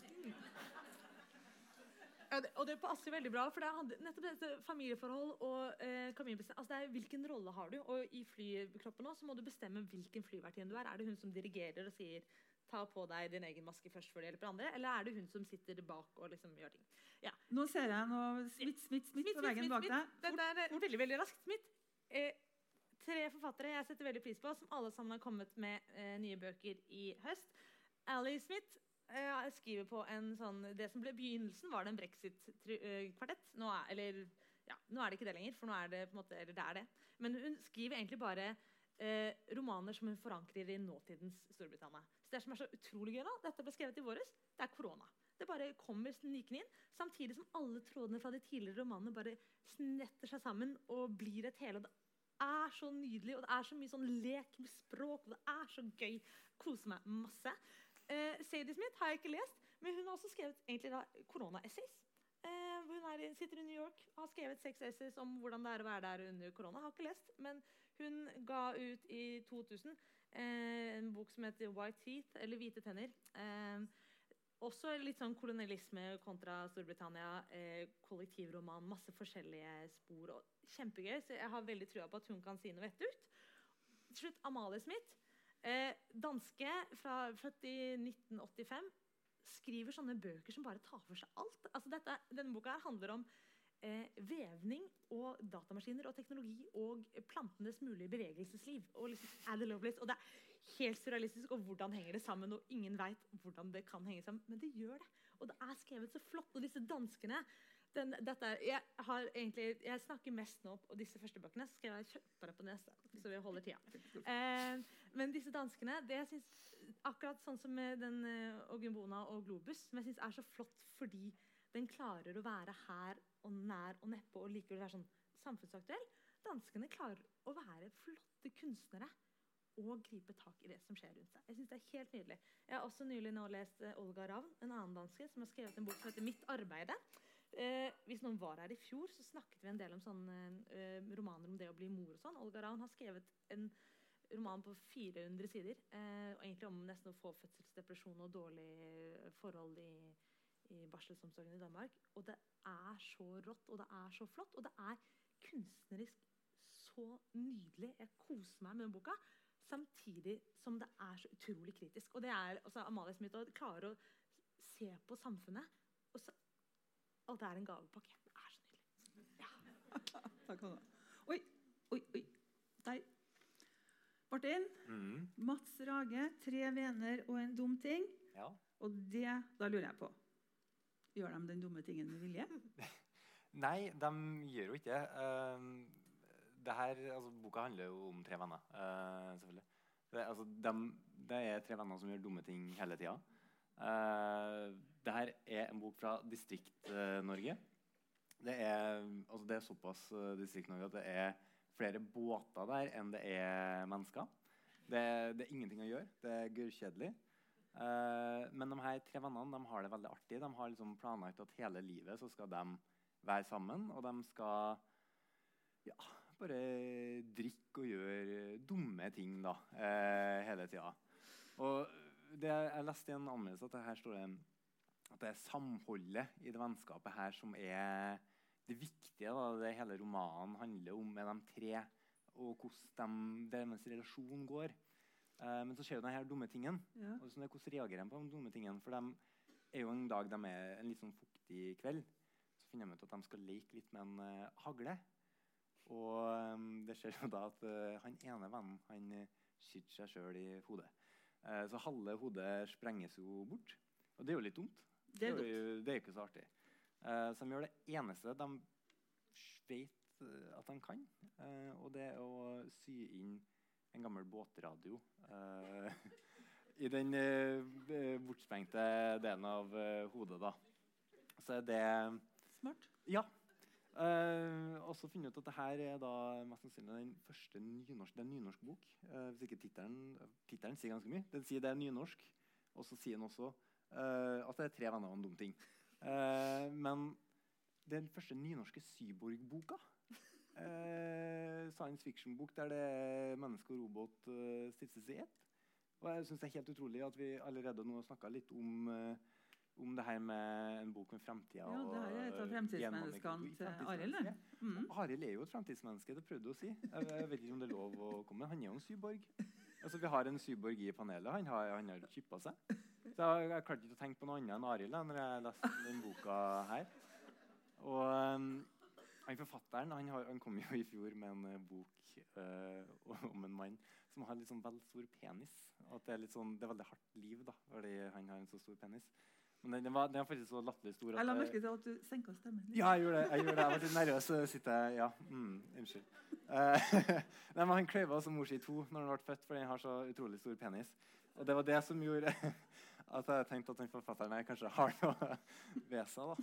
Ja, det, og det passer veldig bra, for det er nettopp dette familieforhold og eh, altså det er Hvilken rolle har du? Og i flykroppen også, så må du bestemme hvilken flyvertinne du er. Er det hun som dirigerer og sier ta på deg din egen maske først før du hjelper andre? Eller er det hun som sitter bak og liksom gjør ting? Ja. Nå ser jeg noe smitt, smitt, smitt på veggen bak deg. Dette er fort. veldig, veldig raskt. Smitt. Eh, tre forfattere jeg setter veldig pris på, som alle sammen har kommet med eh, nye bøker i høst. Ali Smith eh, skriver på en sånn Det som ble begynnelsen, var det en brexit-kvartett. Nå, er- ja, nå er det ikke det lenger, for nå er det på en måte, eller det er det. Men hun skriver egentlig bare eh, romaner som hun forankrer i nåtidens Storbritannia. Så Det som er så utrolig gøy, da, dette ble skrevet i våres, det er korona. Det bare kommer snikende inn, samtidig som alle trådene fra de tidligere romanene bare snetter seg sammen og blir et hele. og Det er så nydelig, og det er så mye sånn lek med språk, og det er så gøy. Koser meg masse. Eh, Sadie Smith har jeg ikke lest, men hun har også skrevet korona-essays. Eh, hun er, sitter i New York og har skrevet seks essays om hvordan det er å være der under korona. Har ikke lest, men hun ga ut i 2000 eh, en bok som heter White Teeth, eller Hvite tenner. Eh, også litt sånn kolonialisme kontra Storbritannia. Eh, kollektivroman, masse forskjellige spor. og Kjempegøy. Så jeg har veldig trua på at hun kan si noe vettig ut. Til slutt Amalie Smith. Eh, danske, fra, født i 1985. Skriver sånne bøker som bare tar for seg alt. Altså dette, denne boka her handler om eh, vevning og datamaskiner og teknologi og plantenes mulige bevegelsesliv. Og liksom det og det er helt surrealistisk, og hvordan henger det sammen? Og ingen veit hvordan det kan henge sammen, men det gjør det. Og det er skrevet så flott. Og disse danskene den, dette, jeg, egentlig, jeg snakker mest nå på disse første bøkene. Så skal jeg kjøpe det på neste, så vi holder tida. Eh, men disse danskene det jeg synes, Akkurat sånn som den eh, Ogunbona og Globus, som jeg syns er så flott fordi den klarer å være her og nær og nedpå og likevel være sånn samfunnsaktuell. Danskene klarer å være flotte kunstnere og gripe tak i det som skjer rundt seg. Jeg synes det er helt nydelig. Jeg har også nylig nå lest eh, Olga Ravn, en annen danske, som har skrevet en bok som heter 'Mitt arbeide'. Eh, hvis noen var her i fjor, så snakket vi en del om sånne eh, romaner om det å bli mor. og sånn. Olga Ravn har skrevet en roman på 400 sider. Eh, og egentlig om nesten å få fødselsdepresjon og dårlige forhold i, i barselsomsorgen i Danmark. Og det er så rått, og det er så flott, og det er kunstnerisk så nydelig. Jeg koser meg med den boka. Samtidig som det er så utrolig kritisk. Og det er altså, Amalie Smith klarer å se på samfunnet. Og, så, og det er en gavepakke. Det er så nydelig. Takk skal du ha. Oi, oi, oi. Der. Martin. Mm. Mats Rage, 'Tre venner og en dum ting'. Ja. Og det, da lurer jeg på Gjør de den dumme tingen med vilje? Nei, de gjør jo ikke det. Uh, det her, altså, boka handler jo om tre venner, uh, selvfølgelig. Det, altså, de, det er tre venner som gjør dumme ting hele tida. Uh, det her er en bok fra Distrikt-Norge. det, altså, det er såpass uh, Distrikt-Norge at det er flere båter der enn det er mennesker. Det, det er ingenting å gjøre. Det er gørrkjedelig. Uh, men de her tre vennene de har det veldig artig. De har liksom planlagt at hele livet så skal de være sammen, og de skal ja, bare drikke og gjøre dumme ting da, uh, hele tida. Og det, jeg leste i en anmeldelse at det her står det at det er samholdet i det vennskapet her som er det viktige. Da, det hele romanen handler om med de tre, og hvordan de, deres relasjon går. Eh, men så skjer jo denne dumme tingen. Ja. Og sånn hvordan reagerer de på den dumme tingen? For de er jo en dag de er en litt sånn fuktig kveld. Så finner de ut at de skal leke litt med en uh, hagle. Og um, det skjer jo da at uh, han ene vennen han uh, skyter seg sjøl i hodet. Så halve hodet sprenges jo bort. Og det er jo litt dumt. Det er jo, det er ikke så artig. Uh, så de gjør det eneste de vet eh, at de kan, uh, og det er å sy inn en gammel båtradio uh, i den bortspengte delen av eh, hodet. da. Så er det Smart. Ja. Eh, og så finne ut at det her er da mest sannsynlig den første nynorsk, det er en nynorsk bok. Eh, hvis ikke tittelen sier ganske mye. Den sier det er nynorsk, og så sier den også eh, at det er tre venner og en dum ting. Eh, men den første nynorske Syborg-boka. Eh, science fiction-bok der det er menneske og robot uh, stiftes i ett. Og jeg synes det er helt utrolig at vi allerede nå har snakka litt om, uh, om det her med en bok om framtida. Ja, det her er et av fremtidsmenneskene til Arild. Mm. Arild er jo et fremtidsmenneske. Det prøvde du å si. Jeg, jeg vet ikke om det er lov å komme. Han er jo en syborg. Altså, vi har en cyborg i panelet. Han har, han har chippa seg. Så jeg, jeg klarte ikke å tenke på noe annet enn Arild når jeg leste den boka her. Og um, han forfatteren han, har, han kom jo i fjor med en uh, bok uh, om en mann som har litt sånn vel stor penis. At det er litt sånn, det er veldig hardt liv da, fordi han har en så stor penis. Men den, var, den var faktisk så latterlig stor Jeg la merke til at du senka stemmen litt. ja, jeg gjorde det. Jeg gjorde det. Jeg var litt nervøs. så sitter jeg, ja, mm, Unnskyld. Uh, nei, men Han kløyva altså mor si i to når han ble født, fordi han har så utrolig stor penis. Og det var det som gjorde at jeg tenkte at den forfatteren her kanskje har noe ved seg. da.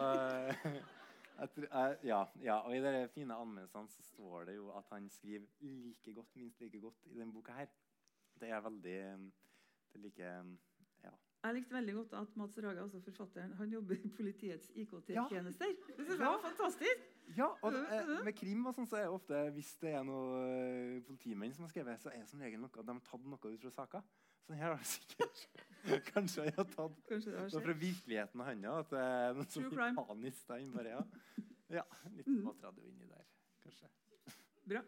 Og, eh, tror- ja, ja, og I de fine anmeldelsene så står det jo at han skriver like godt, minst like godt i denne boka her. Det er veldig Det er like. Jeg likte veldig godt at Mats Raga, altså forfatteren, han jobber i politiets IKT-tjenester. Det synes jeg var fantastisk. Ja, og det, eh, med krim og sånn, så er det ofte, hvis det er noen eh, politimenn som har skrevet, så er det som regel noe, de har tatt noe ut fra saka. Så her har det sikkert Kanskje jeg har tatt Kanskje det har skjedd. fra virkeligheten av handa. At det er noe True sånn crime. panisk der inne bare, ja. ja. Litt Mm. matradio inni der, kanskje. Bra.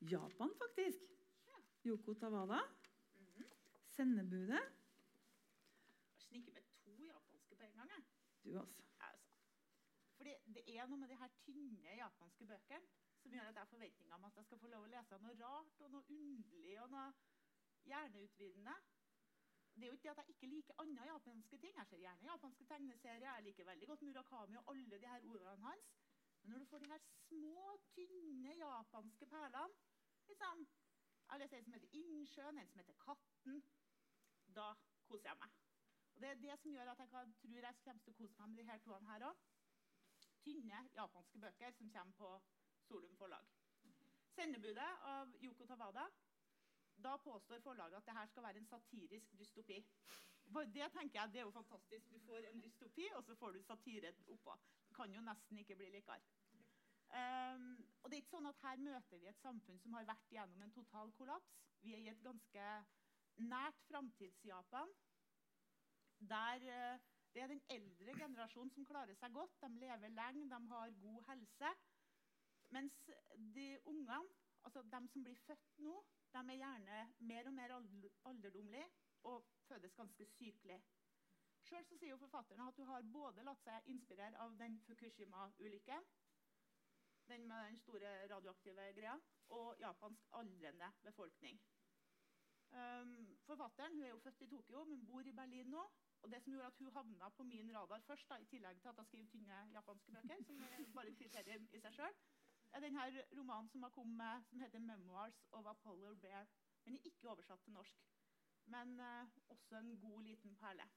Japan, faktisk. Yoko Tawada. Sendebudet. Jeg sniker med to japanske på en gang. jeg. Du, altså. Altså. Fordi det er noe med de her tynne japanske bøkene som gjør at jeg har forventninger om at jeg skal få lov å lese noe rart og noe underlig og noe hjerneutvidende. Det er jo ikke det at jeg ikke liker andre japanske ting. Jeg ser gjerne japanske tegneserier. Jeg liker veldig godt Murakami og alle de her ordene hans. Men når du får de her små, tynne japanske perlene liksom, Lest en som heter Innsjøen, en som heter Katten. Da koser jeg meg. Og Det er det som gjør at jeg kan, tror jeg kommer til å kose meg med de her toene her òg. Tynne japanske bøker som kommer på Solum forlag. Sendebudet av Yoko Tawada. Da påstår forlaget at det her skal være en satirisk dystopi. Bare det tenker jeg, det er jo fantastisk. Du får en dystopi, og så får du satire oppå. Det kan jo nesten ikke bli likere. Um, og det er ikke sånn at Her møter vi et samfunn som har vært gjennom en total kollaps. Vi er i et ganske nært framtids-Japan der uh, det er den eldre generasjonen som klarer seg godt. De lever lenge, de har god helse. Mens de ungene, altså de som blir født nå, de er gjerne mer og mer ald- alderdommelige og fødes ganske sykelig. Sjøl sier jo forfatteren at hun har både latt seg inspirere av den Fukushima-ulykken, den med den store radioaktive greia, og japansk aldrende befolkning. Um, forfatteren hun er jo født i Tokyo, men bor i Berlin nå. Og det som gjorde at hun havna på min radar først, da, i tillegg til at jeg skriver tynne japanske bøker, som er bare et kriterium i seg selv, er denne romanen som har kommet med, som heter 'Memoirs of a Polar Bear'. Den er ikke oversatt til norsk, men uh, også en god liten perle.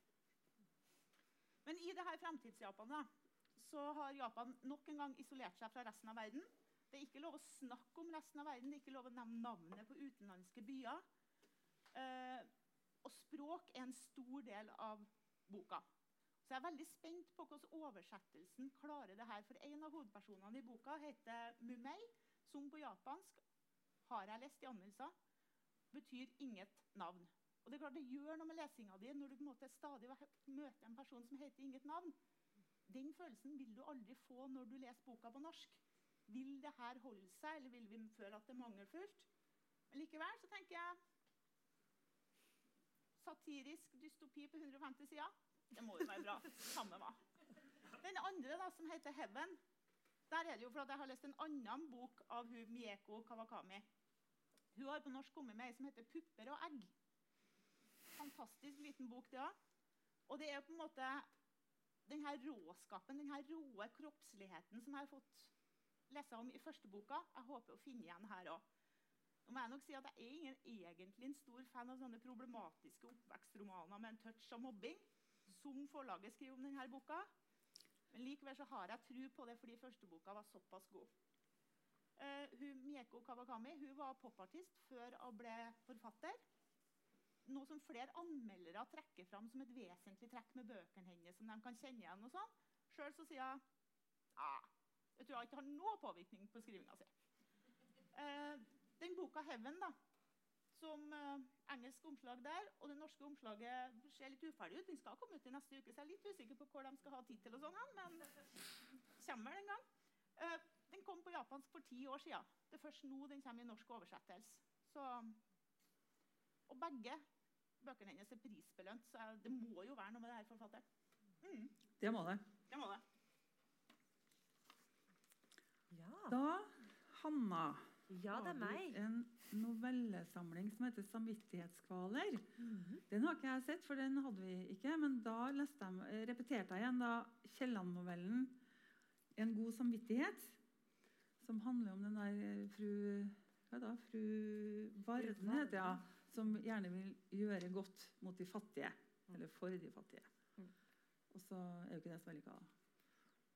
Men i det her fremtids-Japan da, så har Japan nok en gang isolert seg fra resten av verden. Det er ikke lov å snakke om resten av verden, det er ikke lov å nevne navnet på utenlandske byer. Eh, og språk er en stor del av boka. Så jeg er veldig spent på hvordan oversettelsen klarer det her. For en av hovedpersonene i boka heter Mumei, som på japansk har jeg lest i anmeldelser, betyr inget navn. Og det er klart det gjør noe med lesinga di når du på en måte stadig møter en person som heter inget navn. Den følelsen vil du aldri få når du leser boka på norsk. Vil det her holde seg, eller vil vi føle at det er mangelfullt? Men likevel så tenker jeg satirisk dystopi på 150 sider. Det må jo være bra. Samme hva. Den andre, da, som heter 'Heaven', der er det jo for at jeg har lest en annen bok av hun Mieko Kawakami. Hun har på norsk kommet med ei som heter 'Pupper og egg'. Fantastisk liten bok, det òg. Og det er på en måte den her råskapen, den her råe kroppsligheten som jeg har fått lese om i første boka. Jeg håper å finne igjen her òg. Nå må jeg nok si at jeg er ingen, egentlig en stor fan av sånne problematiske oppvekstromaner med en touch av mobbing, som forlaget skriver om denne boka. Men likevel så har jeg tro på det fordi første boka var såpass god. Uh, hun, Mieko Kawakami hun var popartist før hun ble forfatter. Noe som flere anmeldere trekker fram som et vesentlig trekk med bøkene hennes. som de kan kjenne igjen og sånn. Sjøl så sier jeg ah, jeg tror jeg ikke har noe påvirkning på skrivinga si. Eh, den boka 'Heaven', da, som eh, engelsk omslag der, og det norske omslaget ser litt uferdig ut. Den skal komme ut i neste uke, så jeg er litt usikker på hvor de skal ha tittel og sånn, hen, men kommer vel en gang. Eh, den kom på japansk for ti år siden. Det er først nå den kommer i norsk oversettelse. Så, og begge bøkene hennes er prisbelønt, så det må jo være noe med det her forfatteren. Mm, Det må det. det må det. Ja. Da, Hanna, ja, det er har du en novellesamling som heter 'Samvittighetskvaler'. Mhm. Den har ikke jeg sett, for den hadde vi ikke. Men da leste jeg, eh, repeterte jeg igjen da Kielland-novellen 'En god samvittighet', som handler om den der eh, fru Hva da? Fru Varden, heter det, ja. Som gjerne vil gjøre godt mot de fattige. Eller for de fattige. Mm. Og så er jo ikke det så vellykka.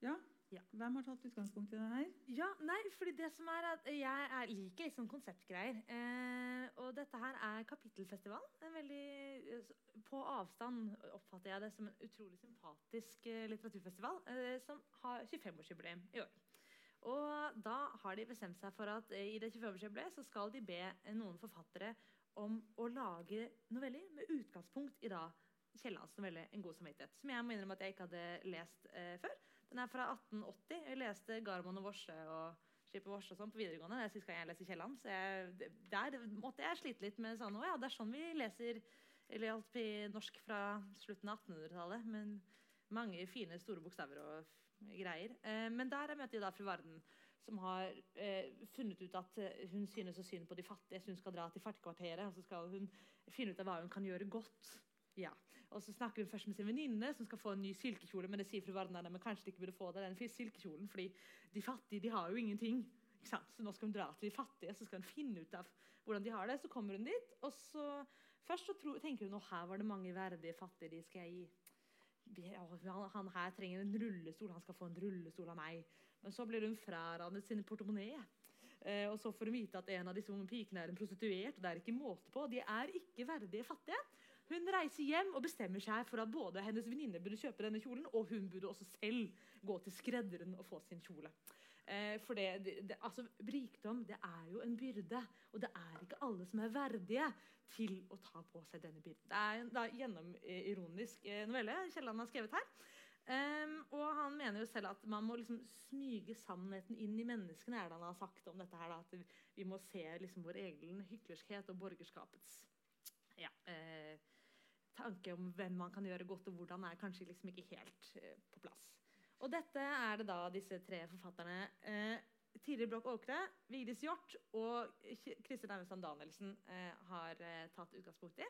Ja. Ja. Hvem har tatt utgangspunkt i det her? Ja, nei, fordi det som er at Jeg er, liker liksom konseptgreier. Eh, og dette her er Kapittelfestivalen. En veldig, eh, på avstand oppfatter jeg det som en utrolig sympatisk eh, litteraturfestival eh, som har 25-årsjubileum i år. Og da har de bestemt seg for at eh, i det 25-årsjubileet så skal de be noen forfattere om å lage noveller med utgangspunkt i da Kiellands novelle 'En god samvittighet'. Som jeg må innrømme at jeg ikke hadde lest eh, før. Den er fra 1880. Jeg leste Garmon og Vorse og Skipet Vorse og sånn på videregående. Det er sist gang jeg leser Kielland. Så jeg, der måtte jeg slite litt med sånn Å ja, det er sånn vi leser eller alt i norsk fra slutten av 1800-tallet. Men mange fine, store bokstaver og greier. Eh, men der møter jeg da fru Varden, som har eh, funnet ut at eh, hun synes så synd på de fattige, så hun skal dra til fattigkvarteret. Og så skal hun finne ut av hva hun kan gjøre godt. Ja. Og så snakker hun først med sin venninne, som skal få en ny silkekjole. Men det sier fru Varnane, men kanskje de ikke burde få det, den silkekjolen, fordi de fattige de har jo ingenting. Så nå skal hun dra til de fattige, så skal hun finne ut av hvordan de har det. Så kommer hun dit, og så først så tro, tenker hun at her var det mange verdige fattige, de skal jeg gi. Han her trenger en rullestol, han skal få en rullestol av meg. Men så blir hun frarannet sin portemonee. Eh, og så får hun vite at en av disse unge pikene er en prostituert. og det er ikke måte på. De er ikke verdige fattige. Hun reiser hjem og bestemmer seg for at både hennes venninne burde kjøpe denne kjolen, og hun burde også selv gå til skredderen og få sin kjole. Eh, for det, det, det, altså, Rikdom det er jo en byrde, og det er ikke alle som er verdige til å ta på seg denne byrden. Det er en gjennomironisk eh, novelle Kielland har skrevet her. Ehm, og han mener jo selv at man må liksom smyge sannheten inn i menneskene. er det han har sagt om dette her, da, At vi, må se liksom vår egen hyklerskhet og borgerskapets ja, eh, tanke om hvem man kan gjøre godt, og hvordan er kanskje liksom ikke helt eh, på plass. Og dette er det da disse tre forfatterne eh, Tiril Broch Åkre, Vigdis Hjorth og Kristin Aunesand Danielsen eh, har eh, tatt utgangspunkt i.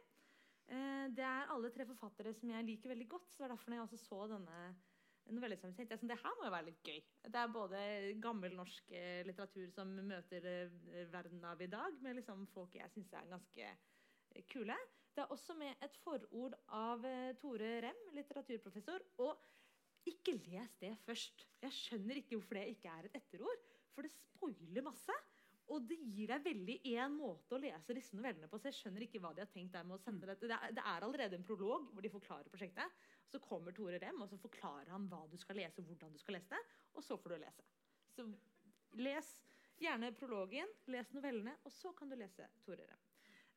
Eh, det er alle tre forfattere som jeg liker veldig godt. så det var derfor når jeg også så denne novellesamlingen, tenkte jeg sånn, det her må jo være litt gøy. Det er både gammel norsk eh, litteratur som møter eh, verden av i dag, med liksom folk jeg syns er ganske kule. Det er også med et forord av Tore Rem, litteraturprofessor. Og ikke les det først. Jeg skjønner ikke hvorfor det ikke er et etterord. For det spoiler masse. Og det gir deg veldig én måte å lese disse novellene på. så jeg skjønner ikke hva de har tenkt der med å sende dette. Det er, det er allerede en prolog hvor de forklarer prosjektet. Så kommer Tore Rem og så forklarer han hva du skal lese, hvordan du skal lese det. Og så får du lese. Så les gjerne prologen, les novellene, og så kan du lese Tore Rem.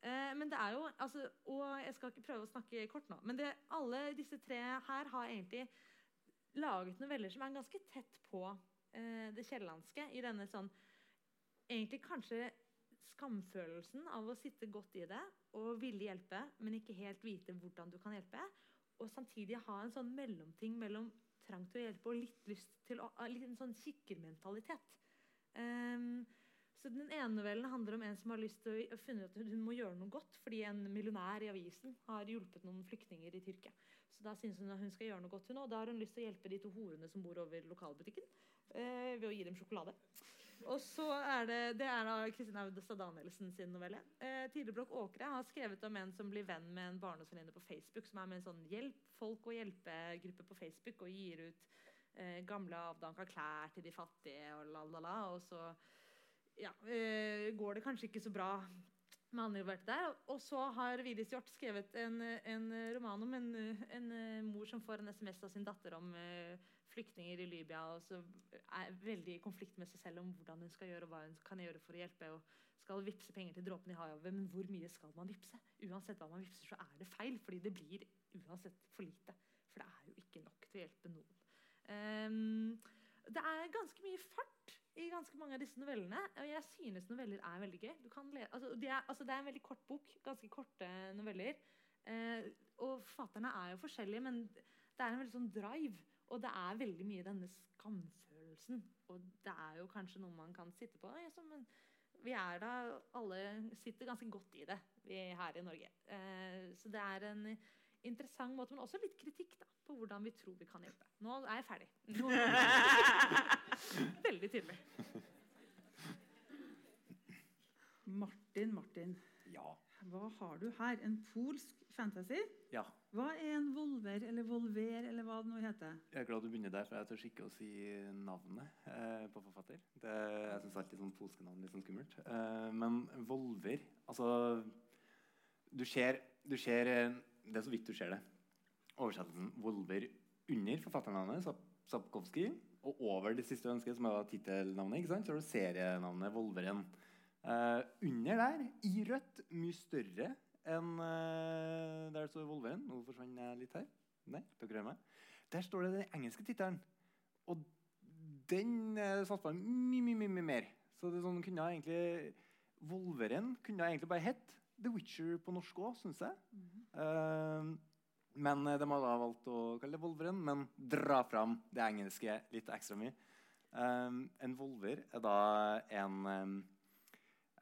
Eh, men det er jo, altså, og Jeg skal ikke prøve å snakke kort nå, men det, alle disse tre her har egentlig laget noveller som er ganske tett på eh, det kiellandske. I denne sånn Egentlig kanskje skamfølelsen av å sitte godt i det og ville hjelpe, men ikke helt vite hvordan du kan hjelpe. Og samtidig ha en sånn mellomting mellom trang til å hjelpe og litt lyst til å Litt en sånn kikkermentalitet. Um, så Den ene novellen handler om en som har lyst til å, å finne ut at hun må gjøre noe godt fordi en millionær i avisen har hjulpet noen flyktninger i Tyrkia. Så da synes hun at hun skal gjøre noe godt hun og Da har hun lyst til å hjelpe de to horene som bor over lokalbutikken, eh, ved å gi dem sjokolade. Og så er det, det er da Kristin Audestad Danielsen sin novelle. Eh, Broch Åkre har skrevet om en som blir venn med en barndomsvenninne på Facebook, som er med en sånn hjelp folk og hjelpegruppe på Facebook og gir ut eh, gamle avdanka klær til de fattige og la, la, la. Og så ja, eh, går det kanskje ikke så bra med han involverte der. Og så har Vigdis Hjorth skrevet en, en roman om en, en mor som får en SMS av sin datter om eh, flyktninger i Libya, og så er veldig i konflikt med seg selv om hvordan hun skal gjøre og hva hun kan gjøre for å hjelpe. og skal vippse penger til dråpen i havet, men hvor mye skal man vippse? Uansett hva man vippser, så er det feil, fordi det blir uansett for lite. For det er jo ikke nok til å hjelpe noen. Um, det er ganske mye fart i ganske mange av disse novellene. Og jeg synes noveller er veldig gøy. Altså, det, er, altså, det er en veldig kort bok. Ganske korte noveller. Eh, og forfatterne er jo forskjellige, men det er en veldig sånn drive. Og det er veldig mye denne skamfølelsen. Og det er jo kanskje noe man kan sitte på. Ja, så, men vi er da Alle sitter ganske godt i det vi er her i Norge. Eh, så det er en interessant måte, men også litt kritikk da, på hvordan vi tror vi kan hjelpe. Nå er jeg ferdig. Nå, veldig tydelig. Martin, Martin. Ja. Hva har du her? En polsk fantasy? ja. Hva er en volver eller volver eller hva det nå heter? Jeg er glad du begynner der, for jeg tør ikke å si navnet eh, på forfatter. Det, jeg syns alltid sånn polske navn er litt sånn skummelt. Eh, men Volver Altså Du ser, du ser eh, Det er så vidt du ser det. Oversettelsen 'Volver' under forfatternavnet Sap Sapkowski, og over det siste ønsket, som er tittelnavnet, ikke sant? så har du serienavnet 'Volveren'. Eh, under der, i rødt, mye større enn uh, der står 'Volveren'. Nå forsvant jeg litt her. Nei, dere hører meg. Der står det den engelske tittelen. Og den uh, satt på mye, mye, mye, mye mer. Så det er sånn, kunne jeg egentlig Volveren kunne jeg egentlig bare hett The Witcher på norsk òg, syns jeg. Eh, men eh, de har da valgt å kalle det Volveren, men dra fram det engelske litt ekstra mye. Eh, en volver er da en eh,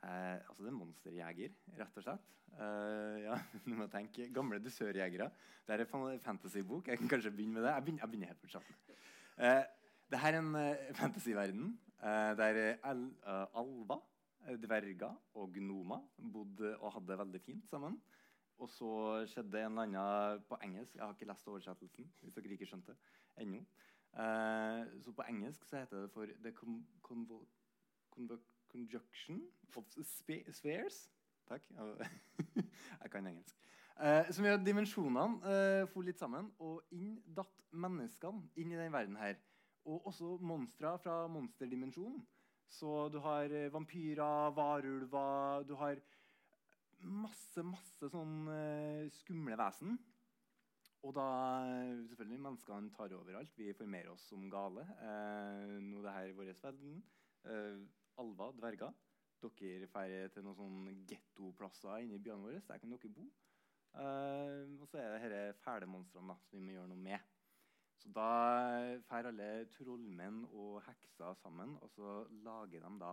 eh, Altså det er monsterjeger, rett og slett. Eh, ja, du må tenke Gamle dusørjegere. Det er en fantasybok. Jeg kan kanskje begynne med det. Jeg begynner, jeg begynner helt starten. Uh, det her er en uh, fantasyverden eh, der el, uh, alver, eh, dverger og gnomer bodde og hadde det veldig fint sammen. Og så skjedde en eller annen på engelsk Jeg har ikke lest oversettelsen. hvis dere ikke skjønte ennå. Eh, så på engelsk så heter det for The con convo convo Conjunction of spheres. Takk. Jeg kan engelsk. Eh, som gjør at dimensjonene eh, for litt sammen, og inn datt menneskene inn i den verden her. Og også monstre fra monsterdimensjonen. Så du har eh, vampyrer, varulver Du har masse, masse sånn eh, skumle vesen. Og da eh, selvfølgelig menneskene tar overalt. Vi formerer oss som gale. Eh, nå er det her i vår verden. Eh, alver, dverger. Dere drar til noen sånne gettoplasser inni byene våre. Der kan dere bo. Uh, og så er det disse fæle monstrene som vi må gjøre noe med. Så da drar alle trollmenn og hekser sammen, og så lager de da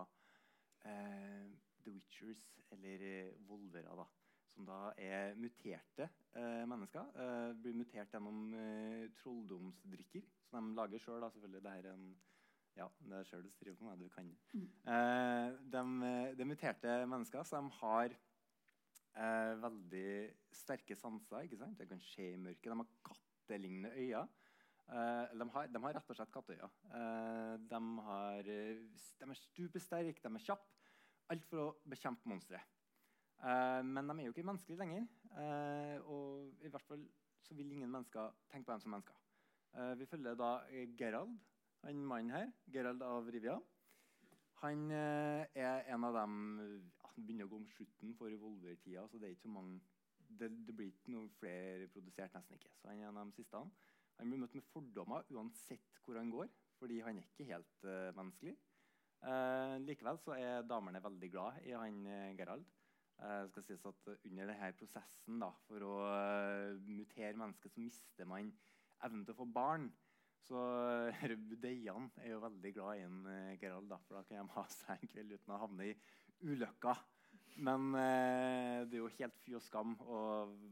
uh, The Witchers, eller eh, volvere, da. Som da er muterte eh, mennesker. Blir mutert gjennom trolldomsdrikker, som de lager sjøl. Selvfølgelig. Det her er en ja, det er sjøl du skriver på meg. Du kan. Mm. Eh, de, det er muterte mennesker, som har eh, veldig sterke sanser. ikke sant? Det kan skje i mørket. De har kattelignende øyne. Eh, de, har, de har rett og slett katteøyne. Eh, de, har, eh, de er stupesterke, de er kjappe. Alt for å bekjempe monstre. Eh, men de er jo ikke menneskelige lenger. Eh, og i hvert fall så vil ingen mennesker tenke på dem som mennesker. Eh, vi følger da eh, Gerald, han mannen her. Gerald av Rivia. Han eh, er en av dem Han begynner å gå om slutten for revolvertida, så det er ikke så mange det, det blir ikke noe flere produsert, nesten ikke. Så han er en av de siste. Han, han blir møtt med fordommer uansett hvor han går, fordi han er ikke helt uh, menneskelig. Eh, likevel så er damene veldig glad i han eh, Gerald. Eh, skal sies at Under denne prosessen da, for å mutere mennesket, så mister man evnen til å få barn. Så Deian er jo veldig glad i en eh, Gerald, da, for da kan de ha seg en kveld uten å havne i ulykka. Men eh, det er jo helt fy og skam å,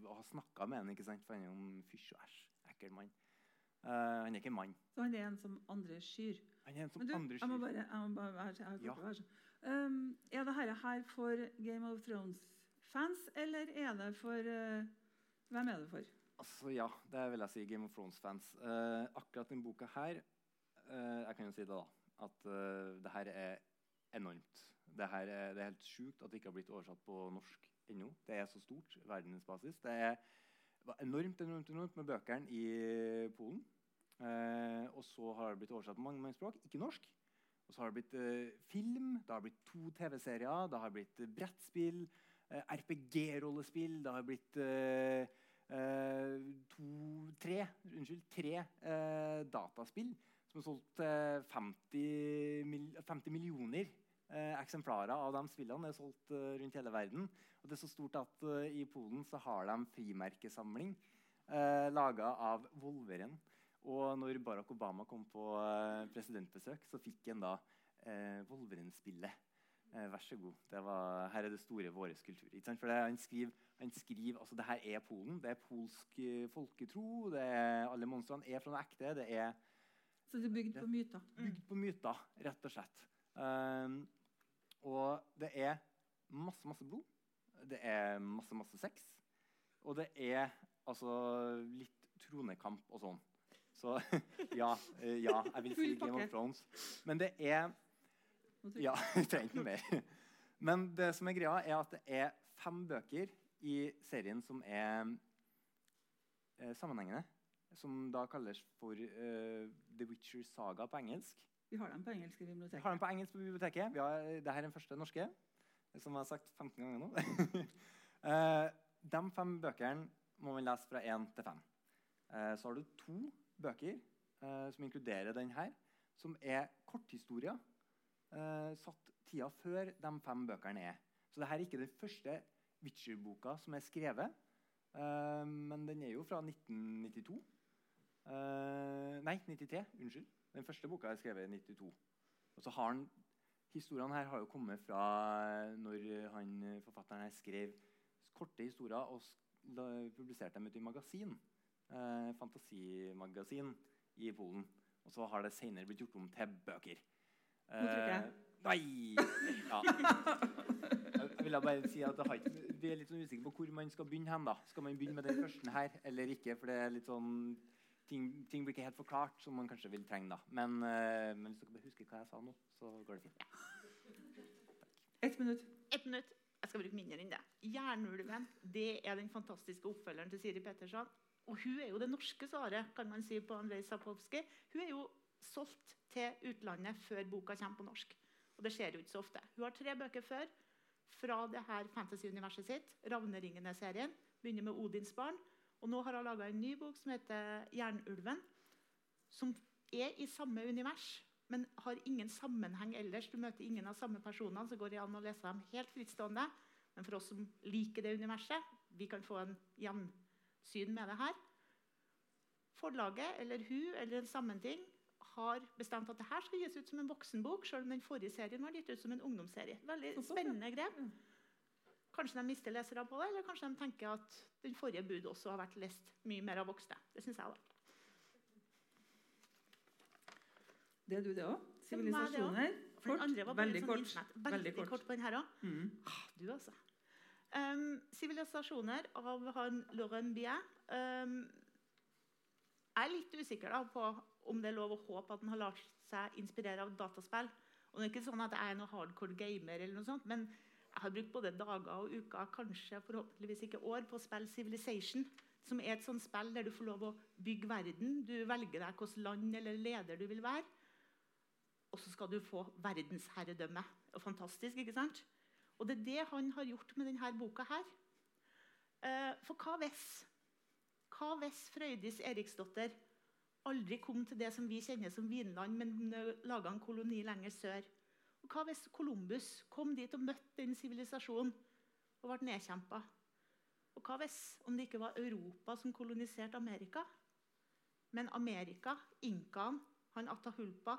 ha snakka med han, ikke sant? for han er jo en fysj og æsj. Ekkel mann. Uh, han er ikke en mann. Så han er en som andre skyr. Han er en som du, andre jeg må skyr. bare, jeg må bare være, jeg Ja. ja. være sånn. Um, er dette her for Game of Thrones-fans, eller er det for uh, Hvem er det for? Altså, ja, det vil jeg si. Game of Thrones-fans. Eh, akkurat denne boka her eh, Jeg kan jo si det, da. At eh, det her er enormt. Det, her er, det er helt sjukt at det ikke har blitt oversatt på norsk ennå. Det er så stort. verdensbasis. Det er var enormt, enormt, enormt med bøkene i Polen. Eh, og så har det blitt oversatt på mange, mange språk. Ikke norsk. Og så har det blitt eh, film, det har blitt to TV-serier, det har blitt eh, brettspill, eh, RPG-rollespill, det har blitt eh, to, tre, unnskyld, tre eh, dataspill som har solgt eh, 50, mil, 50 millioner eh, eksemplarer av de spillene. er solgt eh, rundt hele verden. Og det er så stort at eh, i Polen så har de frimerkesamling eh, laga av Volveren. Og når Barack Obama kom på eh, presidentbesøk, så fikk han da eh, Wolveren-spillet. Eh, vær så god. Det var, her er det store vår kultur. For det, han skriver, han skriver altså det her er Polen. Det er polsk eh, folketro. Det er, alle monstrene er fra noe ekte. Det er Så det er bygd på myter. bygd på myter, rett og slett. Um, og det er masse, masse blod. Det er masse, masse sex. Og det er altså litt tronekamp og sånn. Så ja, eh, ja, jeg vil si Game of Thrones. Men det er Ja, vi trenger ikke mer. Men det som er greia, er at det er fem bøker i serien som er eh, sammenhengende. Som da kalles for uh, The Witcher Saga på engelsk. Vi har dem på engelsk i Vi biblioteket. har dem på engelsk på biblioteket. Vi har, det her er den første norske, som jeg har sagt 15 ganger nå. uh, de fem bøkene må man lese fra én til fem. Uh, så har du to bøker eh, som inkluderer den her, som er korthistorier eh, satt tida før de fem bøkene er. Så dette er ikke den første Witcher-boka som er skrevet, eh, men den er jo fra 1992. Eh, nei, 93. Unnskyld. Den første boka er skrevet i 92. Og så har han, Historiene her har jo kommet fra eh, når han, eh, forfatteren her skrev korte historier og publiserte dem ut i magasin. Eh, fantasimagasin i Polen. Og så har det senere blitt gjort om til bøker. Nå trykker jeg. Eh, Nei! Ja. Jeg vil bare si at har ikke, Vi er litt sånn usikre på hvor man skal begynne. hen da. Skal man begynne med den første her eller ikke? For det er litt sånn, ting, ting blir ikke helt forklart, som man kanskje vil trenge. da. Men, eh, men hvis dere bare husker hva jeg sa nå, så går det fint. Ett minutt. Et minutt. Jeg skal bruke mindre enn det. 'Jernulven' det er den fantastiske oppfølgeren til Siri Petterson. Og hun er jo det norske svaret kan man si på Andrej Sapowski. Hun er jo solgt til utlandet før boka kommer på norsk. Og det skjer jo ikke så ofte. Hun har tre bøker før fra det her fantasy-universet sitt. 'Ravneringene'-serien. Begynner med 'Odins barn'. Og nå har hun laga en ny bok som heter 'Jernulven'. Som er i samme univers, men har ingen sammenheng ellers. Du møter ingen av samme personene, så går det an å lese dem helt frittstående. Men for oss som liker det universet, vi kan få en gjensyn med det her. Forlaget eller hun eller en sammenting har bestemt at det her skal gis ut som en voksenbok, selv om den forrige serien var gitt ut som en ungdomsserie. Veldig spennende grep. Kanskje de mister lesere på det, eller kanskje de tenker at den forrige bud også har vært lest mye mer av voksne. Det synes jeg da. Det er du, det òg. Er. Sivilisasjoner. Kort. Veldig sånn kort. Veldig, kort. kort på den her òg. Mm. Ah, du, altså. Um, 'Sivilisasjoner' av han Laurent Bier. Um, jeg er litt usikker da, på om det er lov å håpe at han har latt seg inspirere av dataspill. Og det er ikke sånn at jeg er noen hardcore gamer, eller noe sånt, men jeg har brukt både dager og uker, kanskje forhåpentligvis ikke år, på å spille Civilization. Som er et sånt spill der du får lov å bygge verden. Du velger deg hvilket land eller leder du vil være. Og så skal du få verdensherredømme. Og fantastisk, ikke sant? Og det er det han har gjort med denne boka her. Eh, For hva hvis Hva hvis Frøydis Eriksdotter aldri kom til det som vi kjenner som Vinland, men laga en koloni lenger sør? Og hva hvis Columbus kom dit og møtte den sivilisasjonen og ble nedkjempa? Og hva hvis om det ikke var Europa som koloniserte Amerika, men Amerika, inkaen, han Atahulpa,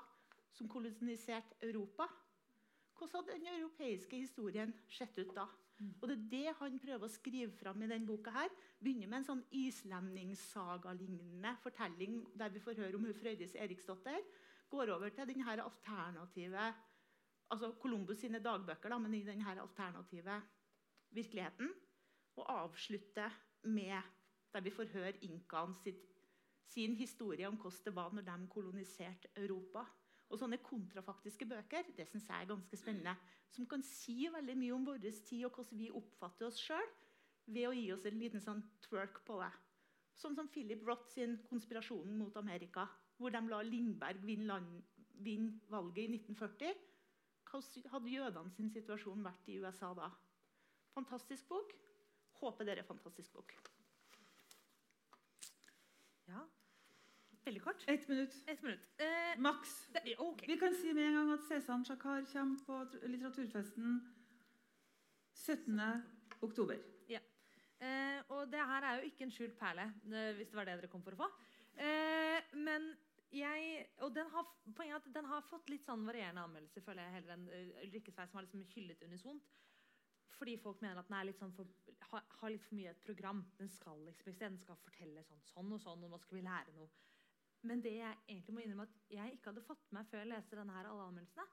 som koloniserte Europa? Hvordan hadde den europeiske historien sett ut da? Og Det er det han prøver å skrive fram i denne boka. her. Begynner med en sånn islendingsaga-lignende fortelling der vi får høre om hun Frøydis Eriksdotter. Går over til den her alternative altså Columbus sine dagbøker, da, men i den her alternative virkeligheten. Og avslutter med der vi får høre inkaen sin historie om hvordan det var når de koloniserte Europa. Og sånne kontrafaktiske bøker det synes jeg er ganske spennende. Som kan si veldig mye om vår tid og hvordan vi oppfatter oss sjøl ved å gi oss en liten sånn twerk på det. Sånn som Philip Roth sin 'Konspirasjonen mot Amerika', hvor de la Lindberg vinne, vinne valget i 1940. Hvordan hadde jødene sin situasjon vært i USA da? Fantastisk bok. Håper dere er fantastisk bok. Ja. Veldig kort. Ett minutt. Et minutt. Eh, Maks. det, ok. Vi kan si med en gang at Cezanne Shakar kommer på litteraturfesten 17. oktober. Eh, og det her er jo ikke en skjult perle, eh, hvis det var det dere kom for å få. Eh, men jeg, og den har, poenget er at den har fått litt sånn varierende anmeldelser, føler jeg, heller enn uh, Ulrikke Svei, som har liksom hyllet unisont. Fordi folk mener at den er litt sånn for, har, har litt for mye et program. Den skal liksom, den skal fortelle sånn, sånn og sånn, og nå skal vi lære noe. Men det jeg egentlig må innrømme at jeg ikke hadde fått med meg før jeg leste denne her, alle anmeldelsene,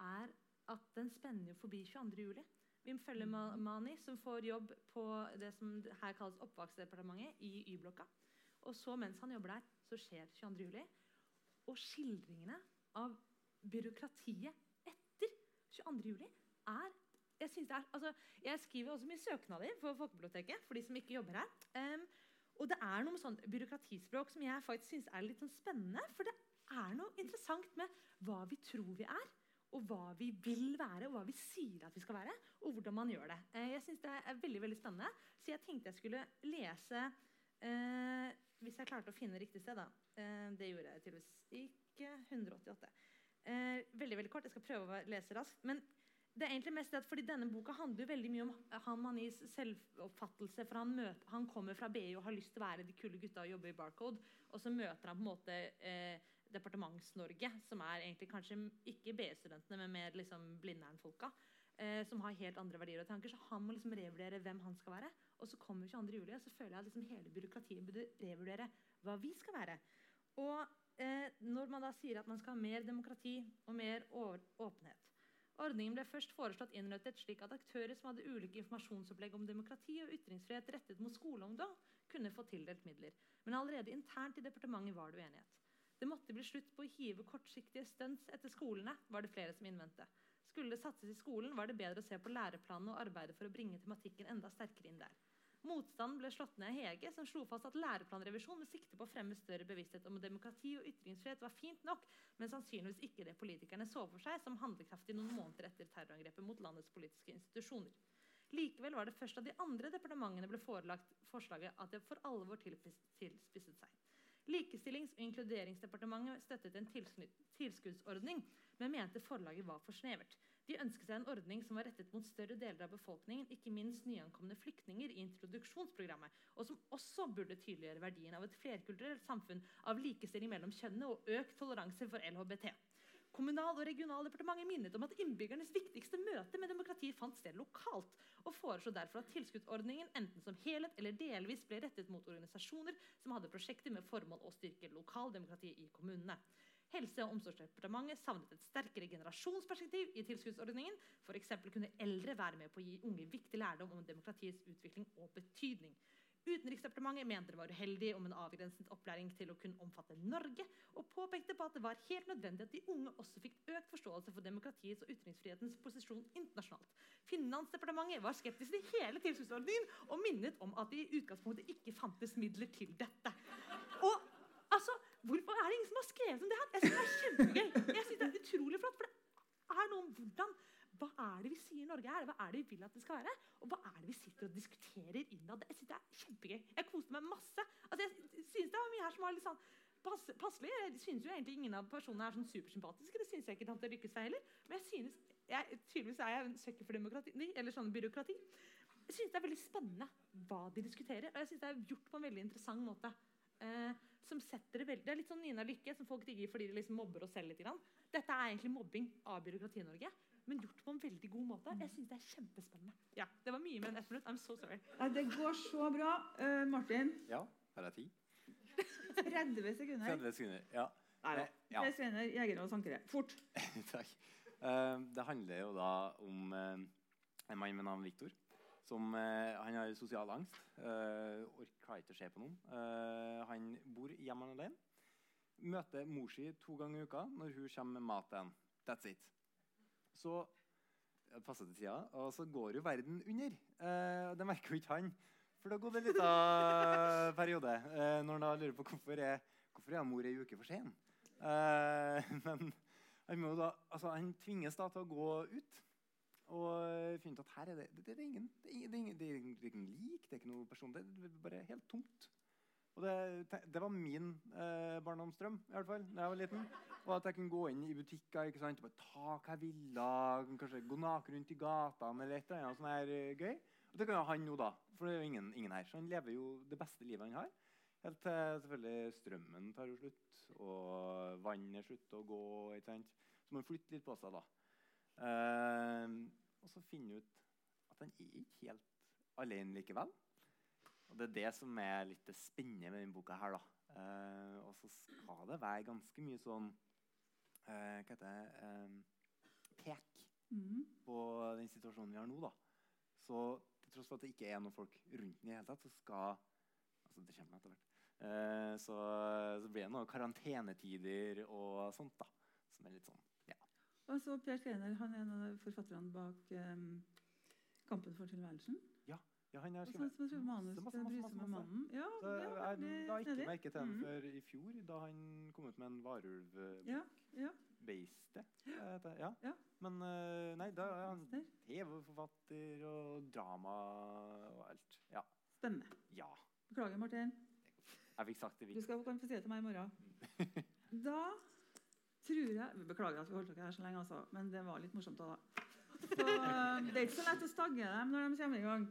er at den spenner jo forbi 22. juli. Vi følger Mani, som får jobb på det som her kalles oppvaksdepartementet i Y-blokka. Og så mens han jobber der, så skjer 22. juli. Og skildringene av byråkratiet etter 22. juli er jeg, er, altså, jeg skriver også mye søknader for Folkebiblioteket for de som ikke jobber her. Em, og det er noe med sånn byråkratispråk som jeg faktisk synes er litt sånn spennende. For det er noe interessant med hva vi tror vi er, og hva vi vil være, og hva vi sier at vi skal være, og hvordan man gjør det. Eh, jeg synes det er veldig veldig spennende, så jeg tenkte jeg skulle lese eh, Hvis jeg klarte å finne riktig sted, da. Eh, det gjorde jeg tydeligvis ikke. 188. Eh, veldig veldig kort. Jeg skal prøve å lese raskt. men det er egentlig mest det at fordi Denne boka handler jo veldig mye om han Manis selvoppfattelse. for han, møter, han kommer fra BI og har lyst til å være de kule gutta og jobbe i Barcode. Og så møter han på en måte eh, Departements-Norge, som er egentlig kanskje ikke BI-studentene, men mer liksom Blindern-folka. Eh, som har helt andre verdier og tanker. Så han må liksom revurdere hvem han skal være. Og så kommer 22. juli, og så føler jeg at liksom hele byråkratiet burde revurdere hva vi skal være. Og eh, når man da sier at man skal ha mer demokrati og mer åpenhet Ordningen ble først foreslått innrettet slik at aktører som hadde ulike informasjonsopplegg om demokrati og ytringsfrihet rettet mot skoleungdom, kunne få tildelt midler. Men allerede internt i departementet var det uenighet. Det måtte bli slutt på å hive kortsiktige stunts etter skolene, var det flere som innvendte. Skulle det satses i skolen, var det bedre å se på læreplanene og arbeide for å bringe tematikken enda sterkere inn der. Motstanden ble slått ned av Hege, som slo fast at læreplanrevisjon med sikte på å fremme større bevissthet om demokrati og ytringsfrihet var fint nok, men sannsynligvis ikke det politikerne så for seg som handlekraftig noen måneder etter terrorangrepet mot landets politiske institusjoner. Likevel var det først da de andre departementene ble forelagt forslaget at det for alvor tilspisset seg. Likestillings- og inkluderingsdepartementet støttet en tilskuddsordning, men mente forlaget var for snevert. De ønsket seg en ordning som var rettet mot større deler av befolkningen, ikke minst nyankomne flyktninger i introduksjonsprogrammet, og som også burde tydeliggjøre verdien av et flerkulturelt samfunn av likestilling mellom kjønnene og økt toleranse for LHBT. Kommunal- og regionaldepartementet minnet om at innbyggernes viktigste møte med demokrati fant sted lokalt, og foreslo derfor at tilskuddsordningen enten som helhet eller delvis ble rettet mot organisasjoner som hadde prosjekter med formål å styrke lokaldemokratiet i kommunene. Helse- og omsorgsdepartementet savnet et sterkere generasjonsperspektiv i tilskuddsordningen. F.eks. kunne eldre være med på å gi unge viktig lærdom om demokratiets utvikling og betydning. Utenriksdepartementet mente det var uheldig om en avgrenset opplæring til å kunne omfatte Norge, og påpekte på at det var helt nødvendig at de unge også fikk økt forståelse for demokratiets og ytringsfrihetens posisjon internasjonalt. Finansdepartementet var skeptisk til hele tilskuddsordningen og minnet om at det i utgangspunktet ikke fantes midler til dette. Hvorfor er det ingen som har skrevet om det her? Jeg synes det er kjempegøy. Jeg synes det er utrolig flott, for det er noe om hvordan hva er det vi sier Norge er? Hva er det vi vil at det skal være? Og hva er det vi sitter og diskuterer innad? Jeg synes det er kjempegøy. Jeg koste meg masse. Altså, jeg synes det var mye her som var litt sånn pass, passelig. Jeg synes jo egentlig ingen av personene er sånn supersympatiske. Det synes jeg ikke tante Lykkes vei heller. Men jeg synes, jeg, tydeligvis er jeg en søkker for demokrati, eller sånn byråkrati. Jeg synes det er veldig spennende hva de diskuterer. Og jeg synes det er gjort på en veldig interessant måte. Eh, som setter det veldig, Det er litt sånn Nina Lykke, som folk digger fordi de liksom mobber oss selv litt. Grann. Dette er egentlig mobbing av byråkrati i Norge, men gjort på en veldig god måte. Jeg synes det er kjempespennende. Ja, Det var mye, men ett minutt. I'm so sorry. Nei, det går så bra. Uh, Martin, Ja, her er ti. 30 sekunder. 30 sekunder. Ja. Nei da. Eh, ja. Det er Sveiner, jegere og sankere. Fort. Takk. Eh, det handler jo da om en mann med navn Viktor. Som, eh, han har sosial angst. Uh, klarer ikke å se på noen. Eh, han bor hjemme alene. Møter mor si to ganger i uka når hun kommer med mat ham. That's it. Så passer til tida. Og så går jo verden under. Eh, det merker jo ikke han. For da går det en liten periode eh, når han lurer på hvorfor er, hvorfor er mor ei uke for sen. Eh, men han, da, altså, han tvinges da til å gå ut og funnet ut at her er det, det, er ingen, det, er det, er ingen, det, er ingen, lik, det er ikke noe person. Det er bare helt tomt. Og det, det var min eh, barndomsdrøm i hvert fall, da jeg var liten. Og at jeg kunne gå inn i butikker ikke sant? og bare ta hva jeg ville. Kanskje gå naken rundt i gatene eller et eller annet sånt her eh, gøy. Og det kan jo han nå, da. For det er jo ingen, ingen her. Så han lever jo det beste livet han har. Helt til selvfølgelig strømmen tar jo slutt, og vannet slutter å gå. ikke sant? Så må han flytte litt på seg, da. Eh, og så finne ut at han er ikke helt alene likevel. Og det er det som er litt spennende med denne boka her, da. Eh, og så skal det være ganske mye sånn eh, Hva heter det eh, Pek mm. på den situasjonen vi har nå, da. Så til tross for at det ikke er noen folk rundt den i det hele tatt, så skal Altså, det kommer etter hvert. Eh, så, så blir det noen karantenetider og sånt, da. Som er litt sånn. Og så Per Skreiner han er en av forfatterne bak um, 'Kampen for tilværelsen'. ja han har skrevet jeg masse, masse, masse, masse. mannen'. Ja, Så ja, jeg veldig la ikke snedig. merke til den Mhm. før i fjor, da han kom ut med en varulvbok. Ja, ja. Heter det. Ja. Ja. Men eh, nei, da er han TV-forfatter og drama og alt. Ja. Spennende. ja. Beklager, Martin. Jeg fikk sagt det Du skal kan få si det til meg i morgen. Da tror jeg Beklager at vi holdt dere her så lenge, altså, men det var litt morsomt. da. Så eh, Det er ikke så lett å stagge dem når de kommer i gang.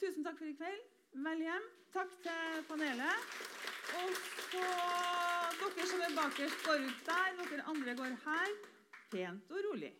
Tusen takk for i kveld. Vel hjem. Takk til panelet. Og så dere som er bakerst, går ut der. Dere andre går her. Pent og rolig.